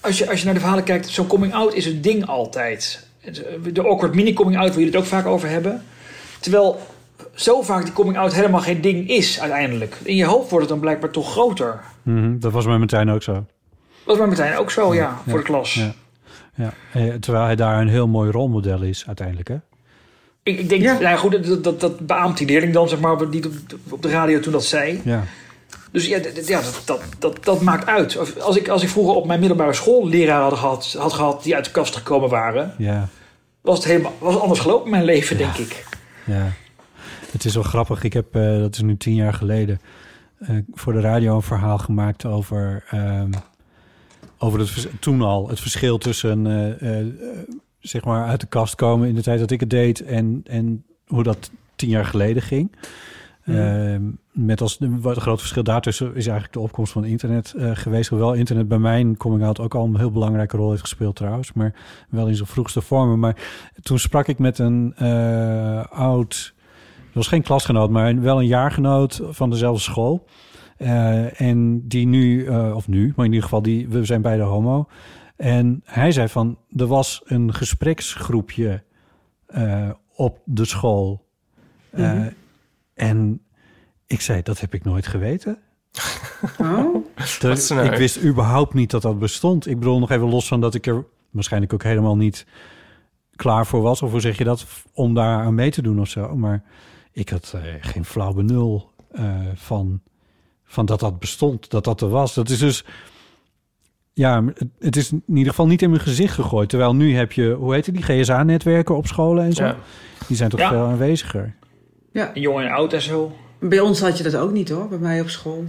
als je, als je naar de verhalen kijkt, zo'n coming out is een ding altijd. Het- De awkward mini coming out, waar jullie het ook vaak over hebben. Terwijl zo vaak die coming out helemaal geen ding is uiteindelijk. In je hoofd wordt het dan blijkbaar toch groter. Mhm, dat was met Martijn ook zo. Dat was maar meteen ook zo, ja, voor de klas. Ja. Ja. Eh, Terwijl hij daar een heel mooi rolmodel is uiteindelijk, hè? Ik, ik denk, Ja. nou goed, dat, dat, dat beaamt die leerling dan, zeg maar, die op, op de radio toen dat zei. Ja. Dus ja, ja dat, dat, dat, dat maakt uit. Als ik, als ik vroeger op mijn middelbare school leraren had gehad, had gehad die uit de kast gekomen waren, Ja. was het helemaal was het anders gelopen in mijn leven, denk ik. Ja, het is wel grappig. Ik heb, eh, dat is nu tien jaar geleden, eh, voor de radio een verhaal gemaakt over, ehm, over het, toen al het verschil tussen, eh, zeg maar, uit de kast komen in de tijd dat ik het deed en, en hoe dat tien jaar geleden ging. Ehm, met als wat groot verschil daartussen is eigenlijk de opkomst van internet geweest. Hoewel internet bij mijn coming out ook al een heel belangrijke rol heeft gespeeld trouwens. Maar wel in zijn vroegste vormen. Maar toen sprak ik met een oud... Het was geen klasgenoot, maar wel een jaargenoot van dezelfde school. Eh, en die nu, eh, of nu, maar in ieder geval, die, we zijn beide homo. En hij zei van, er was een gespreksgroepje eh, op de school. Eh, Mhm. En ik zei, dat heb ik nooit geweten. (laughs) Oh, nou? ik wist überhaupt niet dat dat bestond. Ik bedoel, nog even los van dat ik er waarschijnlijk ook helemaal niet klaar voor was. Of hoe zeg je dat? Om daar aan mee te doen of zo. Maar ik had eh, geen flauw benul eh, van, van dat dat bestond. Dat dat er was. Dat is dus... Ja, het, het is in ieder geval niet in mijn gezicht gegooid. Terwijl nu heb je, hoe heet het, die GSA-netwerken op scholen en zo. Ja. Die zijn toch Ja. veel aanweziger. ja. Jong en oud en zo. Bij ons had je dat ook niet hoor, bij mij op school.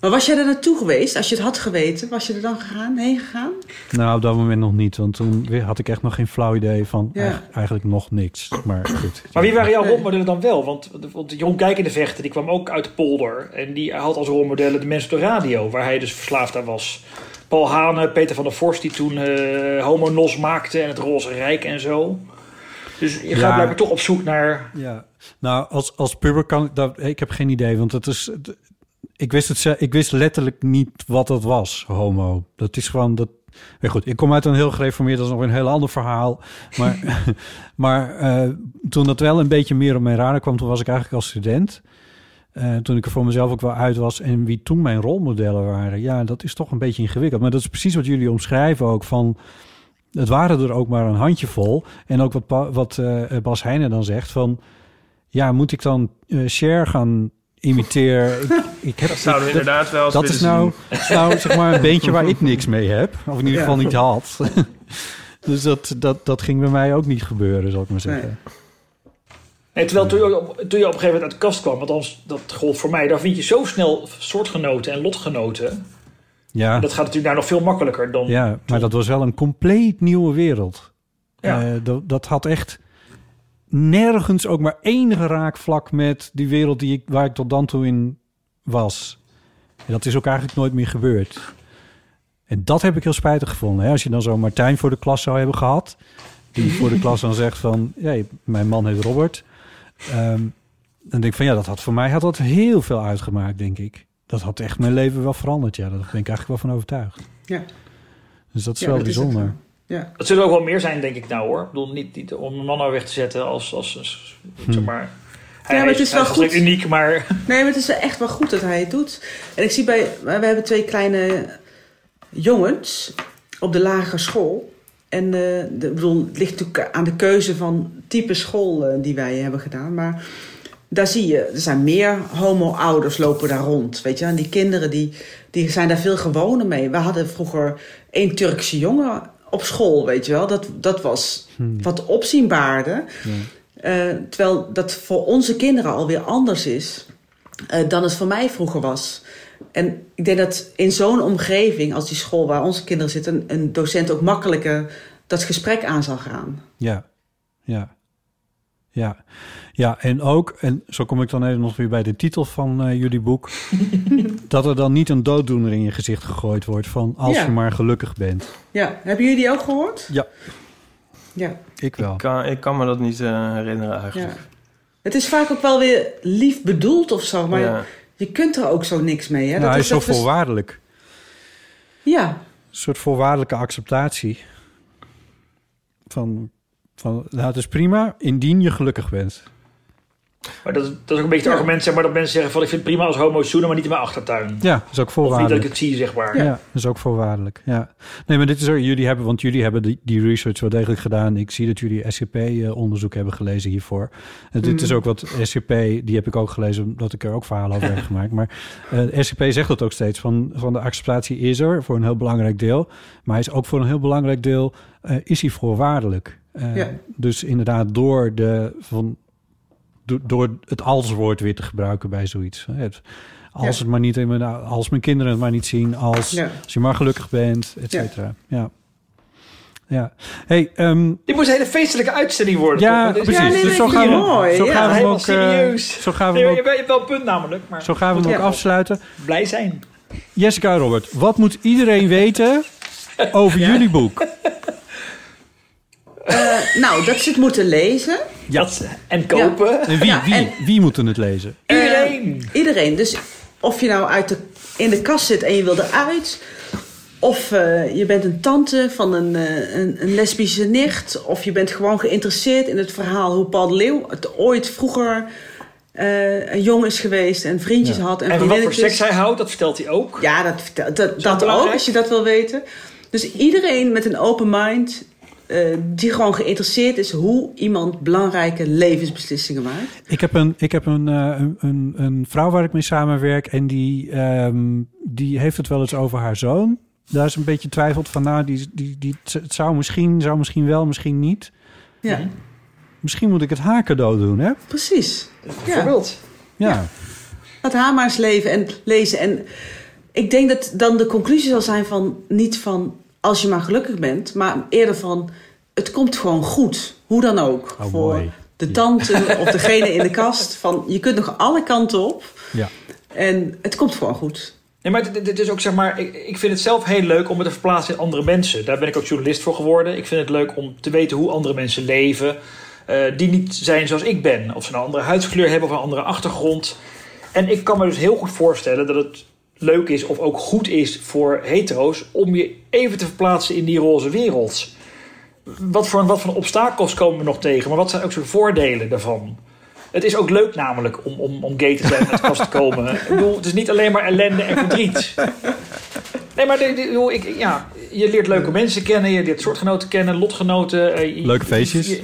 Maar was jij er naartoe geweest? Als je het had geweten, was je er dan gegaan, heen gegaan? Nou, op dat moment nog niet. Want toen had ik echt nog geen flauw idee van Ja. eigenlijk, eigenlijk nog niks. Maar goed. Maar wie waren jouw Nee. rolmodellen dan wel? Want, want Jeroen Kijk in de Vechten, die kwam ook uit de polder. En die had als rolmodellen de mensen op de radio, waar hij dus verslaafd aan was. Paul Hane, Peter van der Vorst, die toen eh Homo Nos maakte en het Roze Rijk en zo. Dus je gaat Ja. blijkbaar toch op zoek naar... Ja, nou, als, als puber kan ik dat... Ik heb geen idee, want het is... Ik wist, het, ik wist letterlijk niet wat dat was, homo. Dat is gewoon... Dat, ja, goed, ik kom uit een heel gereformeerd, dat is nog een heel ander verhaal. Maar, (laughs) maar eh, toen dat wel een beetje meer op mijn radar kwam, toen was ik eigenlijk als student. Eh, toen ik er voor mezelf ook wel uit was en wie toen mijn rolmodellen waren. Ja, dat is toch een beetje ingewikkeld. Maar dat is precies wat jullie omschrijven ook van... Het waren er ook maar een handjevol. En ook wat, wat eh, Bas Heijnen dan zegt van... Ja, moet ik dan Cher gaan imiteren? ik, ik (laughs) heb, Dat zouden we dat- inderdaad wel eens dat is nou, zien. nou zeg maar een beentje waar ik niks mee heb. Of in ieder geval niet had. (laughs) dus dat, dat, dat ging bij mij ook niet gebeuren, zal ik maar zeggen. Nee, terwijl toen je, op, toen je op een gegeven moment uit de kast kwam, althans dat gold voor mij, daar vind je zo snel soortgenoten en lotgenoten. Ja, Dat gaat natuurlijk daar nog veel makkelijker dan... ja, maar dat was wel een compleet nieuwe wereld. Ja. Eh, dat, dat had echt nergens ook maar enige raakvlak met die wereld die ik, waar ik tot dan toe in was. En dat is ook eigenlijk nooit meer gebeurd. En dat heb ik heel spijtig gevonden. Hè? Als je dan zo Martijn voor de klas zou hebben gehad... die (laughs) voor de klas dan zegt van... Ja, mijn man heet Robert. Ehm, dan denk ik van ja, dat had voor mij had dat heel veel uitgemaakt, denk ik. Dat had echt mijn leven wel veranderd. Ja, daar ben ik eigenlijk wel van overtuigd. Ja. Dus dat is Ja, wel bijzonder. Ja. Dat zullen ook wel meer zijn, denk ik nou hoor. Ik bedoel, niet, niet om een man nou weg te zetten als, als, als zeg maar... Hij, maar het is hij wel goed. uniek, maar... Nee, maar het is wel echt wel goed dat hij het doet. En ik zie bij, we hebben twee kleine jongens op de lagere school. En eh, de, bedoel, het ligt natuurlijk aan de keuze van type school eh, die wij hebben gedaan. Maar daar zie je, er zijn meer homo-ouders lopen daar rond. Weet je, en die kinderen die, die zijn daar veel gewoner mee. We hadden vroeger één Turkse jongen op school, weet je wel. Dat, dat was wat opzienbaarder. Eh, terwijl dat voor onze kinderen alweer anders is eh, dan het voor mij vroeger was. En ik denk dat in zo'n omgeving, als die school waar onze kinderen zitten, een, een docent ook makkelijker dat gesprek aan zal gaan. Ja, ja, ja. Ja, en ook, en zo kom ik dan even nog weer bij de titel van eh, jullie boek... (laughs) dat er dan niet een dooddoener in je gezicht gegooid wordt van als Ja. je maar gelukkig bent. Ja, hebben jullie die ook gehoord? Ja. Ja. Ik wel. Ik kan, ik kan me dat niet eh, herinneren eigenlijk. ja. Het is vaak ook wel weer lief bedoeld of zo, maar Ja. je kunt er ook zo niks mee. Hè? nou, hij is zo dat voorwaardelijk. Ja, Een soort voorwaardelijke acceptatie. Van, van, nou, het is prima indien je gelukkig bent. Maar dat, is- dat is ook een beetje het argument, zeg maar, dat mensen zeggen van... ik vind het prima als homo's zoenen, maar niet in mijn achtertuin. Ja, dat is ook Of niet dat ik voorwaardelijk. het zie, zeg maar. Ja. dat is ook voorwaardelijk. Ja. Nee, maar dit is ook, jullie hebben, want jullie hebben die, die research wel degelijk gedaan. Ik zie dat jullie SCP-onderzoek hebben gelezen hiervoor. En dit Mhm. is ook wat SCP, die heb ik ook gelezen, omdat ik er ook verhalen over heb (laughs) gemaakt. Maar eh SCP zegt dat ook steeds, van, van de acceptatie is er voor een heel belangrijk deel. Maar hij is ook voor een heel belangrijk deel, eh, is hij voorwaardelijk. Eh, Ja. Dus inderdaad door, de, van, do- door het als-woord weer te gebruiken bij zoiets. Het, als, Ja. het maar niet in mijn, als mijn kinderen het maar niet zien, als, Ja. als je maar gelukkig bent, et cetera. Ja. ja. Hey, ehm, Dit moest een hele feestelijke uitzending worden. ja, toch? Precies. nee, dus zo gaan we, mooi, zo ja. gaan we ook, eh, serieus. zo gaan we Nee, ook, je hebt wel een punt namelijk, maar zo gaan we hem ook afsluiten. blij zijn. Jessica Robert, wat moet iedereen (laughs) weten over jullie boek? (laughs) Eh, nou, dat ze het moeten lezen. (laughs) Ja. Dat, en kopen. En wie, Ja, wie, en- wie moeten het lezen? Iedereen. Iedereen. Dus of je nou uit de, in de kast zit en je wil eruit. Of eh, je bent een tante van een, eh, een, een lesbische nicht. Of je bent gewoon geïnteresseerd in het verhaal hoe Paul de Leeuw het ooit vroeger eh, een jong is geweest en vriendjes Ja. had. En, En wat voor seks hij houdt, dat vertelt hij ook. Ja, dat, dat, dat dat ook, als je dat wil weten. Dus iedereen met een open mind, eh, die gewoon geïnteresseerd is hoe iemand belangrijke levensbeslissingen maakt. Ik heb een, ik heb een, eh, een, een, vrouw waar ik mee samenwerk en die, ehm, die heeft het wel eens over haar zoon. Daar is een beetje twijfelt van, nou, die, die, die, het zou misschien, zou misschien wel, misschien niet. Ja, Misschien moet ik het haar cadeau doen, hè? precies. Ja. Bijvoorbeeld. Ja. Laat haar maar eens leven en lezen. En ik denk dat dan de conclusie zal zijn van niet van als je maar gelukkig bent, maar eerder van het komt gewoon goed. Hoe dan ook. Oh, voor mooi. de tante (laughs) of degene in de kast. Van je kunt nog alle kanten op. Ja. En het komt gewoon goed. Nee, maar dit, dit is ook zeg maar, ik, ik vind het zelf heel leuk om me te verplaatsen in andere mensen. Daar ben ik ook journalist voor geworden. Ik vind het leuk om te weten hoe andere mensen leven. eh, die niet zijn zoals ik ben. Of ze nou een andere huidskleur hebben of een andere achtergrond. En ik kan me dus heel goed voorstellen dat het leuk is of ook goed is voor hetero's om je even te verplaatsen in die roze wereld. Wat voor, wat voor obstakels komen we nog tegen, maar wat zijn ook zo'n voordelen daarvan? Het is ook leuk namelijk om, om, om gay te zijn en uit de kast te komen. (laughs) Ik bedoel, het is niet alleen maar ellende en verdriet. Nee, maar de- de- ik ja, je leert leuke mensen kennen, je leert soortgenoten kennen, lotgenoten. eh, je- Leuke feestjes. je-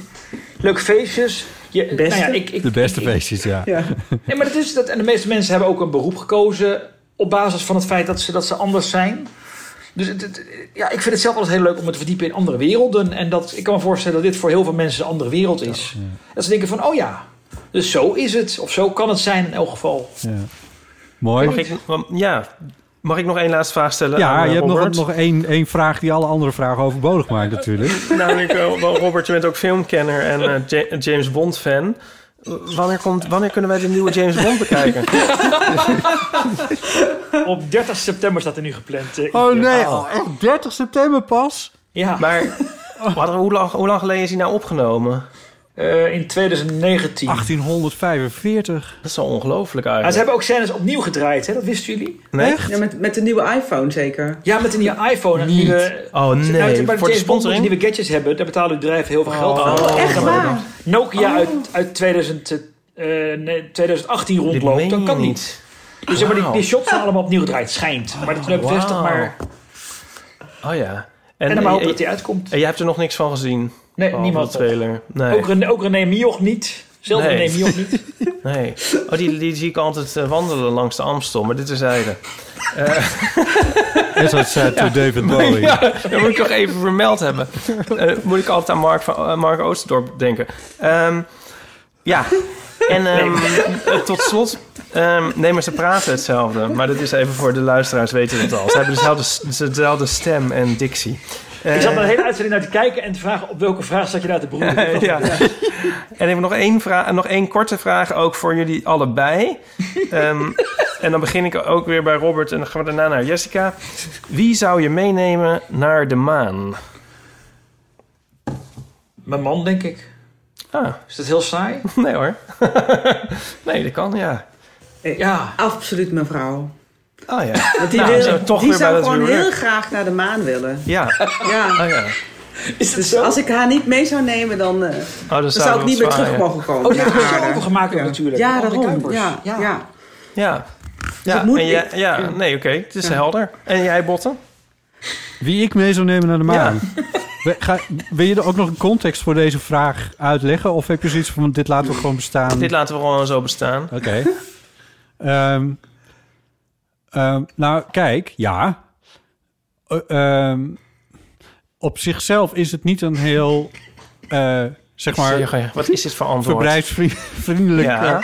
leuke feestjes. Je, Beste. Nou ja, ik, ik, De beste ik- ik- feestjes, ja. Ja. Nee, maar dat is dat. En de meeste mensen hebben ook een beroep gekozen op basis van het feit dat ze, dat ze anders zijn. Dus het, het- ja, ik vind het zelf altijd heel leuk om me te verdiepen in andere werelden. En dat, ik kan me voorstellen dat dit voor heel veel mensen een andere wereld is. Dat ze denken van, oh ja, dus zo is het. Of zo kan het zijn in elk geval. ja. Mooi. Mag ik, ja, mag ik nog één laatste vraag stellen? Ja, aan, eh, je hebt nog, nog één, één vraag die alle andere vragen overbodig maakt natuurlijk. (laughs) Namelijk, eh, wel, Robert, je bent ook filmkenner en eh, Ja- James Bond fan. Wanneer, komt, wanneer kunnen wij de nieuwe James Bond bekijken? (laughs) Op 30 september staat er nu gepland. eh, Oh Ipe. nee, oh, echt 30 september pas? Ja, Maar (laughs) wat, hoe, lang, hoe lang geleden is hij nou opgenomen? Eh, in 2019. 1845. Dat is wel ongelooflijk Ah, ze eigenlijk. hebben ook scènes opnieuw gedraaid, hè? dat wisten jullie? Nee? Ja, met, met de nieuwe iPhone zeker. Ja, met een nieuwe iPhone. En Niet. Nieuwe, Oh nee, Nou, voor de sponsoring? nieuwe gadgets hebben. Daar betalen bedrijven heel veel geld voor. Oh, echt waar? Nokia Oh. uit, uit 2000, eh, nee, 2018 Dit rondloopt, je kan niet. Dus zeg maar, die, die shots zijn allemaal opnieuw gedraaid, schijnt. Maar dat is bevestigd, Wauw. maar... Oh ja. En, dan maar eh, hopen eh, dat die uitkomt. En jij hebt er nog niks van gezien? Nee, Behalve niemand. de trailer. Nee. Ook, René, ook René Mioch niet. Zelfs Nee. René Mioch niet. (laughs) nee. Oh, die, die zie ik altijd eh, wandelen langs de Amstel, maar dit is zijde. As I said to David Bowie. Ja, dat moet ik toch even vermeld hebben. Eh, moet ik altijd aan Mark, van, eh, Mark Oosterdorp denken. Ehm, ja, En (laughs) ehm, eh, tot slot, ehm, nee, maar ze praten hetzelfde. Maar dat is even voor de luisteraars weten het al. Ze hebben dezelfde, dezelfde stem en dictie. Ik zat Eh, er een hele uitzending naar te kijken en te vragen op welke vraag zat je daar te broeden. ja. (laughs) En even nog één, vraag, nog één korte vraag ook voor jullie allebei. Ehm, en dan begin ik ook weer bij Robert en dan gaan we daarna naar Jessica. Wie zou je meenemen naar de maan? Mijn man, denk ik. Ah. Is dat heel saai? (laughs) Nee hoor. (laughs) nee, dat kan, ja. Ja. Absoluut mijn vrouw. Oh ja. (laughs) Want die, Nou, wil, zo toch die weer zou dat gewoon heel graag naar de maan willen. Ja. Ja. Oh ja. Is dus als ik haar niet mee zou nemen, dan, eh, dan zou zou ik dat niet meer terug ja. mogen komen. Oh, aarde. overgemaakt ook natuurlijk. Ja, Andere daarom. Kuipers. Ja, Ja. ja. Ja. Ja, dat moet en jij- ik. ja, Ja. nee, oké. Het is Ja. helder. En jij, Botten? Wie ik mee zou nemen naar de maan? Ga, wil je er ook nog een context voor deze vraag uitleggen? Of heb je zoiets van, dit laten we gewoon bestaan? Dit laten we gewoon zo bestaan. Oké. Ehm, ehm, nou, kijk, ja. Eh, ehm, op zichzelf is het niet een heel, eh, zeg maar... Wat is dit voor antwoord? Verbruiksvriendelijk. Ja.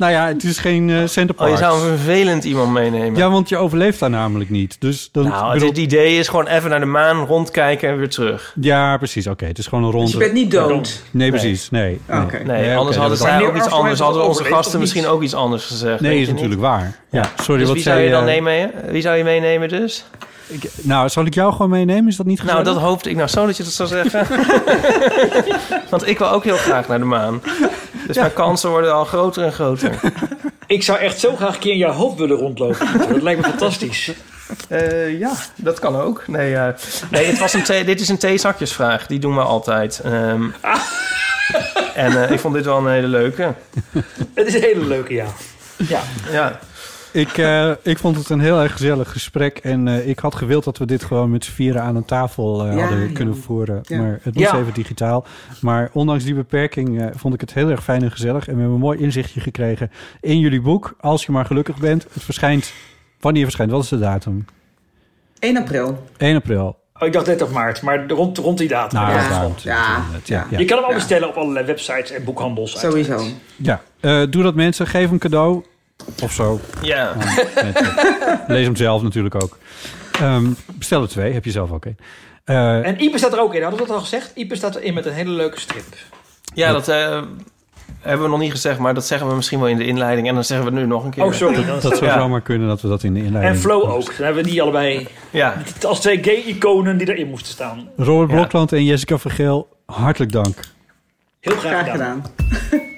Nou ja, het is geen eh center Oh, je zou een vervelend iemand meenemen. Ja, want je overleeft daar namelijk niet. Dus dan, nou, het, bedoel- het idee is gewoon even naar de maan rondkijken en weer terug. Ja, precies. Oké, het is gewoon een ronde... Dus je bent niet dood? Nee, precies. Nee. nee. Oké. Nee, anders hadden zij ook iets anders. Hadden onze gasten misschien ook iets anders gezegd. Nee, is natuurlijk waar. Ja, sorry, Dus wat wie zou je dan nemen? Wie zou je meenemen dus? ik- Nou, zal ik jou gewoon meenemen? Is dat niet Nou, gezellig? dat hoopte ik nou zo dat je dat zou zeggen. (laughs) (laughs) Want ik wil ook heel graag naar de maan. Dus mijn kansen worden al groter en groter. (laughs) Ik zou echt zo graag een keer in jouw hoofd willen rondlopen. Dat lijkt me fantastisch. (laughs) Eh, ja, dat kan ook. Nee, eh, nee het was een thee, dit is een theezakjesvraag. Die doen we altijd. Ehm, (laughs) en eh, ik vond dit wel een hele leuke. Het is een hele leuke, ja. Ja. ja. Ik, eh, ik vond het een heel erg gezellig gesprek. En eh, ik had gewild dat we dit gewoon met z'n vieren aan een tafel eh, Ja, hadden kunnen voeren. Ja. Maar het moest Ja. even digitaal. Maar ondanks die beperking eh, vond ik het heel erg fijn en gezellig. En we hebben een mooi inzichtje gekregen in jullie boek. Als je maar gelukkig bent. Het verschijnt... Wanneer verschijnt? Wat is de datum? 1 april. 1 april. Oh, ik dacht 30 maart, maar rond, rond die datum. Nou, Ja. dat is rond. Ja. Ja. Ja. Je kan hem al Ja. bestellen op allerlei websites en boekhandels. uiteraard. Sowieso. Ja. Eh, doe dat mensen. Geef een cadeau. Of zo. ja. (laughs) Lees hem zelf natuurlijk ook. Ehm, bestel er twee. Heb je zelf ook een. Eh, En Ipe staat er ook in. Hadden we dat al gezegd? Ipe staat erin met een hele leuke strip. Ja, dat eh, hebben we nog niet gezegd, maar dat zeggen we misschien wel in de inleiding. En dan zeggen we het nu nog een keer. Oh, sorry. (laughs) Dat zou Ja. zomaar kunnen dat we dat in de inleiding... En Flo ook. Dan hebben we die allebei Ja. als twee gay-iconen die erin moesten staan. Robert Ja. Blokland en Jessica Vergeel, hartelijk dank. Heel graag, Graag gedaan. gedaan.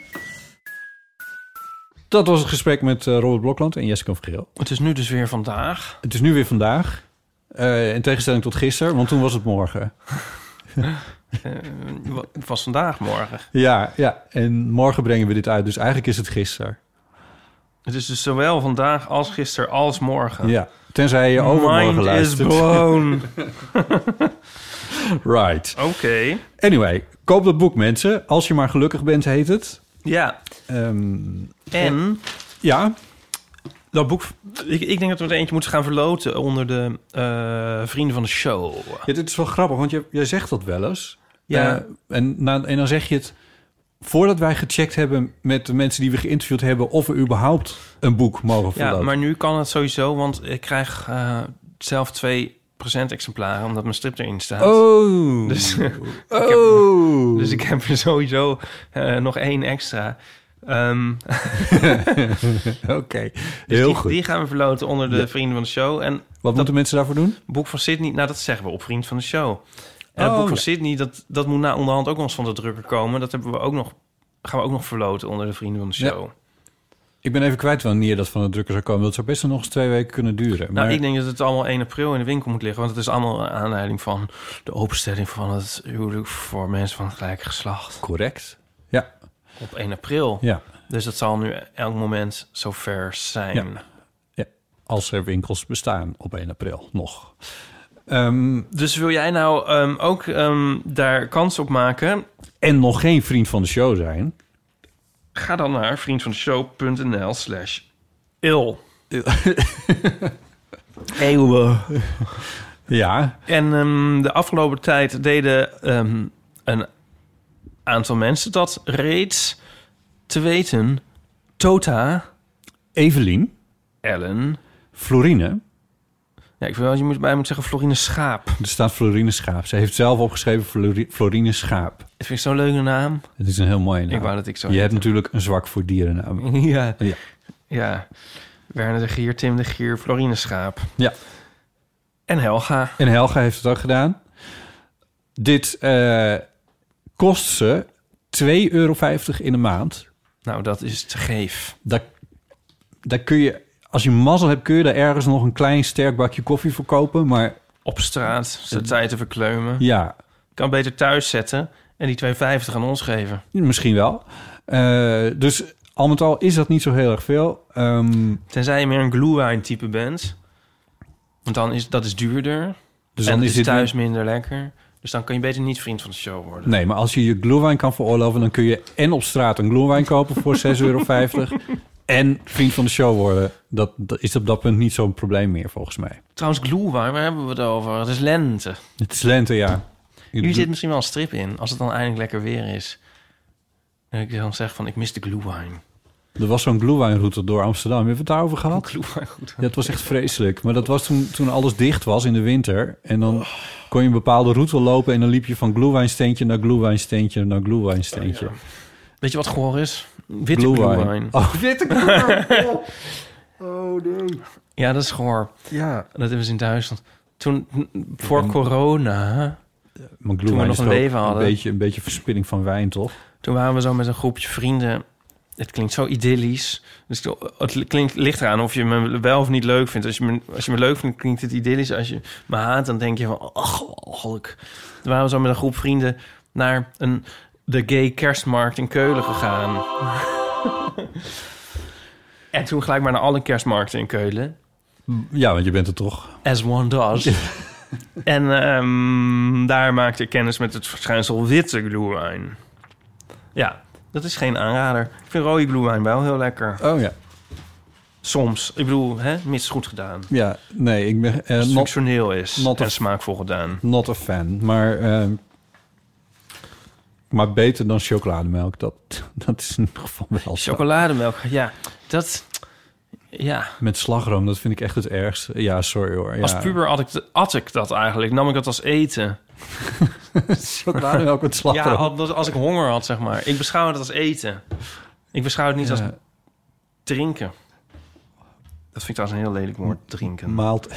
Dat was het gesprek met eh, Robert Blokland en Jessica Vergeel. Het is nu dus weer vandaag. Het is nu weer vandaag. Eh, in tegenstelling tot gisteren, want toen was het morgen. (laughs) Eh, het was vandaag, morgen. Ja, ja, en morgen brengen we dit uit, dus eigenlijk is het gisteren. Het is dus zowel vandaag als gisteren als morgen. Ja, tenzij je overmorgen Mind is luistert. blown. (laughs) right. Oké. Anyway, koop dat boek mensen. Als je maar gelukkig bent, heet het. Ja. Ehm, En ja, dat boek... Ik, ik denk dat we er eentje moeten gaan verloten onder de eh, vrienden van de show. Ja, dit is wel grappig, want je, jij zegt dat wel eens. Ja. Eh, en, na, en dan zeg je het voordat wij gecheckt hebben met de mensen die we geïnterviewd hebben... of we überhaupt een boek mogen Ja, verloten. maar nu kan het sowieso, want ik krijg eh, zelf twee exemplaren omdat mijn strip erin staat. Oh. Dus, (laughs) ik oh. heb, dus ik heb er sowieso nog één extra. Ehm, (laughs) Oké, (laughs) dus heel die, goed. die gaan we verloten onder de Ja. vrienden van de show. En Wat moeten mensen daarvoor doen? boek van Sydney, nou dat zeggen we op vriend van de show. En het Oh, boek van ja. Sydney, dat, dat moet na onderhand ook nog eens van de drukker komen. Dat hebben we ook nog, gaan we ook nog verloten onder de vrienden van de Ja. show. Ik ben even kwijt wanneer dat van de drukker zou komen. Dat zou best nog eens twee weken kunnen duren. Nou, Maar ik denk dat het allemaal 1 april in de winkel moet liggen. Want het is allemaal aanleiding van de openstelling van het huwelijk voor mensen van het gelijke geslacht. correct. Op 1 april. ja. Dus dat zal nu elk moment zover zijn. Ja. ja. Als er winkels bestaan op 1 april nog. Ehm, Dus wil jij nou ehm, ook ehm, daar kans op maken? en nog geen vriend van de show zijn. Ga dan naar vriendvandeshow.nl slash il. (laughs) Eeuwen. Ja, En de afgelopen tijd deden een aantal mensen dat reeds. te weten... Tota, Evelien, Ellen... Florine. Ja, ik wil wel, je moet bij moet zeggen Florine Schaap. Er staat Florine Schaap. Ze heeft zelf opgeschreven Flori- Florine Schaap. Dat vind ik zo'n leuke naam. Het is een heel mooie naam. Ik wou dat ik zo Je hebt natuurlijk een zwak voor dierennamen. (laughs) Ja. Ja. Ja. Werner de Gier, Tim de Gier, Florine Schaap. Ja. En Helga. En Helga heeft het ook gedaan. Dit eh, kost ze 2,50 euro in de maand. Nou, dat is te geef. Daar, daar kun je, als je mazzel hebt, kun je daar ergens nog een klein sterk bakje koffie voor kopen. Maar Op straat, zijn tijd te verkleumen. ja, kan beter thuis zetten en die 2,50 aan ons geven. misschien wel. Eh, dus al met al is dat niet zo heel erg veel. Ehm, Tenzij je meer een glühwein type bent. Want dan is dat is duurder. dus en dan het is dit thuis minder lekker. Dus dan kan je beter niet vriend van de show worden. Nee, maar als je je glühwein kan veroorloven... dan kun je en op straat een glühwein kopen voor (laughs) 6,50 euro... en vriend van de show worden. Dat, dat is op dat punt niet zo'n probleem meer, volgens mij. Trouwens, glühwein, waar hebben we het over? Het is lente. Het is lente, ja. Hier zit misschien wel een strip in, als het dan eindelijk lekker weer is. En ik dan zeg van, ik mis de glühwein. Er was zo'n glühweinroute door Amsterdam. Hebben we het daarover gehad? Goed. Ja, het was echt vreselijk. Maar dat was toen, toen alles dicht was in de winter. En dan kon je een bepaalde route lopen... en dan liep je van glühweinsteentje naar glühweinsteentje naar glühweinsteentje. Weet je wat goor is? Witte glühwein. Oh, (laughs) witte glühwein. Oh, nee. Ja, dat is goor. Ja. Dat hebben ze in Duitsland. Toen, voor corona, Maar Toen we nog een leven Een hadden. beetje, een beetje verspilling van wijn, toch? toen waren we zo met een groepje vrienden. Het klinkt zo idyllisch. Dus het klinkt, ligt eraan of je me wel of niet leuk vindt. Als je me, als je me leuk vindt, klinkt het idyllisch. Als je me haat, dan denk je van... Ach. Toen waren we zo met een groep vrienden naar een, de gay kerstmarkt in Keulen gegaan. (laughs) en toen gelijk maar naar alle kerstmarkten in Keulen. Ja, want je bent er toch. As one does. en ehm, daar maakte ik kennis met het verschijnsel witte glühwein. Ja, dat is geen aanrader. Ik vind rode glühwein wel heel lekker. Oh ja. Soms. Ik bedoel, hè, mits goed gedaan. Ja, nee, ik ben het not, functioneel is not en a- smaakvol gedaan. not a fan. Maar, eh, maar beter dan chocolademelk. Dat, (laughs) dat is in ieder geval wel. Chocolademelk, ja. Dat, ja. Met slagroom, dat vind ik echt het ergste. Ja, sorry hoor. Ja. Als puber at ik, at ik dat eigenlijk. Nam ik dat als eten. (laughs) (laughs) chocolademelk met slagroom. Ja, als, als ik honger had, zeg maar. Ik beschouw het als eten. Ik beschouw het niet als drinken. Dat vind ik trouwens een heel lelijk woord, drinken. maalt,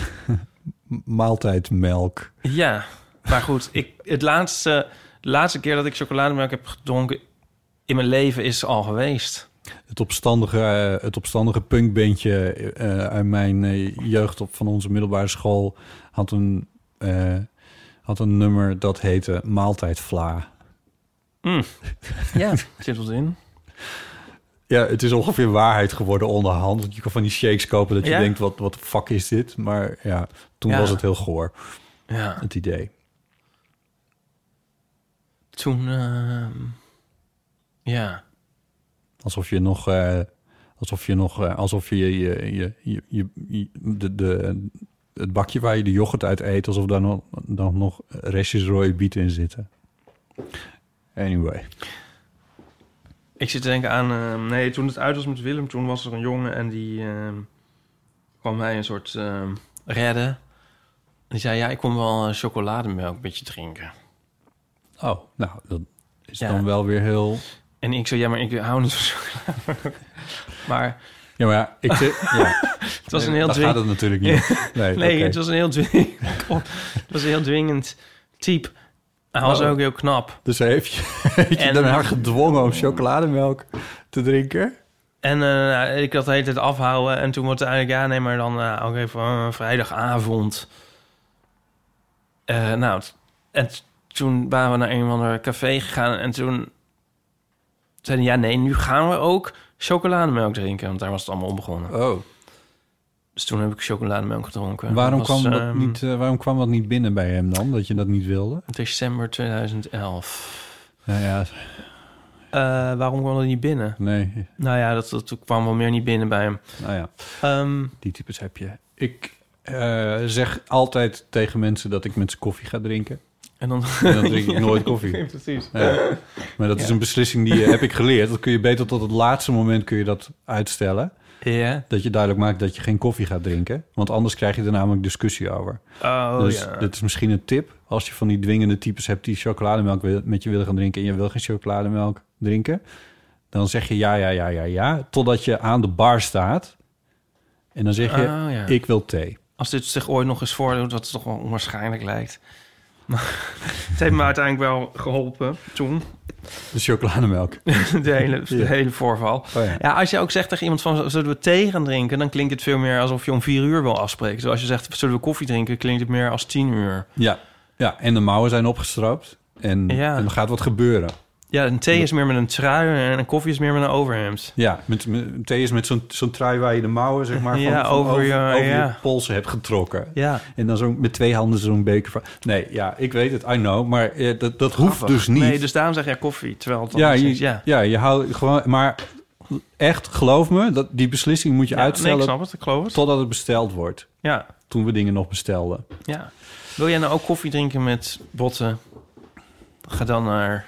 (laughs) maaltijdmelk. Ja, maar goed. Ik, het laatste, de laatste keer dat ik chocolademelk heb gedronken in mijn leven is al geweest. Het opstandige, eh, het opstandige punkbandje eh, uit mijn eh, jeugd op van onze middelbare school had een, had een nummer dat heette Maaltijdvla. Mm. (laughs) Ja, zit wat in. Ja, het is ongeveer waarheid geworden onderhand. Want je kan van die shakes kopen dat je Ja? denkt, wat, wat de fuck is dit? Maar ja, toen Ja. was het heel goor, Ja, het idee. toen... ehm, ja, Alsof je nog, eh, alsof je nog, eh, alsof je, je, je, je, je, je- de, de, het bakje waar je de yoghurt uit eet, alsof daar nog, dan nog restjes rode bieten in zitten. Anyway. ik zit te denken aan... ehm, nee, toen het uit was met Willem, toen was er een jongen... en die ehm, kwam mij een soort ehm, redden. En die zei, ja, ik kom wel eh, chocolademelk met je drinken. Oh, nou, dat is Ja. dan wel weer heel... En ik zei, ja, maar ik hou niet van (laughs) chocolade. maar Ja, maar ja, ik zit... (laughs) ja. (laughs) het was een heel dwing- gaat het natuurlijk niet. Nee, het was een heel dwingend... het was een heel dwingend type. Hij was Oh. ook heel knap. Dus heeft je, (laughs) heeft je En- daarna gedwongen om chocolademelk te drinken? En eh, ik had de hele tijd afhouden. En toen wordt het eigenlijk... Ja, nee, maar dan eh, ook even eh, vrijdagavond. Nou, en toen waren we naar een of ander café gegaan. En toen zeiden ja, nee, nu gaan we ook chocolademelk drinken. Want daar was het allemaal om begonnen. Oh. Dus toen heb ik chocolademelk gedronken. Waarom, was, kwam dat ehm, niet, eh, waarom kwam dat niet binnen bij hem dan, dat je dat niet wilde? December 2011. Nou ja, Eh, waarom kwam dat niet binnen? nee. Nou ja, dat, dat kwam wel meer niet binnen bij hem. Nou ja, Ehm, die types heb je. Ik eh, zeg altijd tegen mensen dat ik met ze koffie ga drinken. En dan, En dan drink ik (laughs) nooit koffie. Precies. Ja. Maar dat is een beslissing die heb ik geleerd. Dat kun je beter tot het laatste moment kun je dat uitstellen. Ja. Dat je duidelijk maakt dat je geen koffie gaat drinken. Want anders krijg je er namelijk discussie over. Oh, dus ja. dit is misschien een tip. Als je van die dwingende types hebt die chocolademelk met je willen gaan drinken... en je wil geen chocolademelk drinken... dan zeg je ja, ja, ja, ja, ja... totdat je aan de bar staat. En dan zeg je, Oh, ja. ik wil thee. Als dit zich ooit nog eens voordoet, wat toch wel onwaarschijnlijk lijkt. Maar het heeft me uiteindelijk wel geholpen toen. De chocolademelk. (laughs) De hele, de Ja. hele voorval. Oh ja. ja. als je ook zegt tegen iemand van... zullen we thee gaan drinken? Dan klinkt het veel meer alsof je om vier uur wil afspreken. Zoals je zegt, zullen we koffie drinken? Klinkt het meer als tien uur. Ja, ja en de mouwen zijn opgestroopt. En, Ja. en er gaat wat gebeuren. Ja, een thee is meer met een trui en een koffie is meer met een overhemd. Ja, met, met, thee is met zo'n zo'n trui waar je de mouwen zeg maar, (laughs) van, Ja, van over over, je- over ja. je polsen hebt getrokken. Ja. En dan zo met twee handen zo'n beker van... Nee, ja, ik weet het, I know. Maar eh, dat, dat hoeft dus niet. Nee, dus daarom zeg jij koffie. Terwijl het ja, je, is. ja. ja. je houdt gewoon... Maar echt, geloof me, dat, die beslissing moet je Ja, nee, uitstellen... ik snap het, ik geloof het. Totdat het besteld wordt. Ja. Toen we dingen nog bestelden. Ja. Wil jij nou ook koffie drinken met botten? Ga dan naar...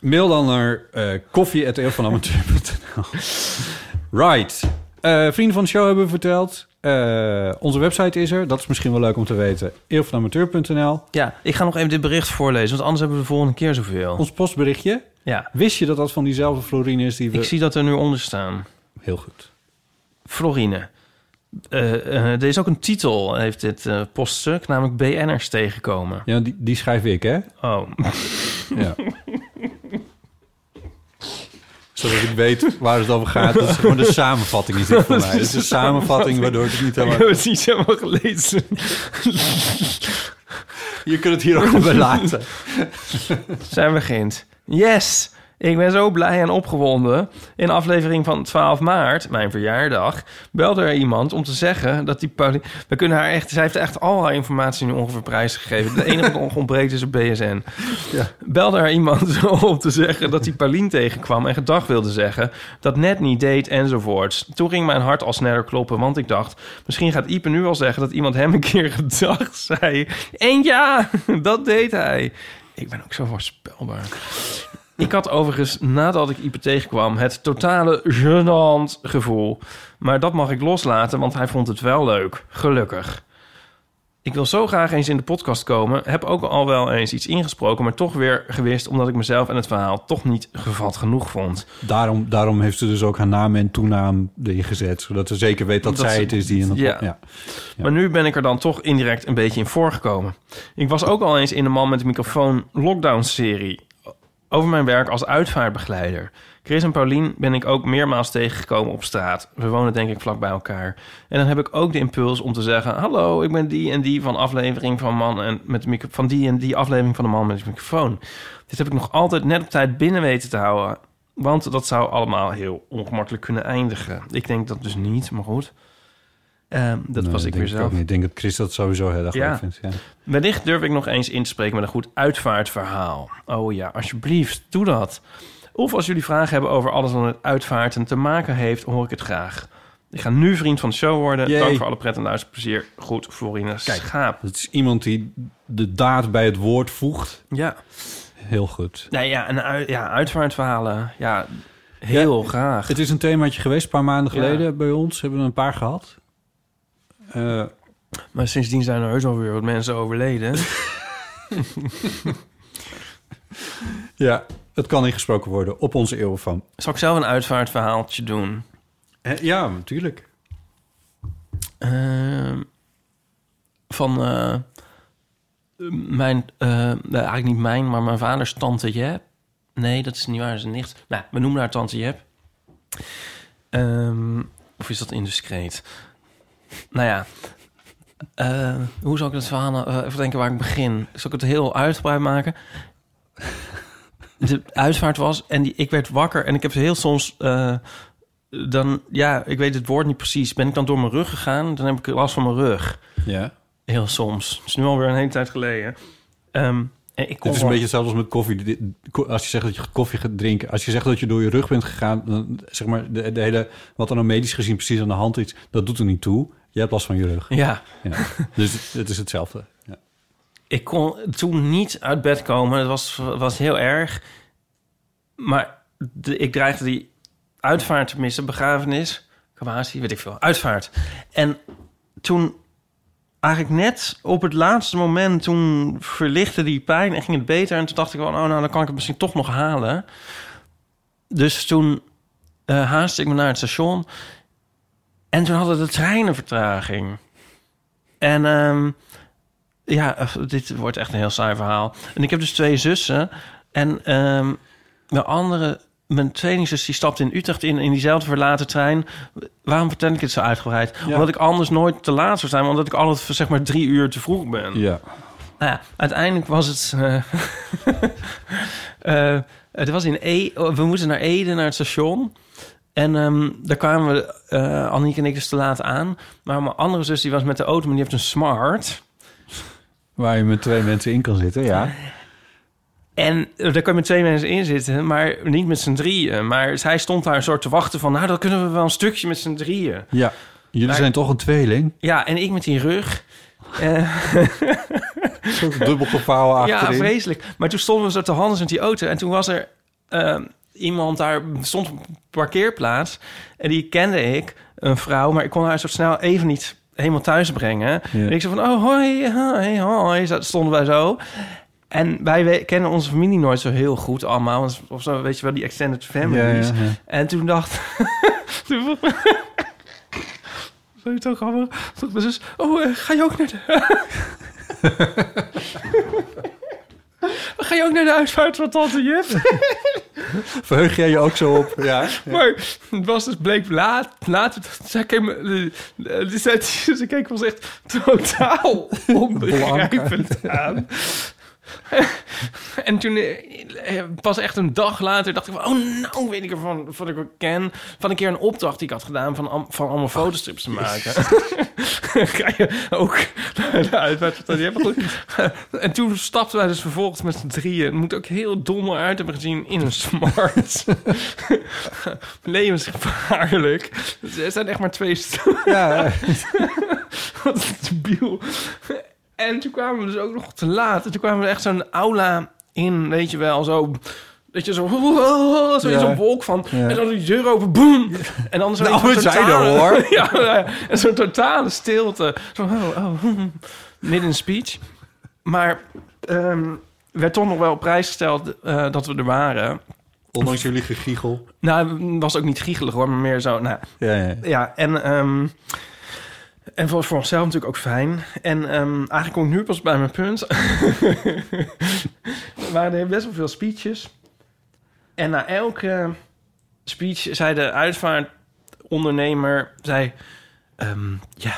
Mail dan naar uh, koffie.eeuwvanamateur.nl Right. Eh, vrienden van de show hebben we verteld. Eh, onze website is er. Dat is misschien wel leuk om te weten. eeuwvanamateur.nl Ja, ik ga nog even dit bericht voorlezen, want anders hebben we de volgende keer zoveel. Ons postberichtje. Ja. Wist je dat dat van diezelfde Florine is die we... Ik zie dat er nu onder staan. Heel goed. Florine. Eh, eh, er is ook een titel, heeft dit eh, poststuk, namelijk BN'ers tegenkomen. Ja, die, die schrijf ik, hè? Oh. Ja. (laughs) Zodat ik weet waar het over gaat. Dat is gewoon de samenvatting is dit voor (laughs) mij. Het is een samenvatting waardoor ik het niet Ik helemaal... heb het niet helemaal gelezen. Je kunt het hier ook bij (laughs) laten. Zijn begint. Yes! Ik ben zo blij en opgewonden. In aflevering van 12 maart, mijn verjaardag, belde er iemand om te zeggen dat die Pauline... We kunnen haar echt... Zij heeft echt al haar informatie nu ongeveer prijsgegeven. De enige (laughs) wat ontbreekt is een BSN. Ja. Belde er iemand (laughs) om te zeggen dat die Pauline tegenkwam en gedag wilde zeggen. Dat net niet deed enzovoorts. Toen ging mijn hart al sneller kloppen, want ik dacht... Misschien gaat Ipe nu wel zeggen dat iemand hem een keer (laughs) gedag zei. En ja, dat deed hij. Ik ben ook zo voorspelbaar. Ik had overigens, nadat ik Ipe tegenkwam, het totale gênant gevoel. Maar dat mag ik loslaten, want hij vond het wel leuk. Gelukkig. Ik wil zo graag eens in de podcast komen. Heb ook al wel eens iets ingesproken, maar toch weer gewist... omdat ik mezelf en het verhaal toch niet gevat genoeg vond. Daarom, daarom heeft ze dus ook haar naam en toenaam erin gezet. Zodat ze zeker weet dat, Dat zij het is die in het... Ja. ja. Maar nu ben ik er dan toch indirect een beetje in voorgekomen. Ik was ook al eens in de Man met de Microfoon Lockdown-serie... over mijn werk als uitvaartbegeleider. Chris en Paulien ben ik ook meermaals tegengekomen op straat. We wonen denk ik vlak bij elkaar. En dan heb ik ook de impuls om te zeggen... hallo, ik ben die en die van aflevering van Man en met van die en die aflevering van de Man met de Microfoon. Dit heb ik nog altijd net op tijd binnen weten te houden... Want dat zou allemaal heel ongemakkelijk kunnen eindigen. Ik denk dat dus niet, maar goed. Ehm, dat Nee, was ik weer zelf. Ik denk dat Chris dat sowieso heel erg Ja. leuk vindt. Ja. Wellicht durf ik nog eens in te spreken met een goed uitvaartverhaal. Oh ja, alsjeblieft, doe dat. Of als jullie vragen hebben over alles wat met uitvaarten te maken heeft, hoor ik het graag. Ik ga nu vriend van de show worden. Yay. Dank voor alle pret en luisterplezier. Goed, Florine Kijk. Schaap. Het is iemand die de daad bij het woord voegt. Ja. Heel goed. Nee, ja, en uit, ja, uitvaartverhalen. Ja, heel graag. Het is een themaatje geweest, een paar maanden Ja. geleden bij ons. Hebben we een paar gehad. Eh, Maar sindsdien zijn er heus alweer wat mensen overleden. (laughs) ja, het kan ingesproken worden op onze eeuw van. Zal ik zelf een uitvaartverhaaltje doen? Ja, natuurlijk. Ehm, van eh, mijn, eh, nou, eigenlijk niet mijn, maar mijn vaders tante Jep. Nee, dat is niet waar, dat is een nicht. Nou, we noemen haar tante Jep. Ehm, of is dat indiscreet? Nou ja, eh, hoe zal ik het verhaal nou, eh, even denken waar ik begin? Zal ik het heel uitgebreid maken? De uitvaart was en die, ik werd wakker en ik heb heel soms... eh, dan, ja, ik weet het woord niet precies. Ben ik dan door mijn rug gegaan? Dan heb ik last van mijn rug. Ja. Heel soms. Het is nu alweer een hele tijd geleden. Ehm, en ik kon Het is een beetje hetzelfde als met koffie. Dit- Als je zegt dat je koffie gaat drinken, als je zegt dat je door je rug bent gegaan, dan zeg maar de, de hele, wat er nou medisch gezien precies aan de hand is, dat doet er niet toe. Je hebt last van je rug. Ja. ja. Dus het is hetzelfde. Ja. ik kon toen niet uit bed komen. Het was, was heel erg. Maar de, ik dreigde die uitvaart te missen, begrafenis, crematie, weet ik veel, uitvaart. En toen eigenlijk net op het laatste moment, toen verlichtte die pijn en ging het beter. En toen dacht ik van, oh nou, dan kan ik het misschien toch nog halen. Dus toen eh haastte ik me naar het station. En toen hadden de treinen vertraging. En ehm, ja, eh, dit wordt echt een heel saai verhaal. En ik heb dus twee zussen. En ehm mijn andere, mijn tweelingzus, die stapte in Utrecht in, in diezelfde verlaten trein. Waarom vertel ik het zo uitgebreid? Ja. Omdat ik anders nooit te laat zou zijn, omdat ik altijd zeg maar drie uur te vroeg ben. Ja. Nou ja, uiteindelijk was het. eh (laughs) eh, het was in E. We moesten naar Ede, naar het station. En ehm, daar kwamen we, Annieke en ik, dus te laat aan. Maar mijn andere zus die was met de auto, maar die heeft een smart. Waar je met twee mensen in kan zitten, ja. En eh, daar kan je met twee mensen in zitten, maar niet met z'n drieën. Maar zij stond daar een soort te wachten van... nou, dan kunnen we wel een stukje met z'n drieën. Ja. Jullie Maar- zijn toch een tweeling? Ja, en ik met die rug. Eh, (laughs) Zo'n dubbel gevouwen (laughs) ja, achterin. vreselijk. Maar toen stonden we zo te handen met die auto. En toen was er ehm, iemand daar, stond op een parkeerplaats. En die kende ik, een vrouw. Maar ik kon haar zo snel even niet helemaal thuis brengen. Ja. En ik zei van, oh, hoi, hoi, hoi. Zo stonden wij zo. En wij kennen onze familie nooit zo heel goed allemaal. Want Of zo, weet je wel, die extended families. Ja, ja, ja. En toen dacht... (laughs) toen Sorry, toch mijn zus, oh, eh, ga je ook naar de... (laughs) ga je ook naar de uitvaart van tante Jip? (laughs) Verheug jij je ook zo op? Ja. Maar het was dus bleek laat, later. Zij keek me, ze, (laughs) ze keek ons echt totaal onbegrijpend aan. (laughs) En toen, eh, pas echt een dag later, dacht ik van... oh, nou weet ik ervan wat ik wel ken. Van een keer een opdracht die ik had gedaan... van, van allemaal fotostrips te maken. (laughs) (laughs) Ga je ook van. En toen stapten wij dus vervolgens met z'n drieën... het moet ook heel dom uit hebben gezien in een smart. Levensgevaarlijk. Er zijn echt maar twee. Ja. Wat een debiel. En toen kwamen we dus ook nog te laat. En toen kwamen we echt zo'n aula in, weet je wel, zo... Dat je zo, (laughs) zo in zo'n wolk van... En dan die deur open, boem! En dan zo Nou, we zijn er, hoor. (laughs) ja, en zo'n totale stilte. Zo, oh, oh, (laughs) midden speech. Maar ehm, werd toch nog wel op prijs gesteld eh, dat we er waren. Ondanks jullie gegiegel. Nou, was ook niet giechelig hoor, maar meer zo... Nou, Ja, ja. ja, en, ehm en voor, voor onszelf natuurlijk ook fijn. En ehm eigenlijk kom ik nu pas bij mijn punt. (laughs) er waren best wel veel speeches. En na elke speech zei de uitvaartondernemer... Zei, ehm, ja,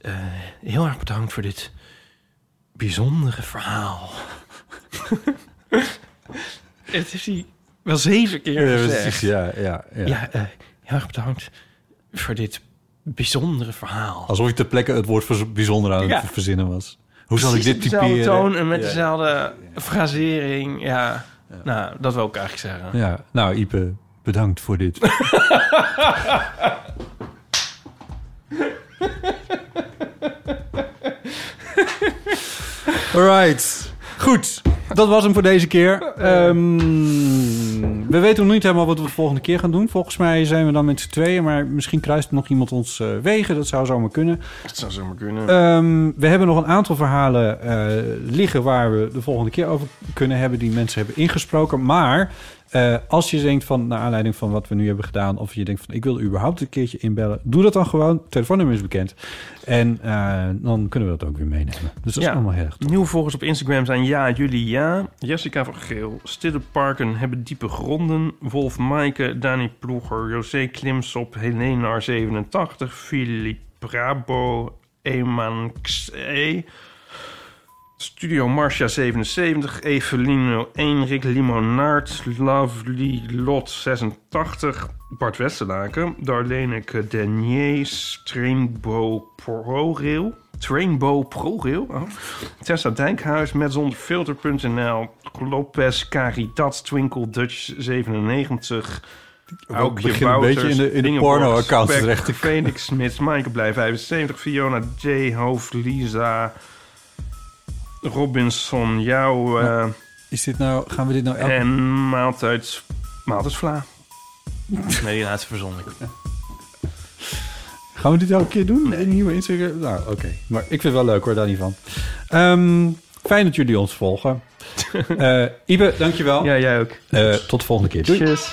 eh, heel erg bedankt voor dit bijzondere verhaal. (laughs) Het is hij wel zeven keer Ja, gezegd. precies, ja, ja, ja. Ja, eh, heel erg bedankt voor dit bijzondere verhaal. Alsof je ter plekke het woord bijzonder aan Ja. het verzinnen was. Hoe zal ik dit op dezelfde typeren? toon en met Ja. dezelfde frasering. Ja. nou, dat wil ik eigenlijk zeggen. Ja, nou Ipe, bedankt voor dit. (laughs) Alright. Goed, dat was hem voor deze keer. Ehm, we weten nog niet helemaal wat we de volgende keer gaan doen. Volgens mij zijn we dan met z'n tweeën, maar misschien kruist nog iemand ons eh, wegen. Dat zou zomaar kunnen. Dat zou zomaar kunnen. Ehm, we hebben nog een aantal verhalen eh, liggen waar we de volgende keer over kunnen hebben, die mensen hebben ingesproken. Maar eh, als je denkt van, naar aanleiding van wat we nu hebben gedaan, of je denkt van, ik wil überhaupt een keertje inbellen, doe dat dan gewoon. Het telefoonnummer is bekend. En eh, dan kunnen we dat ook weer meenemen. Dus dat is allemaal heel erg. Nieuwe volgers op Instagram zijn Ja, jullie ja. Jessica van Geel. Stille Parken hebben diepe gronden. Wolf Maaike, Dani Ploeger, José Klimsop, Helena 87, Philippe Brabo, Eman XE. Studio Marcia 77, Evelino 1, Rick Limonaert, Lovely Lot 86, Bart Westerlaken, Darlene Deniers, Trainbow ProRail, Trainbow ProRail, oh. Tessa Dijkhuis, met zonder filter.nl, Lopez Caridat, Twinkle Dutch 97, Aukje begin een beetje in de- in de porno-account terecht te Felix Smits, Maaike Blij 75, Fiona J, Hoofd, Lisa... Robinson, jouw... eh, Is dit nou, gaan we dit nou elke... en maaltijd... Maaltijdsvla. (laughs) Nee, is verzonnen. Gaan we dit elke keer doen? Een nieuwe Instagram? Nou, oké. Maar ik vind het wel leuk hoor, daar niet van. Ehm, fijn dat jullie ons volgen. (laughs) Eh Ibe, dankjewel. Ja, jij ook. Eh, tot de volgende keer. Doei. Tjus.